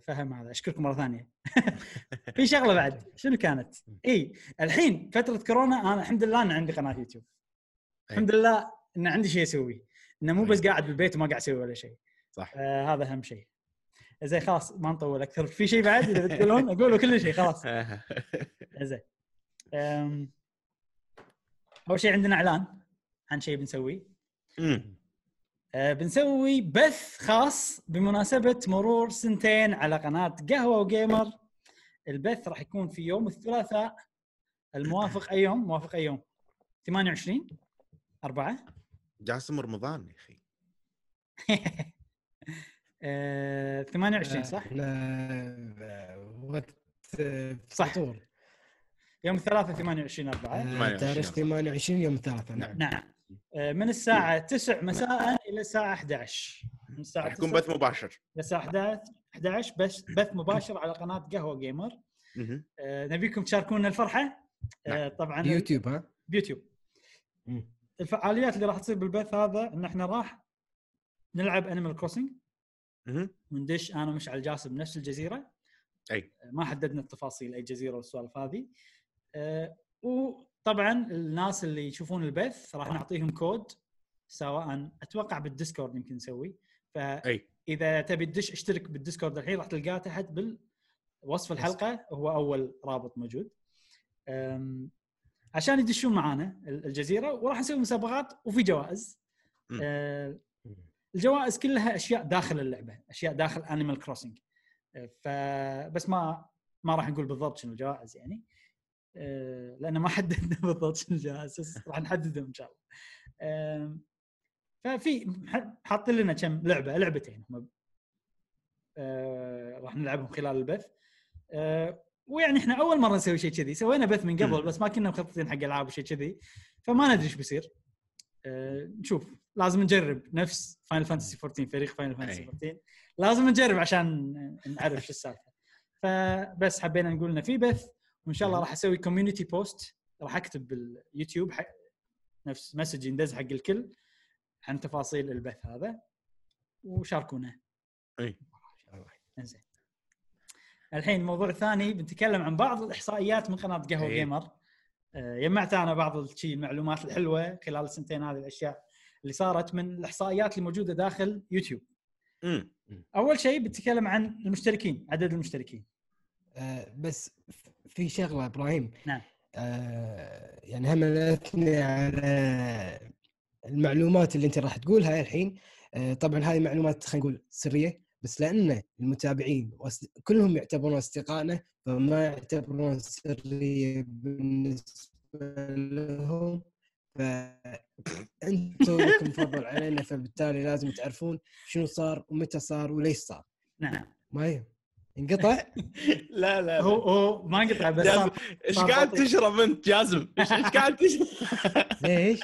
فهم هذا أشكركم مرة ثانية. في شغلة بعد. شنو كانت؟ إي الحين فترة كورونا أنا الحمد لله إن عندي قناة يوتيوب. الحمد لله إن عندي شيء اسويه إنه مو بس. قاعد بالبيت وما قاعد أسوي ولا شيء صح. آه هذا أهم شيء زين خلاص ما نطول أكثر. في شيء بعد إذا بتقولون؟ أقولوا كل شيء خلاص. زين أم، أول شيء عندنا إعلان عن شيء بنسويه. بنسوي بث خاص بمناسبة مرور سنتين على قناة قهوة وجيمر. البث راح يكون في يوم الثلاثاء. الموافق أي يوم؟ موافق أي يوم؟ 28 4 جاسم رمضان يا أخي. أه، 28 صح؟ إحنا وقت آه، صح. فطور. يوم الثلاثاء 28 4 آه، 28 تاريخ 28 يوم الثلاثاء نعم. نعم. من الساعة 9 مساء إلى الساعة 11 من الساعة راح يكون 9 بث مباشر. إلى الساعة 11 11 بس بث مباشر على قناة قهوة جيمر. أه، نبيكم تشاركونا الفرحة؟ أه، نعم. طبعا يوتيوب ها؟ بيوتيوب. الفعاليات اللي راح تصير بالبث هذا إن إحنا راح نلعب Animal Crossing. وندش أنا ومشعل جاسم بنفس الجزيرة. أي. ما حددنا التفاصيل أي جزيرة والسوالف هذه. أه وطبعا الناس اللي يشوفون البث راح نعطيهم كود سواء أتوقع بالديسكورد يمكن نسوي. فاذا تبي تدش اشترك بالديسكورد الحين راح تلقاه تحت بالوصف الحلقة هو أول رابط موجود. عشان يدشون معانا ال- الجزيرة وراح نسوي مسابقات وفي جوائز. أه، الجوائز كلها أشياء داخل اللعبة أشياء داخل Animal Crossing فبس ما ما راح نقول بالضبط شنو الجوائز يعني. لأن ما حددنا بالضبط شنو الجوائز بس راح نحددهم إن شاء الله. ففي حاطين لنا كم لعبة لعبتين هم. أه، راح نلعبهم خلال البث. أه، ويعني إحنا أول مرة نسوي شيء كذي. سوينا بث من قبل. بس ما كنا مخططين حق ألعاب وشيء كذي. فما ندري إيش بيصير. نشوف. لازم نجرب نفس Final Fantasy 14 فريق Final Fantasy أي. 14 لازم نجرب عشان نعرف شو السالفة. فبس حبينا نقول إنه في بث. وإن شاء الله راح أسوي community post راح أكتب باليوتيوب حق نفس message يندز حق الكل عن تفاصيل البث هذا وشاركونا. اي انزين الحين الموضوع الثاني بنتكلم عن بعض الإحصائيات من قناة قهوه إيه. جيمر آه، جمعت أنا بعض المعلومات الحلوة خلال السنتين هذه الأشياء اللي صارت من الإحصائيات اللي موجوده داخل يوتيوب. امم أول شيء بنتكلم عن المشتركين عدد المشتركين. آه، بس في شغلة إبراهيم. نعم. آه، يعني هم اثني على المعلومات اللي أنت راح تقولها الحين. آه، طبعا هذه معلومات خلينا نقول سرية بس لأن المتابعين كلهم يعتبرون أصدقائنا فما يعتبرون سرية بالنسبة لهم. فأنتم لكم فضل علينا فبالتالي لازم تعرفون شنو صار ومتى صار وليش صار. نعم. ما انقطع لا لا هو هو ما انقطع بس إيش قاعد. تشرب أنت جاسم؟ إيش إيش قاعد تشرب؟ ليش؟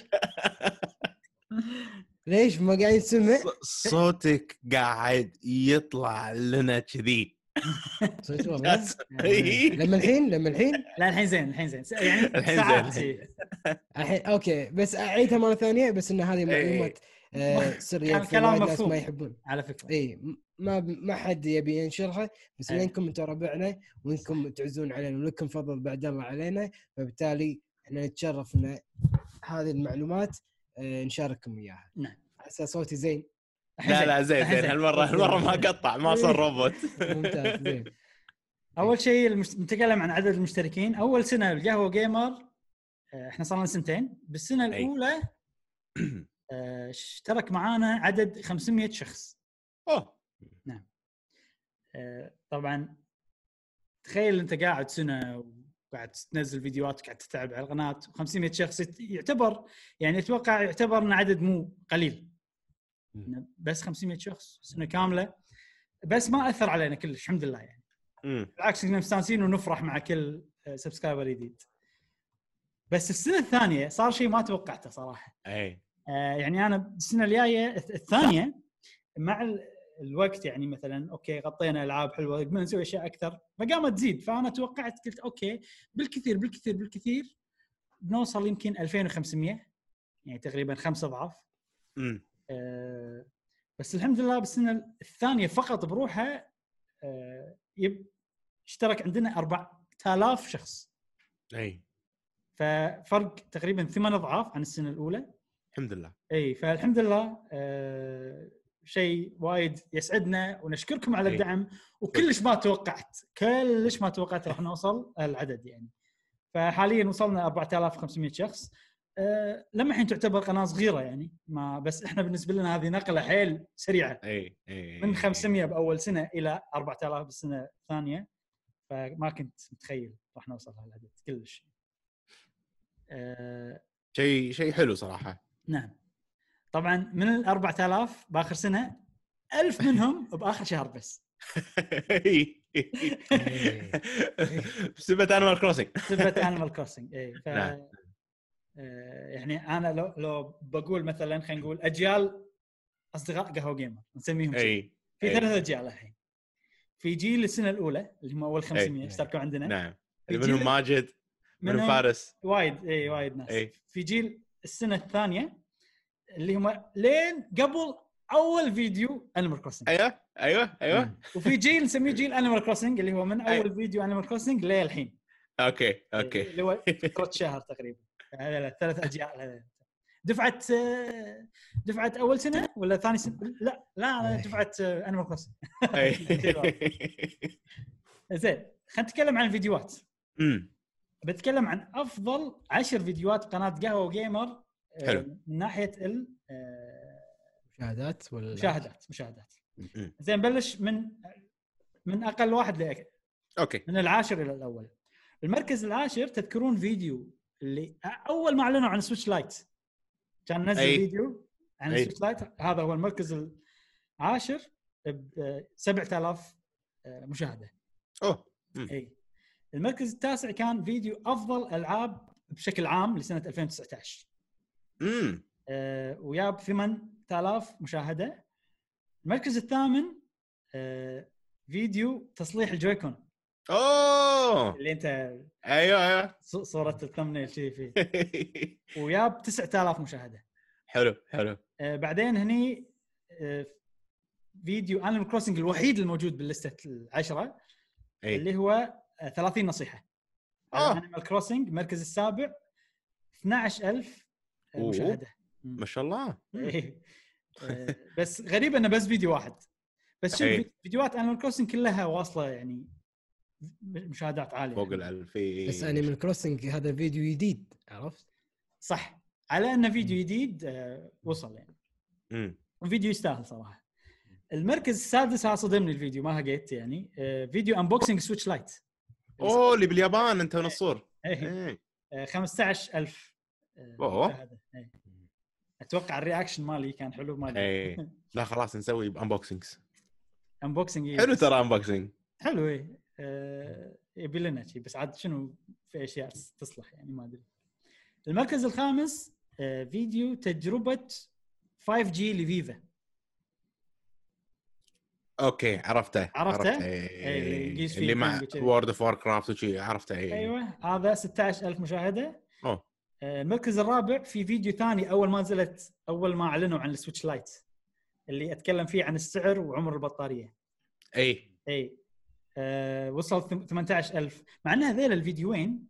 ليش ما قاعد يسمع؟ صوتك قاعد يطلع لنا كذي صوت والله جاسم. إي. لما الحين لما الحين لا الحين زين الحين زين يعني الحين ساعات زين،. الحين okay بس أعيدها مرة ثانية بس إن هذه معلومات آه، في كلام ناس مفهوم. ما يحبون. على فكرة. اي ما ب- ما حد يبي ينشرها بس إيه. لانكم أنتم ربعنا وإنكم تعزون علينا ولكم فضل بعد الله علينا فبالتالي إحنا نتشرف ان هذه المعلومات آه، نشارككم إياها. نعم. هسه صوتي زين. لا لا زين زين هالمرة هالمرة ما قطع ما صار روبوت. ممتاز زين. أول شيء المش... نتكلم عن عدد المشتركين. أول سنة القهوة جيمر آه، إحنا صار لنا سنتين. بالسنة. الأولى اشترك معانا عدد 500 شخص. أوه. آه، طبعا تخيل أنت قاعد سنه وقاعد تنزل فيديوهات وقاعد تتعب على القناة 500 شخص يعتبر يعني أتوقع يعتبر انه عدد مو قليل. إنه بس 500 شخص سنة كاملة. بس ما أثر علينا كلش الحمد لله يعني. بالعكس كنا مستانسين ونفرح مع كل سبسكرايبر جديد. بس السنة الثانية صار شيء ما توقعته صراحة. اي آه، يعني أنا السنة الجاية الث- الثانية مع ال- الوقت يعني مثلا okay غطينا ألعاب حلوة قمنا نسوي أشياء أكثر فقامت تزيد فأنا توقعت قلت okay بالكثير بالكثير بالكثير بنوصل يمكن 2500 يعني تقريبا خمس أضعاف. أمم. آه، بس الحمد لله بالسنة الثانية فقط بروحها آه، yep اشترك عندنا 4000 شخص. أي. ففرق تقريبا ثمان أضعاف عن السنة الأولى. الحمد لله. إي فالحمد لله آه شيء وايد يسعدنا ونشكركم على. الدعم وكلش ما توقعت كلش ما توقعت راح نوصل العدد يعني. فحاليا وصلنا 4500 شخص. أه لما الحين تعتبر قناة صغيرة يعني ما بس إحنا بالنسبة لنا هذه نقلة حيل سريعة. إي إي من 500 بأول سنة إلى 4000 بالسنة الثانية. فما كنت متخيل راح نوصل هالعدد كلش. أه شيء شيء حلو صراحة. نعم. طبعا من ال 4000 بآخر سنة 1000 منهم بآخر شهر بس. بسبب Animal Crossing سبة Animal Crossing إي. ف نعم. آه، يعني أنا لو لو بقول مثلا خلينا نقول أجيال أصدقاء قهوة Gamer نسميهم. إي في. ثلاث أجيال الحين. في جيل السنة الأولى اللي هم أول 500 أي. اشتركوا عندنا. نعم. منهم ماجد منهم منهم فارس. وايد إي وايد ناس. أي. في جيل السنة الثانية اللي هم لين قبل أول فيديو Animal Crossing أيوه أيوه أيوه وفي جيل نسميه جيل Animal Crossing اللي هو من أي. أول فيديو Animal Crossing للحين okay okay اللي هو كوت شهر تقريبا هذا ثلاث أجيال. دفعه دفعه أول سنة ولا ثاني سنة؟ لا لا أنا. دفعه Animal Crossing. زين خلينا نتكلم عن الفيديوهات أمم. بتكلم عن أفضل عشر فيديوهات قناة قهوة Gamer آه، حلو. من ناحية ال- آه، مشاهدات ولا مشاهدات مشاهدات. زين بلش من من أقل واحد لأك... okay. من العاشر إلى الأول. المركز العاشر تذكرون فيديو اللي أول ما أعلنوا عن Switch Lite كان نزل أي. فيديو عن أي. Switch Lite هذا هو المركز العاشر ب 7000 مشاهدة. أوه. أي. المركز التاسع كان فيديو أفضل ألعاب بشكل عام لسنة 2019 امم آه، وياب 8000 مشاهدة. المركز الثامن آه، فيديو تصليح ال Joy-Con. أوه! اللي أنت أيوه أيوه. صورة ال thumbnail شي فيه وياب 9000 مشاهدة. حلو حلو. آه، بعدين هني آه، فيديو Animal Crossing الوحيد الموجود بال لستة العشرة اي اللي هو 30 نصيحة آه. Animal Crossing المركز السابع 12000 آه، أوه. مشاهدة ما شاء الله. إيه. آه، بس غريب إنه بس فيديو واحد بس شوف إيه. فيديوهات Animal Crossing كلها واصلة يعني مشاهدات عالية فوق. الألف إي. بس Animal Crossing هذا فيديو جديد عرفت؟ صح على إنه فيديو جديد آه، وصل يعني أمم. فيديو يستاهل صراحة المركز السادس صدمني الفيديو ما هقيت يعني فيديو unboxing Switch Lite أوه اللي باليابان أنت إيه. إيه. آه، 15000 آه، أوه. مشاهدة. إيه. أتوقع ال reaction مالي كان حلو مالي اي لا خلاص نسوي unboxings unboxing حلو ترى unboxing حلو إيه. يبي لنا شيء بس عاد شنو في أشياء تصلح يعني ما أدري. المركز الخامس فيديو تجربة 5G لفيفا. okay عرفته عرفته؟ إيه. إيه، اللي مع. World of Warcraft وشي عرفته اي أيوه هذا 16000 مشاهدة. أوه. آه، المركز الرابع في فيديو ثاني أول ما نزلت أول ما أعلنوا عن ال Switch Lite اللي أتكلم فيه عن السعر وعمر البطارية. إي. إي. آه وصل ثم- 18000 مع إن هذيل الفيديوين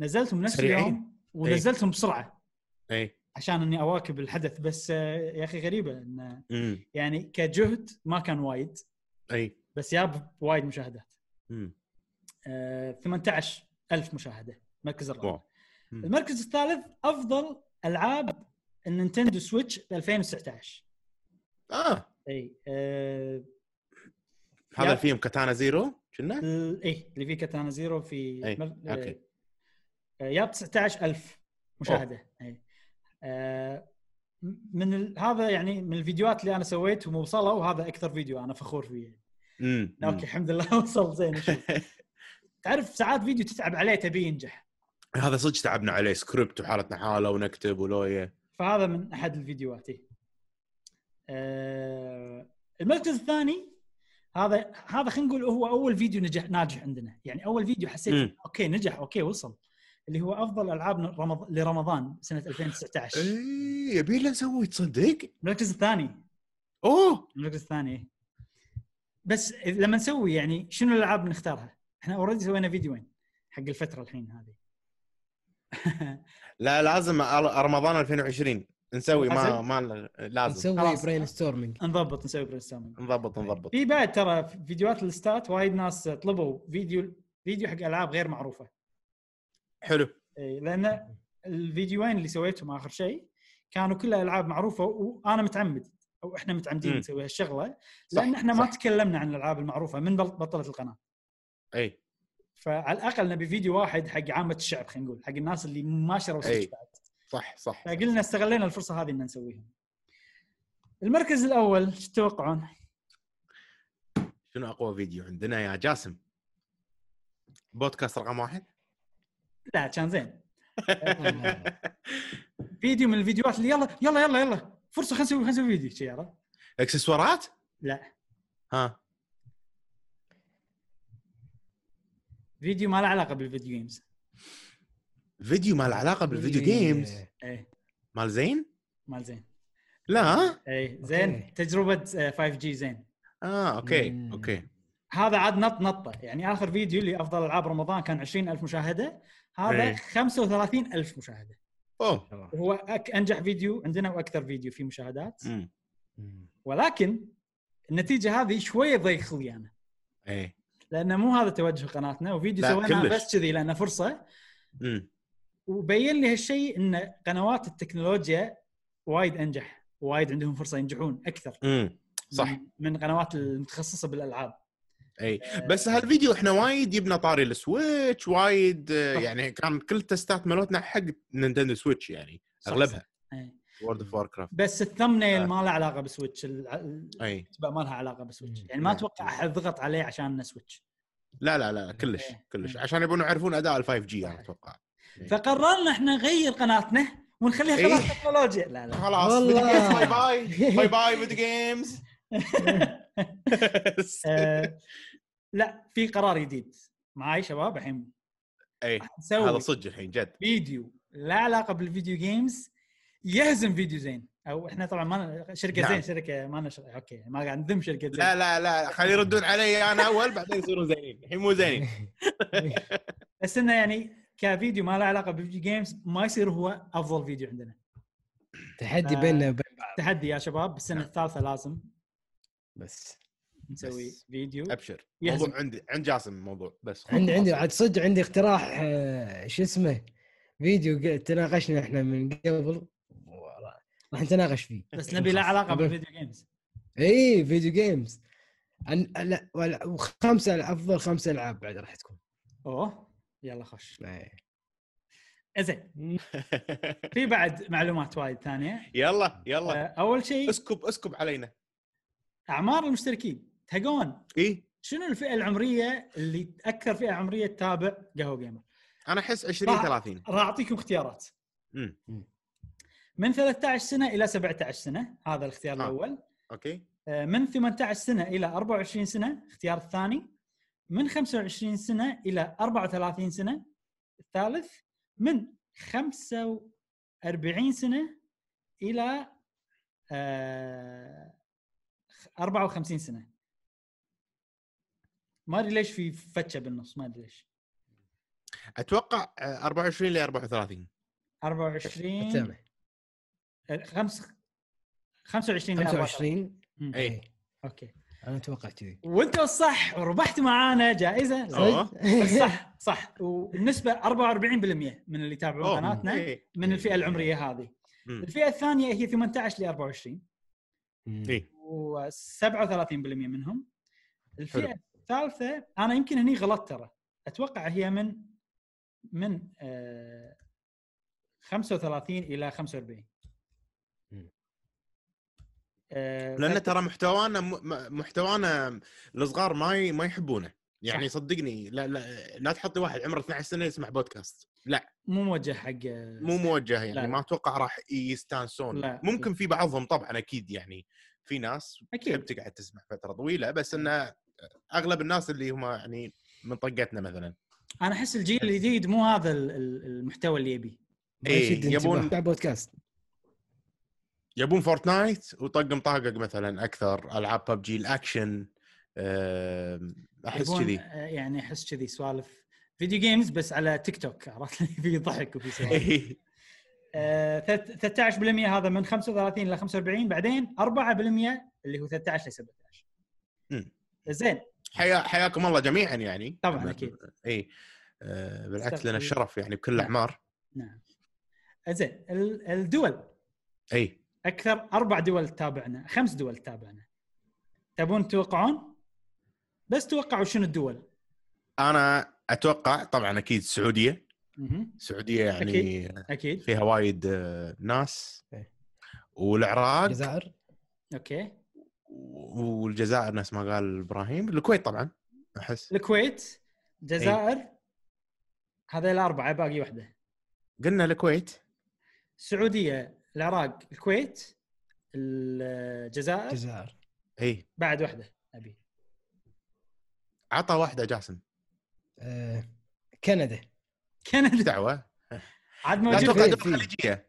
نزلتهم نفس سريعين. اليوم ونزلتهم بسرعة. إي. عشان إني أواكب الحدث بس آه يا أخي غريبة إن امم يعني كجهد ما كان وايد أي. بس جاب وايد مشاهدات. امم آه 18000 مشاهدة المركز الرابع. المركز الثالث أفضل ألعاب ال Nintendo Switch ب 2019 آه. إي آه هذا يا- ال thumbnail Katana Zero كنا؟ إي اللي فيه Katana Zero في أي، مر- okay. آه، ياب 19000 مشاهده اي آه، من ال... هذا يعني من الفيديوهات اللي أنا سويتهم وصلوا وهذا أكثر فيديو أنا فخور فيه امم okay الحمد لله وصل زين. تعرف ساعات فيديو تتعب عليه تبيه ينجح هذا صدق تعبنا عليه سكريبت وحالتنا حاله ونكتب ولوية فهذا من أحد الفيديوهات إيه. آه المركز الثاني هذا هذا خلينا نقول هو أول فيديو نجح ناجح عندنا يعني أول فيديو حسيت مم. okay نجح أوكي وصل اللي هو أفضل ألعاب رمض... لرمضان سنة 2019 اي يبي له نسوي تصدق؟ المركز الثاني. أوه! المركز الثاني. إيه. بس لما نسوي يعني شنو الألعاب نختارها؟ إحنا already سوينا فيديوين حق الفترة الحين هذه. لا لازم رمضان 2020 نسوي ما؟ ما لازم. نسوي. brainstorming نضبط نسوي brainstorming نضبط نضبط. في بعد ترى فيديوهات اللستات وايد ناس طلبوا فيديو فيديو حق ألعاب غير معروفة. حلو إي، لأن الفيديوين اللي سويتهم آخر شيء كانوا كلها ألعاب معروفة وأنا متعمد أو إحنا متعمدين. نسوي هالشغله صح، لأن إحنا ما صح. تكلمنا عن الألعاب المعروفة من بطلنا القناة أي فعلى الأقل نبي فيديو واحد حق عامة الشعب خلينا نقول حق الناس اللي ما شروا. Switch بعد صح صح فقلنا استغلينا الفرصة هذه إن نسويها المركز الأول شو تتوقعون؟ شنو أقوى فيديو عندنا يا جاسم بودكاست رقم واحد لا كان زين. فيديو من الفيديوهات اللي يلا يلا يلا يلا. فرصة خلينا نسوي خلينا نسوي فيديو شي عرفت؟ إكسسوارات؟ لا. ها. فيديو ما له علاقة بال video games فيديو ما له علاقة بال video games إيه. مال زين؟ مال زين. لا إيه زين. okay. تجربة 5 G زين. آه okay مم. okay. هذا عاد نط نطة. يعني آخر فيديو اللي أفضل ألعاب رمضان كان 20000 مشاهدة. هذا إيه. 35000 مشاهدة. أوه. وهو أك أنجح فيديو عندنا وأكثر فيديو فيه مشاهدات. امم ولكن النتيجة هذه شوية ضيق خلقي أنا. اي لأن مو هذا توجه قناتنا وفيديو لا، سويناه كلش. بس كذي لأنه فرصة. امم وبين لي هالشيء إن قنوات التكنولوجيا وايد أنجح وايد عندهم فرصة ينجحون أكثر. امم صح. من, من قنوات المتخصصة بالألعاب. إي بس هالفيديو إحنا وايد جبنا طاري ال Switch وايد آه،. يعني كان كل التستات مالتنا حق Nintendo Switch يعني أغلبها. World of Warcraft بس ال thumbnail آه. ما له علاقة ب Switch ال- إي ما لها علاقة ب Switch. يعني ما. أتوقع أحد ضغط عليه عشان Switch لا لا لا كلش. كلش. عشان يبون يعرفون أداء ال 5 G أنا. أتوقع فقررنا إحنا نغير قناتنا ونخليها. قناه تكنولوجيا لا لا خلاص. bye bye bye bye video games آه، لا في قرار جديد. معاي شباب الحين. اي هذا صدق الحين جد. فيديو له علاقة بال video games يهزم فيديو زين. أو إحنا طبعا ما شركة نعم. زين شركة ما نش... okay ما قاعد نذم شركة زين. لا لا لا خلي يردون علي أنا أول بعدين يصيرون زينين. الحين مو زينين. بس إنه يعني كفيديو ما له علاقة بال video games ما يصير هو أفضل فيديو عندنا. تحدي. بيننا وبين بعض. تحدي يا شباب بالسنه نعم. الثالثة لازم. بس نسوي بس. فيديو. أبشر. يهزم. موضوع عندي عند جاسم الموضوع بس. عندي عندي. عاد صدق عندي اقتراح آه، شو اسمه؟ فيديو تناقشنا إحنا من قبل. راح نتناقش فيه. بس نبي له علاقة بال video games إي video games عن لا ولا- وخمسة أفضل خمسة ألعاب بعد راح تكون. أوه يلا خش. زين في بعد معلومات وايد ثانية. يلا يلا. آه، أول شيء اسكب اسكب علينا. أعمار المشتركين. تهقون اي شنو الفئة العمرية اللي أكثر فئة عمرية تتابع قهوة Gamer؟ أنا أحس 20 راح- 30 راح أعطيكم اختيارات. امم من 13 سنة إلى 17 سنة. هذا الاختيار آه. الأول. أوكي. آه، من 18 سنة إلى 24 سنة. اختيار الثاني. من 25 سنة إلى 34 سنة. الثالث. من 45 سنة إلى آه، 54 سنة. ما أدري ليش في فتشة بالنص ما أدري ليش. أتوقع آه، 24 ل 34 24 سامع آه، خمس 25 ل 24 25 مم. إي. اي okay. أنا أتوقع كذي. وأنت الصح وربحت معانا جائزة. صح. صح والنسبة 44% من اللي يتابعون. قناتنا إي. من الفئة العمرية هذه. الفئة الثانية هي 18 ل 24 إي. و37% منهم الفئة حلو. الثالثة أنا يمكن هني غلطت ترى أتوقع هي من من آه 35 إلى 45 مم. آه، لأن ترى محتوانا محتوانا الصغار ما ما يحبونه يعني صح. صدقني لا لا لا تحط لي واحد عمره 12 سنة يسمع بودكاست لا. مو موجه حق مو موجه يعني لا، لا. ما أتوقع راح يستانسون. لا. ممكن في بعضهم طبعا أكيد يعني في ناس أكيد. تحب تقعد تسمع فترة طويلة بس إنه أغلب الناس اللي هم يعني من طقتنا مثلا. أنا أحس الجيل الجديد مو هذا ال- ال- المحتوى اللي يبي. إيه، يشد يبون-. بودكاست. يبون Fortnite وطق مطاقق مثلا أكثر ألعاب ببجي الأكشن أحس كذي. آه، يعني أحس كذي سوالف. video games بس على تيك توك عرفت؟ في ضحك وفي سوالف. إيه. آه، ثلاث- 13% هذا من 35 إلى 45 بعدين 4% اللي هو 13 ل 17 مم. زين. حيا حياكم الله جميعا يعني. طبعاً، أكيد. اي آه، بالعكس لنا. الشرف يعني بكل نعم. الاعمار نعم. زين ال- الدول. اي أكثر أربع دول تتابعنا خمس دول تتابعنا تبون تتوقعون بس توقعوا شنو الدول؟ أنا أتوقع طبعا أكيد السعوديه. السعوديه يعني أكيد فيها وايد آه، ناس. والعراق. الجزائر. أوكي. والجزائر نفس ما قال إبراهيم. الكويت طبعا أحس. الكويت الجزائر إيه. هذا الأربعة باقي واحدة قلنا الكويت. السعوديه العراق الكويت الجزائر. الجزائر. اي بعد واحدة أبي. عطى واحدة جاسم. كندا. إيش كندا دعوة؟ عاد لا موجود أتوقع دول. خليجية.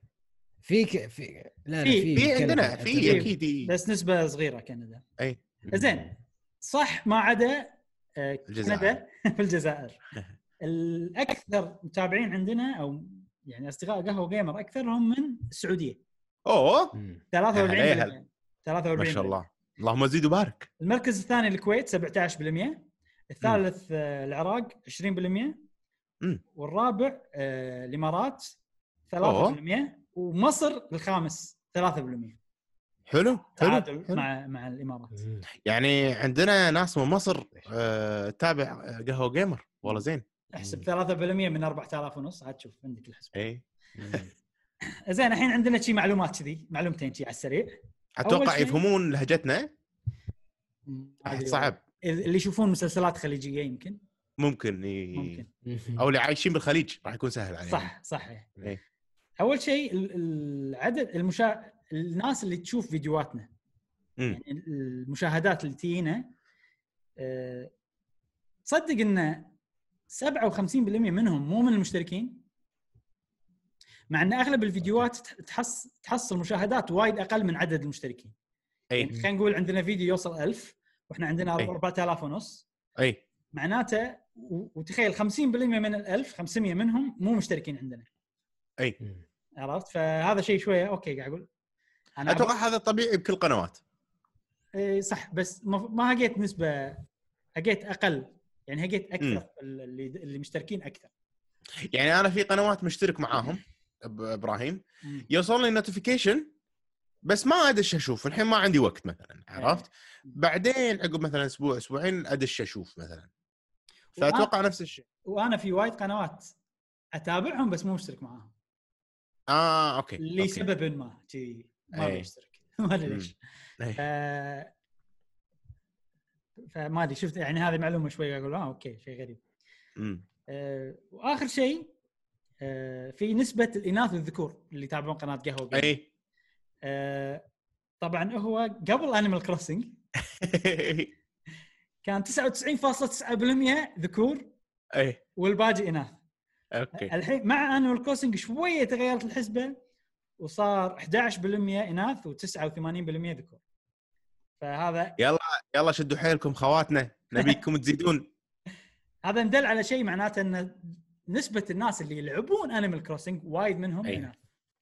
في ك... في لا في- في كندا. عندنا في أعتقد. أكيد. بس نسبة صغيرة كندا. أي. زين. صح ما عدا آه،. كندا. في الجزائر. الأكثر متابعين عندنا أو يعني أصدقاء قهوة جيمر اكثرهم من السعودية. أوه. مم. 43 هلا يا 43 ما شاء الله. اللهم زيد وبارك. المركز الثاني الكويت 17% الثالث آه، العراق 20% مم. والرابع آه، الإمارات 3% أوه. ومصر الخامس 3% حلو حلو. مع مع الإمارات. يعني عندنا ناس من مصر آه، تابع قهوة جيمر. والله زين. أحسب 3% من 4000 ونص. عاد تشوف عندك الحسبة. اي. زين الحين عندنا شي معلومات كذي معلومتين شي على السريع. أتوقع يفهمون لهجتنا. صعب. اللي يشوفون مسلسلات خليجية يمكن. ممكن ي... ممكن. أو اللي عايشين بالخليج راح يكون سهل عليهم. صح صح. إيه. أول شيء ال- العدد المشا... الناس اللي تشوف فيديوهاتنا. يعني المشاهدات اللي تجينا أه... تصدق إن 57% منهم مو من المشتركين؟ مع إن أغلب الفيديوهات تح- تحص تحصل مشاهدات وايد أقل من عدد المشتركين. يعني اي خلينا نقول عندنا فيديو يوصل 1000 وإحنا عندنا أي. 4000 ونص. أي. معناته وتخيل 50% من ال 1000 500 منهم مو مشتركين عندنا. أي. عرفت؟ فهذا شيء شوية أوكي قاعد أقول. أنا أتوقع هذا طبيعي بكل القنوات إيه صح بس ما ما هقيت نسبة هقيت أقل. يعني هقيت. أكثر اللي اللي مشتركين أكثر. يعني أنا في قنوات مشترك معاهم إبراهيم. مم. يوصل لي notification بس ما أدش أشوف الحين ما عندي وقت مثلا عرفت بعدين عقب مثلا أسبوع أسبوعين أدش أشوف مثلا فأتوقع نفس الشيء وأنا في وايد قنوات أتابعهم بس مو مشترك معاهم آه أوكي. لسبب ما شي ما أي. بشترك ما أدري. ليش إيه. فما أدري شفت يعني هذه معلومة شوي أقول آه أوكي شيء غريب. آه وآخر شيء آه في نسبة الإناث والذكور اللي يتابعون قناة قهوة. اي طبعا هو قبل Animal Crossing كان 99.9% ذكور اي والباقي إناث. أوكي. الحين مع Animal Crossing شوية تغيرت الحسبة وصار 11% إناث و89% ذكور. فهذا يلا شدوا حيلكم خواتنا نبيكم تزيدون. هذا ندل على شيء معناته إن نسبة الناس اللي يلعبون Animal Crossing وايد منهم أي. إناث.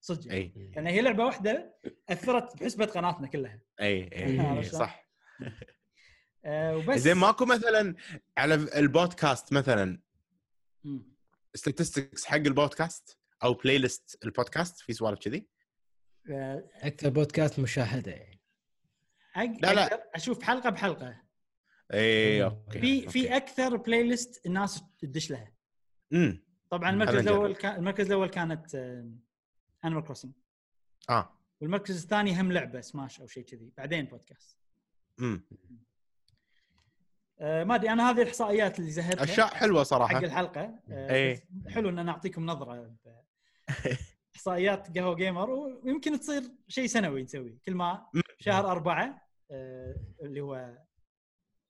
صدق يعني. إي لأن هي لعبة واحدة أثرت بحسبة قناتنا كلها إي إي عرفت شلون؟ صح أه وبس زين ماكو مثلا على البودكاست مثلا. statistics حق البودكاست أو playlist البودكاست في سوالف كذي أه أكثر بودكاست مشاهدة يعني لا، لا. أشوف حلقة بحلقة إي. أوكي في في أكثر playlist الناس تدش لها امم طبعا. المركز الأول. كان المركز الأول كانت Animal Crossing آه. والمركز الثاني هم لعبة سماش أو شيء كذي. بعدين بودكاست امم أه ما أدري أنا هذه الإحصائيات اللي زهدتها أشياء حلوة حق صراحة الحلقة. أه إيه. بس حلو إن نعطيكم نظرة. ب- إحصائيات قهوة جيمر ويمكن تصير شيء سنوي نسويه كل ما شهر أربعة آه، اللي هو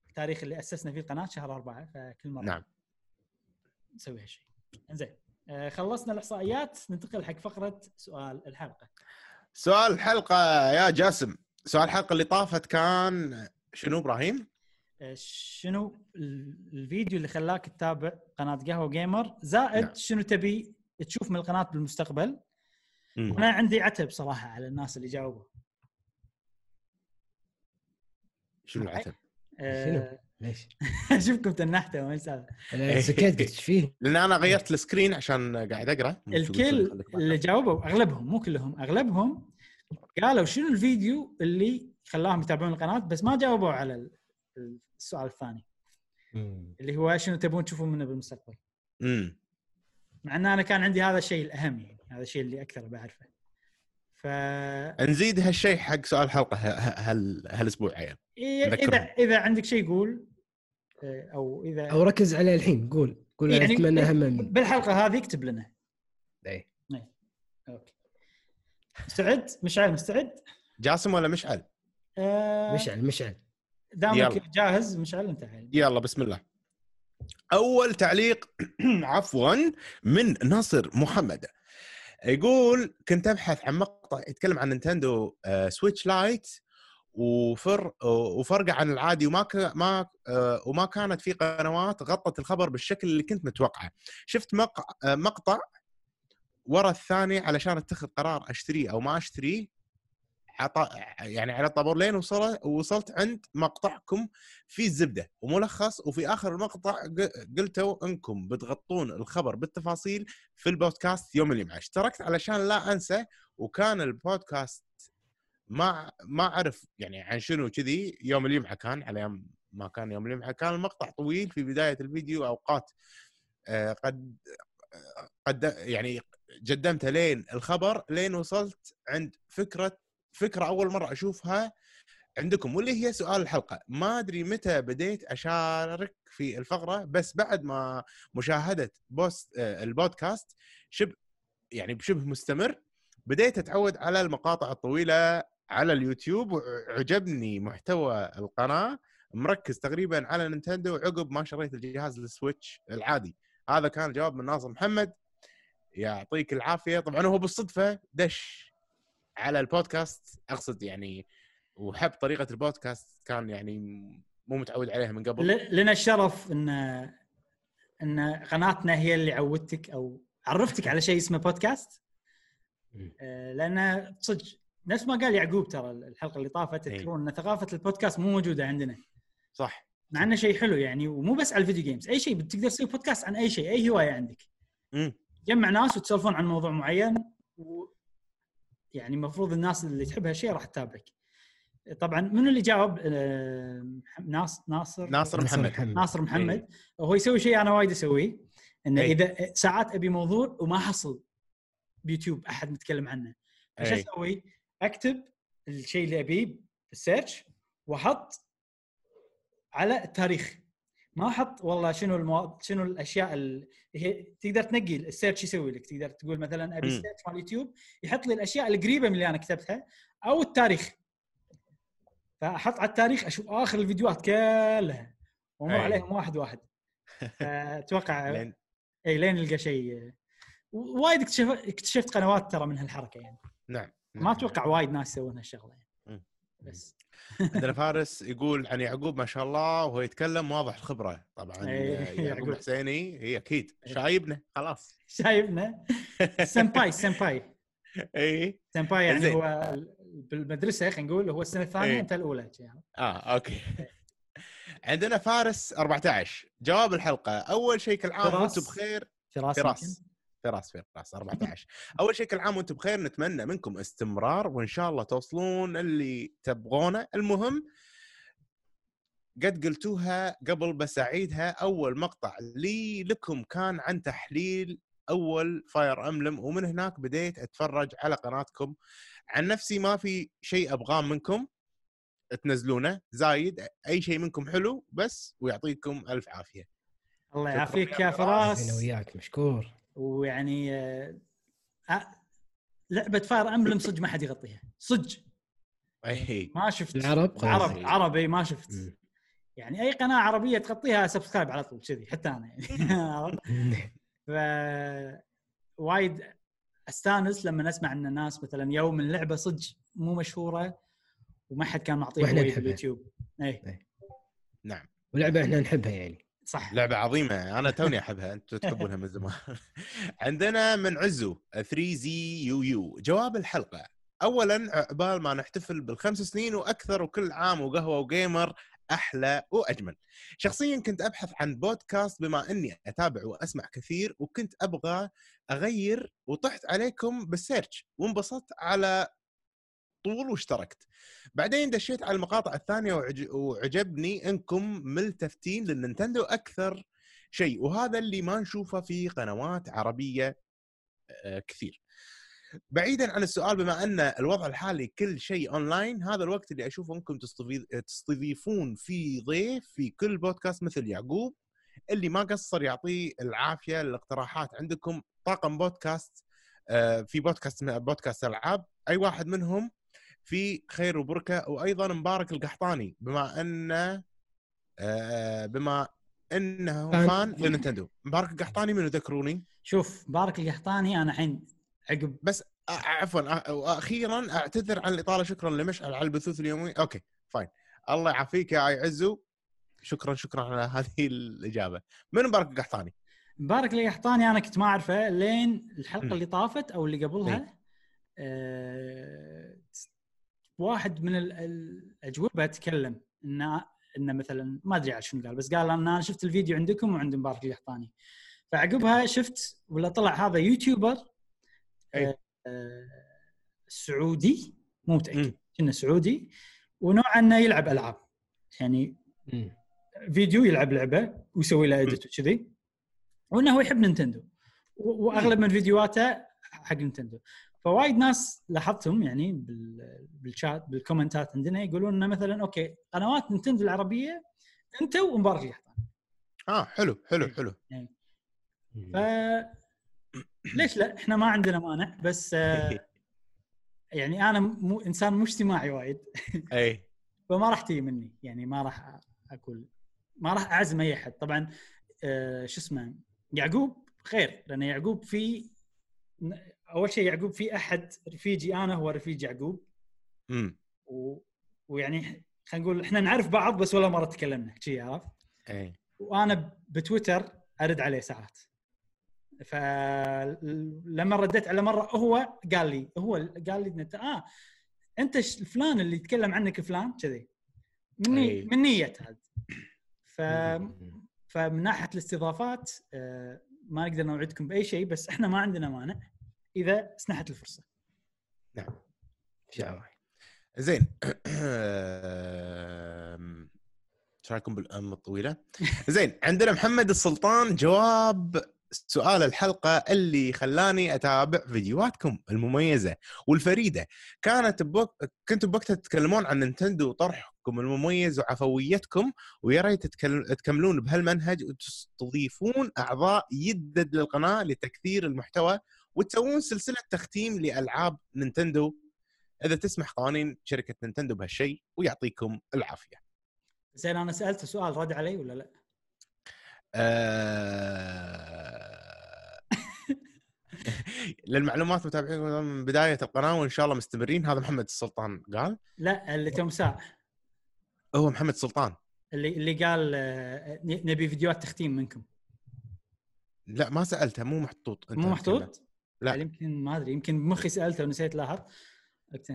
التاريخ اللي أسسنا فيه القناة شهر أربعة فكل مرة نعم. نسوي هالشيء. زين آه، خلصنا الإحصائيات ننتقل حق فقرة سؤال الحلقة سؤال الحلقة يا جاسم سؤال الحلقة اللي طافت كان شنو إبراهيم؟ آه، شنو ال- الفيديو اللي خلاك تتابع قناة قهوة Gamer زائد نعم. شنو تبي تشوف من القناة بالمستقبل مم. أنا عندي عتب صراحة على الناس اللي جاوبوا شنو العتب؟ آه، شنو؟ ليش؟ اشوفكم تنحتوا ما يسال أنا سكت قلت؟ إيش فيه؟ لأن أنا غيرت ال screen عشان قاعد أقرأ. الكل اللي جاوبوا أغلبهم مو كلهم أغلبهم قالوا شنو الفيديو اللي خلاهم يتابعون القناة بس ما جاوبوا على ال- السؤال الثاني. اللي هو شنو تبون تشوفون منه بالمستقبل. امم مع إن أنا كان عندي هذا الشيء الأهم يعني هذا الشيء اللي أكثر بعرفه. ف نزيد هالشيء حق سؤال الحلقة ه- ه- هال هالأسبوع عيال إيه، ذكرهم. اذا إذا عندك شيء قول إيه، أو إذا أو ركز عليه الحين قول. قول يعني يعني أتمنى هم من بالحلقة هذه اكتب لنا. إيه. أوكي. مستعد؟ مشعل مستعد؟ جاسم ولا مشعل؟ آه مشعل مشعل. دامك يلا. جاهز؟ مشعل انت حين. يلا بسم الله. أول تعليق عفوا من ناصر محمد. يقول كنت أبحث عن مقطع يتكلم عن نينتندو آه، Switch Lite وفر وفرقه عن العادي وما ك... ما آه، وما كانت في قنوات غطت الخبر بالشكل اللي كنت متوقعه. شفت مق... آه، مقطع ورا الثاني علشان اتخذ قرار أشتريه أو ما أشتريه؟ عط... يعني على الطابور لين وصل... وصلت عند مقطعكم في الزبدة وملخص وفي آخر المقطع قلتوا إنكم بتغطون الخبر بالتفاصيل في البودكاست يوم الجمعه اشتركت علشان لا أنسى وكان البودكاست ما ما أعرف يعني عن شنو كذي يوم الجمعه كان على يوم ما كان يوم الجمعه كان المقطع طويل في بداية الفيديو أوقات آه، قد قد يعني قدمت لين الخبر لين وصلت عند فكرة فكرة أول مرة أشوفها عندكم واللي هي سؤال الحلقة. ما أدري متى بديت أشارك في الفقرة بس بعد ما مشاهدة بوست آه، البودكاست شبه يعني بشبه مستمر بديت أتعود على المقاطع الطويلة على اليوتيوب وعجبني محتوى القناة. مركز تقريبا على نينتندو عقب ما شريت الجهاز ال Switch العادي. هذا كان الجواب من ناصر محمد. يعطيك العافية. طبعا هو بالصدفة دش. على البودكاست أقصد يعني وحب طريقة البودكاست كان يعني مو متعود عليها من قبل. لنا الشرف ان إن قناتنا هي اللي عودتك أو عرفتك على شيء اسمه بودكاست. آه، لأن صدق نفس ما قال يعقوب ترى الحلقة اللي طافت. تذكرون إن ثقافة البودكاست مو موجودة عندنا. صح. مع إنه شيء حلو يعني ومو بس على ال video games أي شيء بتقدر تسوي بودكاست عن أي شيء أي هواية عندك. جمع ناس وتسولفون عن موضوع معين يعني المفروض الناس اللي تحب هالشيء راح تتابعك. طبعا منو اللي جاوب؟ آه، ناس ناصر؟ ناصر محمد. ناصر محمد. هو يسوي شيء أنا وايد أسويه إنه إي. إذا ساعات أبي موضوع وما احصل بيوتيوب أحد متكلم عنه. فش إي. أسوي؟ أكتب الشيء اللي أبيه بال search وأحط على التاريخ. ما أحط والله شنو المو... شنو الأشياء اللي هي تقدر تنقي ال search يسوي لك. تقدر تقول مثلا أبي مم. ال search مال اليوتيوب يحط لي الأشياء القريبة من اللي أنا كتبتها أو التاريخ. فأحط على التاريخ أشوف آخر الفيديوهات كلها. وأمر. عليهم واحد واحد. أتوقع لين إي لين نلقى شيء. وايد اكتشف- اكتشفت قنوات ترى من هالحركة يعني. نعم. ما أتوقع وايد ناس يسوون هالشغلة يعني. بس. عندنا فارس يقول عن يعقوب ما شاء الله وهو يتكلم واضح الخبرة. طبعا إيه، يعقوب. الحسيني هي أكيد. إيه. شايبنا؟ خلاص. شايفنا سمباي سمباي اي سمباي يعني زين. هو بالمدرسة خلينا نقول هو السنة الثانية إيه. انت الأولى. يعني. آه okay. عندنا فارس 14 جواب الحلقة. أول شيء كل عام. وأنتم بخير. فراس فراس. فراس فراس 14 أول شيء كل عام وأنتم بخير نتمنى منكم استمرار وإن شاء الله توصلون اللي تبغونه. المهم قد قلتوها قبل بس أعيدها أول مقطع لي لكم كان عن تحليل أول Fire Emblem ومن هناك بديت أتفرج على قناتكم. عن نفسي ما في شيء أبغاه منكم تنزلونه زايد أي شيء منكم حلو بس ويعطيكم ألف عافية. الله يعافيك يا فراس. أنا فراس وياك مشكور. ويعني آه، آه، لعبه Fire Emblem صدق ما حد يغطيها. صدق. اي ما شفت. العرب؟ عرب قصدي. عربي ما شفت. يعني أي قناة عربية تغطيها subscribe على طول كذي حتى أنا يعني؟ ف وايد أستانس لما اسمع إن الناس مثلا يوم اللعبة صدق مو مشهورة وما حد كان معطيها ويد نحبها. باليوتيوب. اي نعم. ولعبة إحنا نحبها يعني. صح. لعبة عظيمة أنا توني أحبها أنتم تحبونها من زمان. عندنا من عزو 3 زي يو يو. جواب الحلقة. أولا عقبال ما نحتفل بالخمس سنين وأكثر وكل عام وقهوة و Gamer أحلى وأجمل. شخصيا كنت أبحث عن بودكاست بما إني أتابع وأسمع كثير وكنت أبغى أغير وطحت عليكم بال search وانبسطت على طول واشتركت. بعدين دشيت على المقاطع الثانية وعج... وعجبني إنكم ملتفتين للنينتندو أكثر شيء وهذا اللي ما نشوفه في قنوات عربية آه، كثير. بعيدا عن السؤال بما أن الوضع الحالي كل شيء أونلاين هذا الوقت اللي أشوف إنكم تستضيف- تستضيفون فيه ضيف في كل بودكاست مثل يعقوب اللي ما قصر يعطيه العافية للاقتراحات عندكم طاقم بودكاست آه، في بودكاست بودكاست ألعاب أي واحد منهم في خير وبركة وأيضا مبارك القحطاني بما انه آه، بما أنه فان. لنتندو. مبارك القحطاني من ذكروني؟ شوف مبارك القحطاني أنا الحين عقب بس أ- عفوا أ- وأخيرا أعتذر عن الإطالة شكرا لمشعل على البثوث اليومي. أوكي fine. الله يعافيك يا عزو. شكرا شكرا على هذه الإجابة. من مبارك القحطاني؟ مبارك القحطاني أنا كنت ما أعرفه لين الحلقة. اللي طافت أو اللي إيه. قبلها آه، واحد من ال- الأجوبة تكلم انه إنه مثلا ما أدري على شنو قال بس قال أنا شفت الفيديو عندكم وعند مبارك القحطاني فعقبها شفت ولا طلع هذا YouTuber أي. آه، سعودي مو متأكد. كنا سعودي ونوعا إنه يلعب ألعاب. يعني. فيديو يلعب لعبة ويسوي لها edit وكذي. وإنه هو يحب نينتندو. وأغلب من فيديوهاته حق نينتندو. فوايد ناس لاحظتهم يعني بال- بالـ chat بالـ comment ات عندنا يقولون إنه مثلا okay قنوات نينتندو العربية انت ومبارك القحطاني آه حلو حلو حلو. ف ليش لا؟ إحنا ما عندنا مانع بس آه، يعني أنا مو إنسان مو اجتماعي وايد. إي. فما راح تجي مني يعني ما راح أقول ما راح أعزم أي أحد. طبعا آه شو اسمه يعقوب خير لأن يعقوب في أول شيء يعقوب في أحد رفيجي أنا هو رفيج يعقوب. امم و... ويعني خلينا نقول إحنا نعرف بعض بس ولا مرة تكلمنا شي عرفت؟ إي. وأنا بتويتر أرد عليه ساعات. فلما رديت على مرة هو قال لي هو قال لي إنت آه أنت فلان اللي يتكلم عنك فلان كذي. مني أي. من نية هذا. ف فمن ناحية الاستضافات آه، ما نقدر نوعدكم بأي شيء بس إحنا ما عندنا مانع. إذا سنحت الفرصة. نعم. إن شاء الله. زين. إيش رايكم بالأم الطويلة؟ زين عندنا محمد السلطان جواب سؤال الحلقة اللي خلاني أتابع فيديوهاتكم المميزة والفريدة. كانت بوق... كنتوا بوقتها تتكلمون عن نينتندو وطرحكم المميز وعفويتكم ويا ريت تتكل- تكملون بهالمنهج وتستضيفون أعضاء يدد للقناة لتكثير المحتوى وتسوون سلسلة تختيم لألعاب نينتندو إذا تسمح قوانين شركة نينتندو بهالشيء ويعطيكم العافية. زين أنا سالته سؤال رد علي ولا لا؟ آه... للمعلومات متابعين من بداية القناة وإن شاء الله مستمرين هذا محمد السلطان قال لا اللي توم ساعه هو محمد سلطان اللي اللي قال آه، نبي فيديوهات تختيم منكم لا ما سألته مو محطوط أنت مو. محطوط؟ لا. يعني يمكن ما أدري يمكن بمخي سألته ونسيت لاحظ.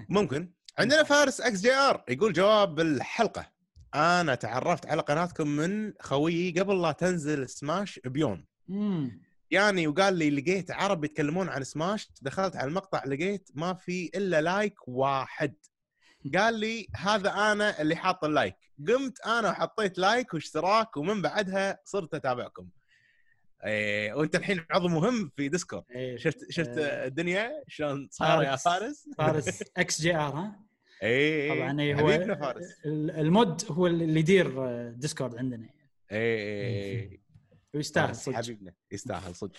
ممكن. عندنا فارس XGR يقول جواب الحلقة. أنا تعرفت على قناتكم من خويي قبل لا تنزل سماش بيوم. امم يعني وقال لي لقيت عرب يتكلمون عن سماش دخلت على المقطع لقيت ما في إلا like واحد. قال لي هذا أنا اللي حاط ال like. قمت أنا وحطيت like واشتراك ومن بعدها صرت أتابعكم. إيه وانت الحين عضو مهم في Discord إيه. شفت شفت آه. الدنيا؟ شلون؟ صار يا فارس. فارس. فارس XGR ها اي طبعا إيه هو حبيبنا فارس. ال- ال mod هو اللي يدير آه، Discord عندنا. يعني اي ويستاهل فارس صدق. حبيبنا. يستاهل صدق.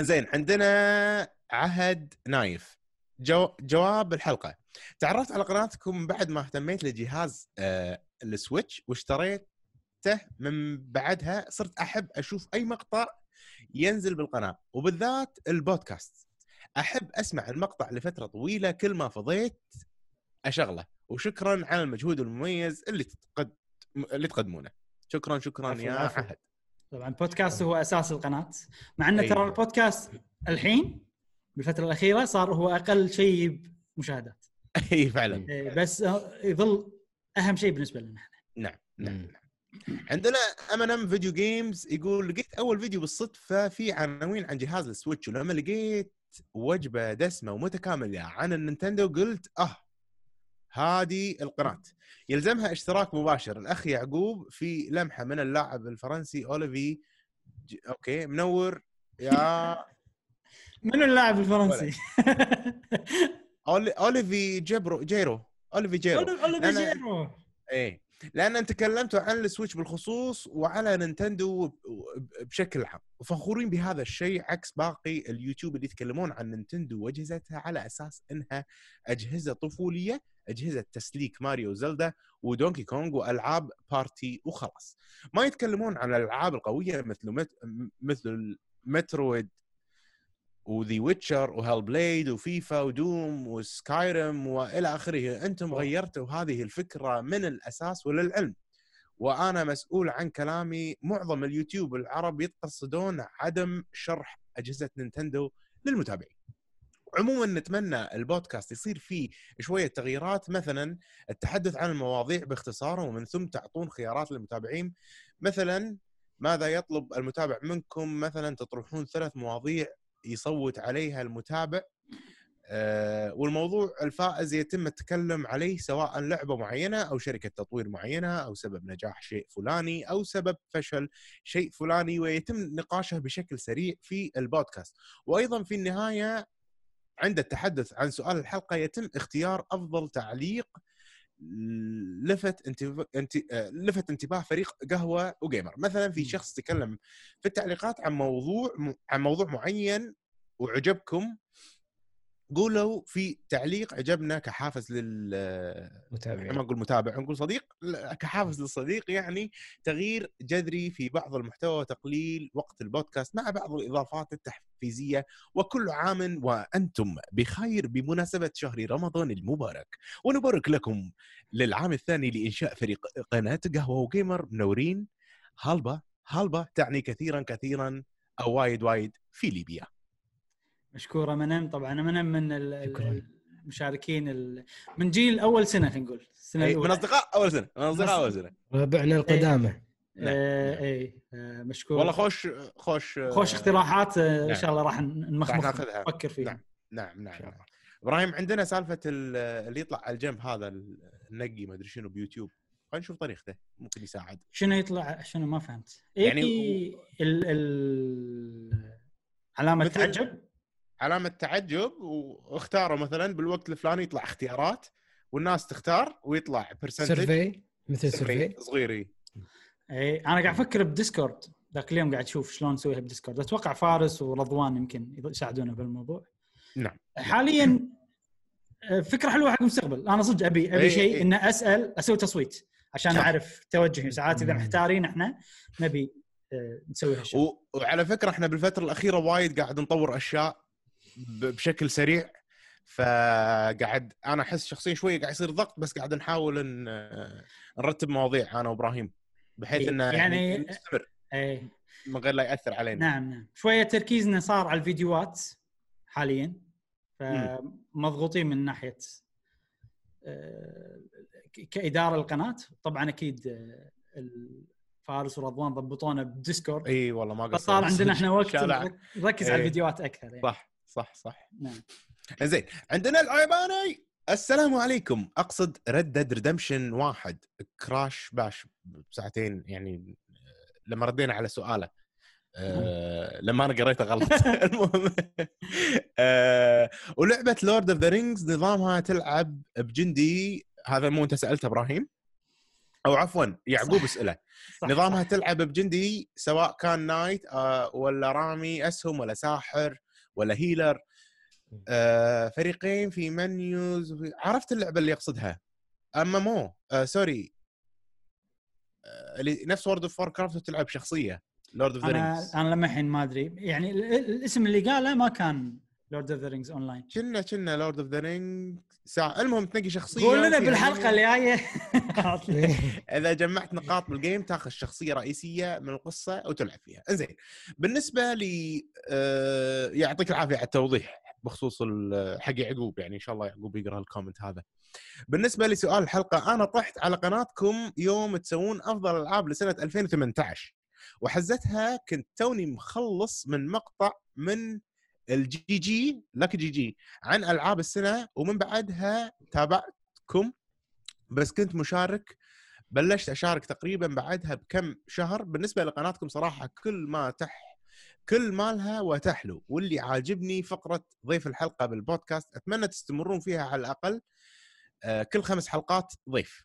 زين عندنا عهد نايف. جو جواب الحلقة. تعرفت على قناتكم بعد ما اهتميت لجهاز آه ال Switch واشتريته من بعدها صرت أحب أشوف أي مقطع ينزل بالقناة وبالذات البودكاست أحب أسمع المقطع لفترة طويلة كل ما فضيت أشغله وشكرا على المجهود المميز اللي تقد... اللي تقدمونه شكرا شكرا عفو، يا عفو. عهد طبعا البودكاست هو أساس القناة مع انه ترى أيوة. البودكاست الحين بالفترة الأخيرة صار هو أقل شيء مشاهدات أي فعلا إيه، بس يظل أهم شيء بالنسبة لنا إحنا نعم نعم. نعم. عندنا MNM Video Games يقول لقيت أول فيديو بالصدفة في عناوين عن جهاز ال Switch ولما لقيت وجبة دسمة ومتكاملة عن النينتندو قلت آه هذه القناة. يلزمها اشتراك مباشر. الأخ يعقوب في لمحة من اللاعب الفرنسي أوليفي ج... okay منور يا منو اللاعب الفرنسي؟ أولي... أوليفي جبرو جيرو أوليفي جيرو. أوليفي أنا- جيرو. إيه. لأن تكلمتوا عن ال Switch بالخصوص وعلى نينتندو بشكل عام وفخورين بهذا الشيء عكس باقي اليوتيوب اللي يتكلمون عن نينتندو واجهزتها على أساس إنها أجهزة طفولية أجهزة تسليك Mario Zelda و Donkey Kong وألعاب party وخلاص ما يتكلمون عن الألعاب القوية مثل. مثل مترويد وذي ويتشر وهال بليد وفيفا ودوم وسكايرم وإلى آخره. أنتم غيرتوا هذه الفكرة من الأساس وللعلم. وأنا مسؤول عن كلامي. معظم اليوتيوب العرب يتقصدون عدم شرح أجهزة Nintendo للمتابعين. عموما نتمنى البودكاست يصير فيه شوية تغييرات. مثلا التحدث عن المواضيع باختصار ومن ثم تعطون خيارات للمتابعين. مثلا ماذا يطلب المتابع منكم؟ مثلا تطرحون ثلاث مواضيع يصوت عليها المتابع آه، والموضوع الفائز يتم التكلم عليه سواء لعبة معينة أو شركة تطوير معينة أو سبب نجاح شيء فلاني أو سبب فشل شيء فلاني ويتم نقاشه بشكل سريع في البودكاست. وأيضا في النهاية عند التحدث عن سؤال الحلقة يتم اختيار أفضل تعليق لفت انتباه انت... لفت انتباه فريق قهوة وجيمر مثلا في شخص تكلم في التعليقات عن موضوع. عن موضوع معين وعجبكم قولوا في تعليق عجبنا كحافز لل ما نقول متابع نقول صديق كحافز للصديق يعني تغيير جذري في بعض المحتوى وتقليل وقت البودكاست مع بعض الإضافات التحفيزية وكل عام وأنتم بخير بمناسبة شهر رمضان المبارك. ونبارك لكم للعام الثاني لإنشاء فريق قناة قهوة وجيمر منورين. هالبا هالبا تعني كثيرا كثيرا أو وايد وايد في ليبيا. مشكورة منم. طبعا منم من. المشاركين ال- من جيل أول سنة خلينا نقول. السنة أي، من أصدقاء أول سنة من أصدقاء أول سنة. ربعنا القدامى. نعم. آه، إي آه، مشكور والله خوش خوش خوش اقتراحات آه، إن نعم. شاء الله راح نمخمخ ناخذها. نفكر فيها. نعم. نعم نعم نعم. إبراهيم عندنا سالفة ال- اللي يطلع على الجنب هذا النقي ما أدري شنو بيوتيوب. خلينا نشوف طريقته ممكن يساعد. شنو يطلع؟ شنو؟ ما فهمت. يعني يعني ال ال علامة تعجب؟ علامة تعجب واختاروا مثلا بالوقت الفلاني يطلع اختيارات والناس تختار ويطلع percentage survey مثل survey صغير إي. اي أنا قاعد أفكر ب Discord ذاك اليوم قاعد أشوف شلون نسويها ب Discord أتوقع فارس ورضوان يمكن يساعدونا بالموضوع نعم. حاليا فكرة حلوة حق المستقبل أنا صدق أبي أبي إي، شيء إي. ان أسأل أسوي تصويت عشان صح. أعرف توجهي ساعات إذا. محتارين إحنا نبي آه، نسوي هالشيء. وعلى فكرة إحنا بالفترة الأخيرة وايد قاعد نطور أشياء. بشكل سريع. فقاعد أنا أحس شخصيا شوية قاعد يصير ضغط بس قاعد نحاول إن نرتب مواضيع أنا وإبراهيم بحيث إنه يعني- يعني نستمر اي من غير لا يأثر علينا. نعم نعم. شوية تركيزنا صار على الفيديوهات حاليا فمضغوطين من ناحية آه، كإدارة القناة. طبعا أكيد آه، فارس ورضوان ضبطونا ب Discord. إي والله ما قصروا فصار عندنا إحنا وقت نركز على إيه. الفيديوهات أكثر يعني. صح. صح صح. نعم. زين عندنا العيباني السلام عليكم. أقصد Red Dead Redemption واحد. Crash Bash بساعتين يعني لما ردينا على سؤاله. آه لما أنا قريته غلط. المهم. آه ولعبة Lord of the Rings نظامها تلعب بجندي. هذا مو أنت سألته إبراهيم؟ أو عفوا يعقوب. اسأله. نظامها صح. تلعب بجندي سواء كان knight آه، ولا رامي أسهم ولا ساحر. ولا healer. آه، فريقين في منيوز وفي... عرفت اللعبة اللي يقصدها. أما مو آه sorry. آه، اللي نفس World of Warcraft تلعب شخصية Lord of the Rings أنا لما الحين ما أدري. يعني ال- ال- الاسم اللي قاله ما كان Lord of the Rings Online كنا كنا Lord of the Ring ساعة. المهم تنقي شخصية قول لنا بالحلقة. الجاية. إذا جمعت نقاط بال game تاخذ شخصية رئيسية من القصة وتلعب فيها. إنزين. بالنسبة لي آه يعطيك العافية على التوضيح بخصوص حق يعقوب. يعني إن شاء الله يعقوب يقرأ ال comment هذا. بالنسبة لسؤال الحلقة أنا طحت على قناتكم يوم تسوون أفضل ألعاب لسنة 2018 وحزتها كنت توني مخلص من مقطع من الجي جي لك جي جي عن ألعاب السنة ومن بعدها تابعتكم بس كنت مشارك بلشت أشارك تقريبا بعدها بكم شهر. بالنسبة لقناتكم صراحة كل ما تح كل مالها وتحلو. واللي عاجبني فقرة ضيف الحلقة بالبودكاست أتمنى تستمرون فيها على الأقل آه، كل خمس حلقات ضيف.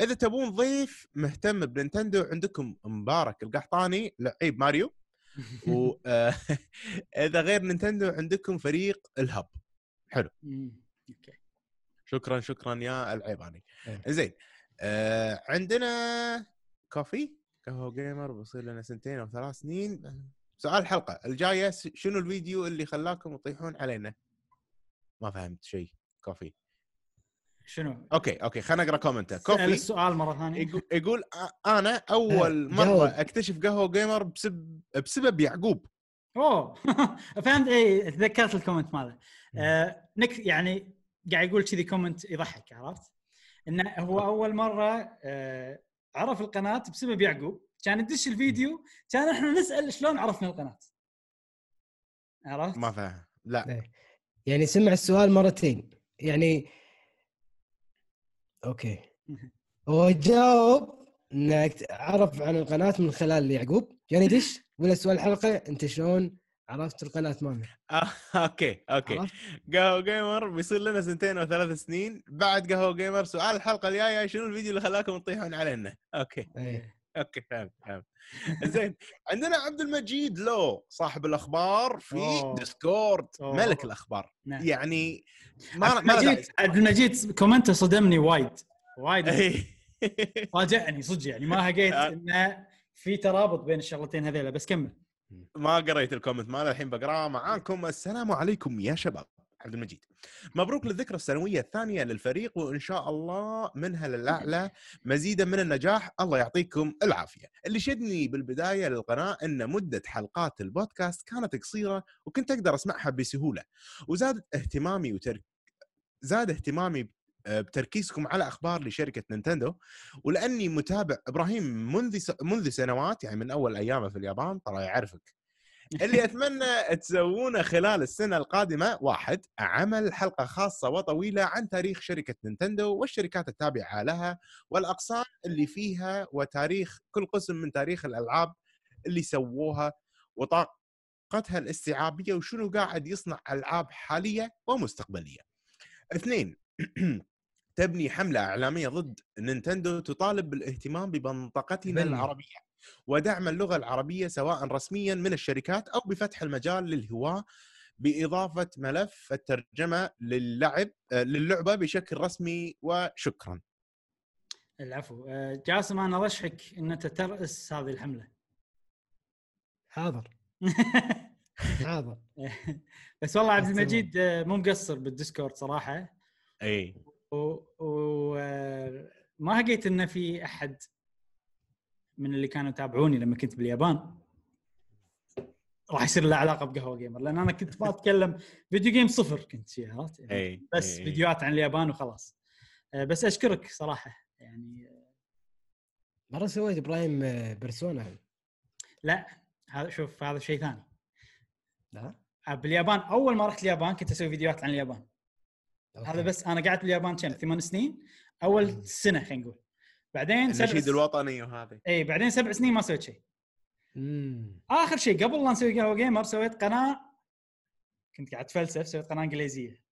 إذا تبون ضيف مهتم ب Nintendo عندكم مبارك القحطاني لعيب ماريو. واذا غير Nintendo عندكم فريق الهب. okay شكرا شكرا يا العيباني. زين آه عندنا كوفي قهوه gamer بصير لنا سنتين أو ثلاث سنين سؤال الحلقة الجاية شنو الفيديو اللي خلاكم تطيحون علينا؟ ما فهمت شيء كوفي شنو؟ okay okay خلينا نقرا comment ه كوفي السؤال مرة ثانية. يقول, يقول "أ- أنا أول آه، مرة. أكتشف قهوة gamer بسبب بسبب يعقوب. أوه فهمت. اي تذكرت ال comment ماله. آه نك يعني قاعد يقول كذي comment يضحك عرفت؟ إنه هو أول مرة آه عرف القناة بسبب يعقوب. كان يدش الفيديو كان إحنا نسأل شلون عرفنا القناة. عرفت؟ ما فاهم. لا. يعني سمع السؤال مرتين. يعني okay. هو جاوب إنك عرف عن القناة من خلال يعقوب. يعني دش ولا سؤال الحلقة أنت شلون عرفت القناة مالنا؟ آه، okay okay؟ قهوة gamer بيصير لنا سنتين أو ثلاث سنين. بعد قهوة gamer سؤال الحلقة الجاية شنو الفيديو اللي خلاكم تطيحون علينا؟ okay. إيه. okay فهمت فهمت زين عندنا عبد المجيد لو صاحب الأخبار في أوه. Discord أوه. ملك الأخبار نعم. يعني ما عبد المجيد عبد المجيد comment ه صدمني وايد وايد داعي. فاجأني صدق يعني ما هقيت آه. إنه في ترابط بين الشغلتين هذيلا بس كمل ما قريت ال comment ماله الحين بقراه معاكم السلام عليكم يا شباب عبد المجيد. مبروك للذكرى السنوية الثانية للفريق وإن شاء الله منها للأعلى مزيدا من النجاح. الله يعطيكم العافية. اللي شدني بالبداية للقناة إن مدة حلقات البودكاست كانت قصيرة وكنت أقدر أسمعها بسهولة وزادت اهتمامي وتر... زاد اهتمامي آه، بتركيزكم على أخبار لشركة Nintendo. ولأني متابع إبراهيم منذ س... منذ سنوات يعني من أول أيامه في اليابان ترى يعرفك. اللي أتمنى تسوونه خلال السنة القادمة واحد عمل حلقة خاصة وطويلة عن تاريخ شركة نينتندو والشركات التابعة لها والأقسام اللي فيها وتاريخ كل قسم من تاريخ الألعاب اللي سووها وطاقتها الاستيعابية وشنو قاعد يصنع ألعاب حالية ومستقبلية. اثنين تبني حملة إعلامية ضد نينتندو تطالب بالاهتمام بمنطقتنا. العربية ودعم اللغة العربية سواء رسميا من الشركات أو بفتح المجال للهواة بإضافة ملف الترجمة للعب آه، للعبة بشكل رسمي وشكرا. العفو. آه، جاسم أنا ارشحك إن أنت ترأس هذه الحملة. حاضر. حاضر. بس والله عبد. المجيد آه، مو مقصر بال Discord صراحة. اي وما لقيت انه في أحد من اللي كانوا يتابعوني لما كنت باليابان. راح يصير له علاقة بقهوة جيمر لأن أنا كنت ما أتكلم فيديو جيم صفر كنت فيها عرفت؟ يعني اي بس إي. فيديوهات عن اليابان وخلاص. آه، بس أشكرك صراحة يعني مرة سويت إبراهيم آه، بيرسونا. لا هذا شوف هذا شيء ثاني. لا؟ آه، باليابان أول ما رحت اليابان كنت أسوي فيديوهات عن اليابان. أوكي. هذا بس أنا قعدت باليابان كم؟ ثمان سنين. أول سنة خلينا نقول. بعدين سبع النشيد س... الوطني وهذه إي بعدين سبع سنين ما سويت شيء. آخر شيء قبل لا نسوي قهوه جيمر سويت قناة كنت قاعد أتفلسف سويت قناة إنجليزية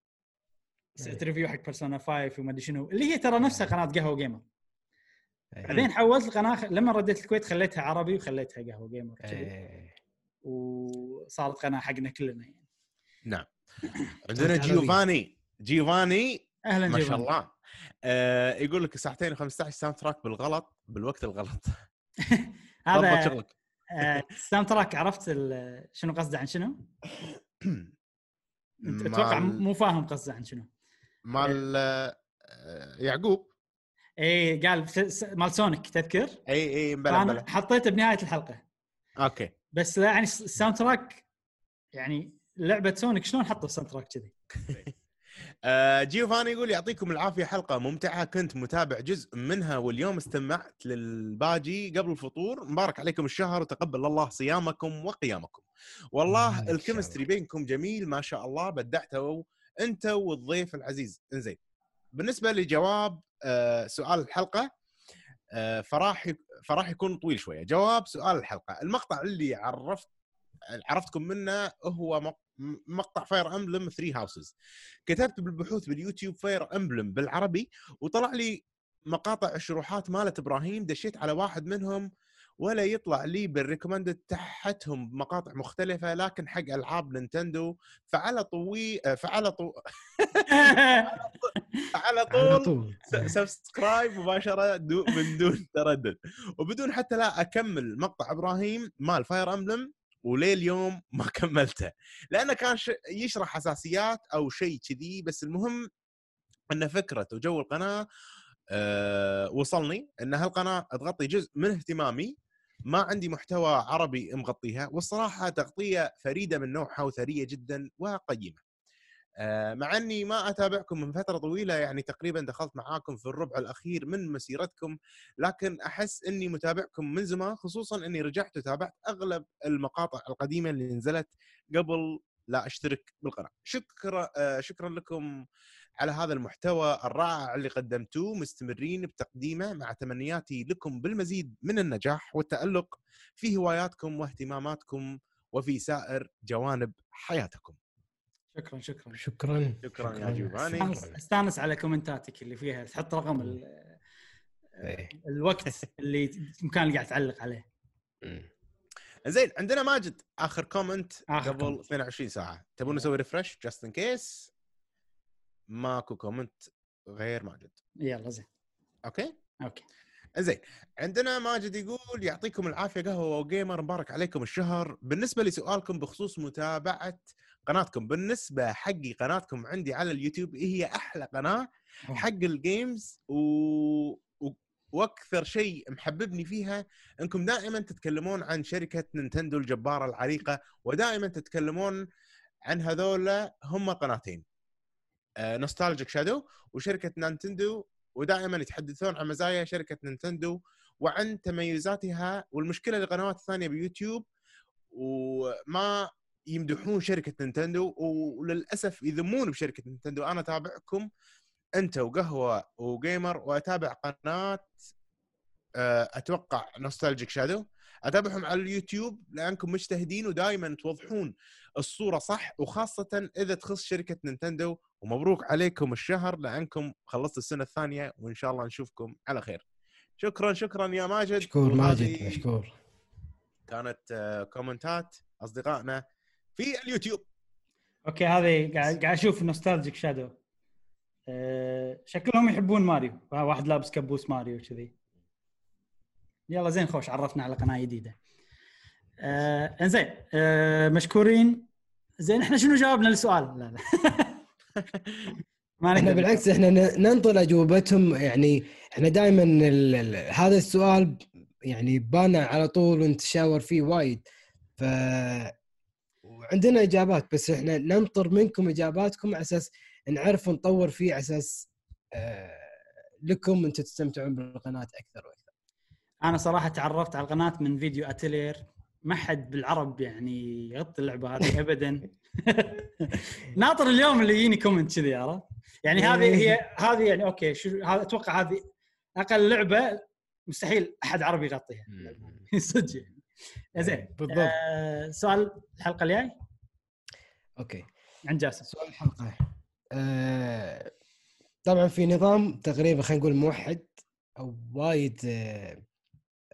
سويت إيه. review حق بيرسونا 5 وما أدري شنو اللي هي ترى نفسها قناة قهوه جيمر إيه. بعدين حولت القناة خ- لما رديت الكويت خليتها عربي وخليتها قهوه جيمر إيه. وصارت قناة حقنا كلنا يعني نعم عندنا. جيوفاني جيوفاني أهلا ما شاء. الله آه يقول لك ساعتين و15 soundtrack بالغلط بالوقت الغلط. هذا شغلك. آه، ال soundtrack عرفت ال- شنو قصده عن شنو؟ أتوقع مو فاهم قصده عن شنو. مال آه، يعقوب. اي قال مال سونيك تذكر؟ اي اي بلا بلا حطيته بنهاية الحلقة. أوكي. بس لا يعني الس- ال soundtrack يعني لعبة سونيك شلون حطوا soundtrack كذي؟ آه، جيوفاني يقول يعطيكم العافية حلقة ممتعة كنت متابع جزء منها واليوم استمعت للباجي قبل الفطور مبارك عليكم الشهر وتقبل الله صيامكم وقيامكم. والله ال chemistry. بينكم جميل ما شاء الله بدعتوا أنت والضيف العزيز. إنزين بالنسبة لجواب آه، سؤال الحلقة آه، فراح فراح يكون طويل شوية. جواب سؤال الحلقة. المقطع اللي عرفت عرفتكم منه هو مق- مقطع فاير امبلم 3 هاوسز كتبت بالبحوث باليوتيوب فاير امبلم بالعربي وطلع لي مقاطع الشروحات مالت إبراهيم دشيت على واحد منهم ولا يطلع لي بال recommended تحتهم مقاطع مختلفة لكن حق ألعاب نينتندو فعلى طو فعلى طو... فعلى على طول. subscribe مباشرة دو من دون تردد. وبدون حتى لا أكمل مقطع إبراهيم مال فاير امبلم وليه اليوم ما كملته لأنه كان. يشرح أساسيات أو شيء كذي بس المهم إن فكره وجو القناة أه وصلني إن هالقناة تغطي جزء من اهتمامي ما عندي محتوى عربي مغطيها والصراحة تغطية فريدة من نوعها وثرية جدا وقيمة آه، مع إني ما أتابعكم من فترة طويلة يعني تقريبا دخلت معاكم في الربع الأخير من مسيرتكم لكن أحس إني متابعكم من زمان خصوصا إني رجعت وتابعت أغلب المقاطع القديمة اللي نزلت قبل لا أشترك بالقناة. شكرا آه، شكرا لكم على هذا المحتوى الرائع اللي قدمتوه مستمرين بتقديمه مع تمنياتي لكم بالمزيد من النجاح والتألق في هواياتكم واهتماماتكم وفي سائر جوانب حياتكم. شكرا شكرا. شكرا. شكراً يا جيوفاني. استانس- على كومنتاتك اللي فيها تحط رقم ال- إيه. الوقت اللي المكان اللي قاعد تعلق عليه. زين عندنا ماجد آخر comment آخر قبل comment. 22 ساعة. تبون نسوي refresh just in case ماكو comment غير ماجد. يلا زين. أوكي؟ أوكي. زين عندنا ماجد يقول يعطيكم العافية قهوة جيمر مبارك عليكم الشهر. بالنسبة لسؤالكم بخصوص متابعة قناتكم. بالنسبة حقي قناتكم عندي على اليوتيوب هي أحلى قناة حق ال games و... و... وأكثر شيء محببني فيها إنكم دائما تتكلمون عن شركة نينتندو الجبارة العريقة ودائما تتكلمون عن هذولا هم قناتين. نوستالجيك شادو وشركة نينتندو ودائما يتحدثون عن مزايا شركة نينتندو وعن تميزاتها. والمشكلة القنوات الثانية بيوتيوب وما يمدحون شركة نينتندو وللأسف يذمون بشركة نينتندو. أنا أتابعكم أنت وقهوة جيمر وأتابع قناة آه، أتوقع نوستالجيك شادو أتابعهم على اليوتيوب لأنكم مجتهدين ودائما توضحون الصورة صح وخاصة إذا تخص شركة نينتندو. ومبروك عليكم الشهر لأنكم خلصتوا السنة الثانية وإن شاء الله نشوفكم على خير. شكرا شكرا يا ماجد. مشكور ماجد مشكور. كانت آه، كومنتات أصدقائنا في اليوتيوب. أوكي هذه قاعد قاعد أشوف نوستالجيك شادو أه شكلهم يحبون ماريو. واحد لابس كبوس ماريو كذي يلا زين خوش عرفنا على قناة جديدة. آه انزين آه مشكورين. زين إحنا شنو جاوبنا للسؤال لا لا. ما إحنا بالعكس إحنا ننطر أجوبتهم. يعني إحنا دائما هذا السؤال يعني بانا على طول ونتشاور فيه وايد. ف وعندنا إجابات بس إحنا ننطر منكم إجاباتكم على أساس نعرف ونطور فيه على أساس آه، لكم أنتم تستمتعون بالقناة أكثر وأكثر. أنا صراحة تعرفت على القناة من فيديو أتيلير. ما حد بالعرب يعني يغطي اللعبة هذه ابدا. ناطر اليوم اللي يجيني comment كذي عرفت؟ يعني هذه هي هذه يعني أوكي شو هذا أتوقع هذه أقل لعبة مستحيل أحد عربي يغطيها. صدق. زين بالضبط. آه سؤال الحلقة الجاي؟ أوكي. عند جاسم. سؤال الحلقة. آه، طبعا في نظام تقريبا خلينا نقول موحد أو وايد آه،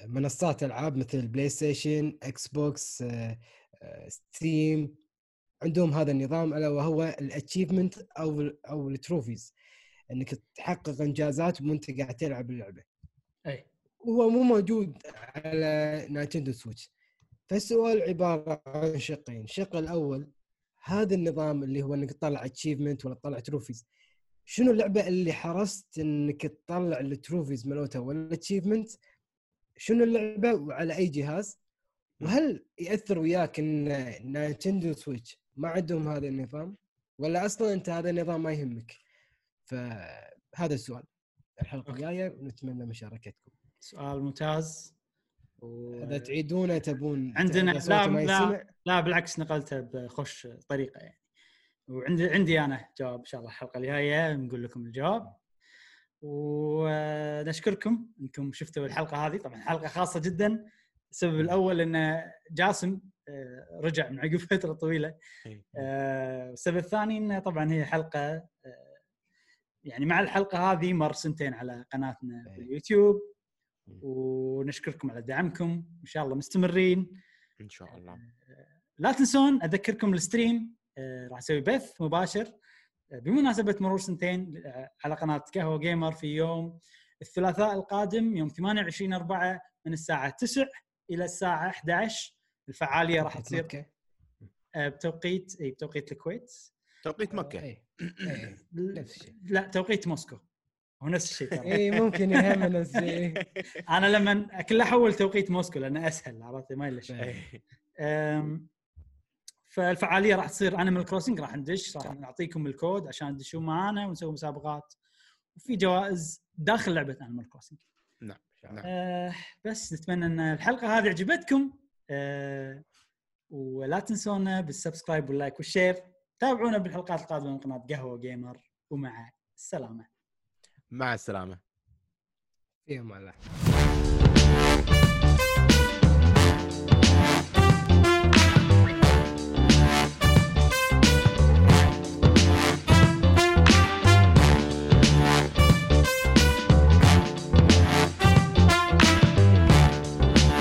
منصات ألعاب مثل بلاي ستيشن إكس بوكس آه، آه، ستيم عندهم هذا النظام ألا وهو ال achievement أو أو ال trophies. إنك تحقق إنجازات وأنت قاعد تلعب اللعبة. إي. هو مو موجود على نينتندو سويتش. فالسؤال عبارة عن شقين. الشق الأول هذا النظام اللي هو إنك تطلع achievement ولا تطلع trophies شنو اللعبة اللي حرصت إنك تطلع ال trophies مالتها ولا ال achievement شنو اللعبة وعلى أي جهاز؟ وهل يأثر وياك إن نينتندو سويتش ما عندهم هذا النظام؟ ولا أصلا أنت هذا النظام ما يهمك؟ فهذا السؤال. الحلقة. الجاية ونتمنى مشاركتكم. سؤال ممتاز. إذا تعيدونه تبون عندنا لا لا لا بالعكس نقلته بخش طريقة يعني. وعندي عندي أنا جواب إن شاء الله الحلقة الجاية نقول لكم الجواب. ونشكركم إنكم شفتوا الحلقة هذه. طبعا حلقة خاصة جدا. السبب الأول إن جاسم آه، رجع من عقب فترة طويلة. آه، السبب الثاني انه طبعا هي حلقة آه، يعني مع الحلقة هذه مر سنتين على قناتنا في إيه. اليوتيوب. ونشكركم على دعمكم. إن شاء الله مستمرين. إن شاء الله. لا تنسون أذكركم ال stream آه، راح أسوي بث مباشر. آه، بمناسبة مرور سنتين آه، على قناة قهوة جيمر في يوم الثلاثاء القادم يوم 28 4 من الساعة 9 إلى الساعة 11 الفعالية راح تصير. آه، بتوقيت إي بتوقيت الكويت. توقيت مكة. لا توقيت موسكو. هو نفس الشيء ترى. اي ممكن الزي أنا لما كله أحول توقيت موسكو لأنه أسهل عرفت؟ معليش um، فالفعالية راح تصير Animal Crossing راح ندش راح نعطيكم الكود عشان تدشون معانا ونسوي مسابقات. وفي جوائز داخل لعبة Animal Crossing نعم نعم أه بس نتمنى إن الحلقة هذه عجبتكم. أه ولا تنسونا بال subscribe وال like وال share. تابعونا بالحلقات القادمة من قناة قهوة جيمر ومع السلامة. مع السلامة. في أمان الله.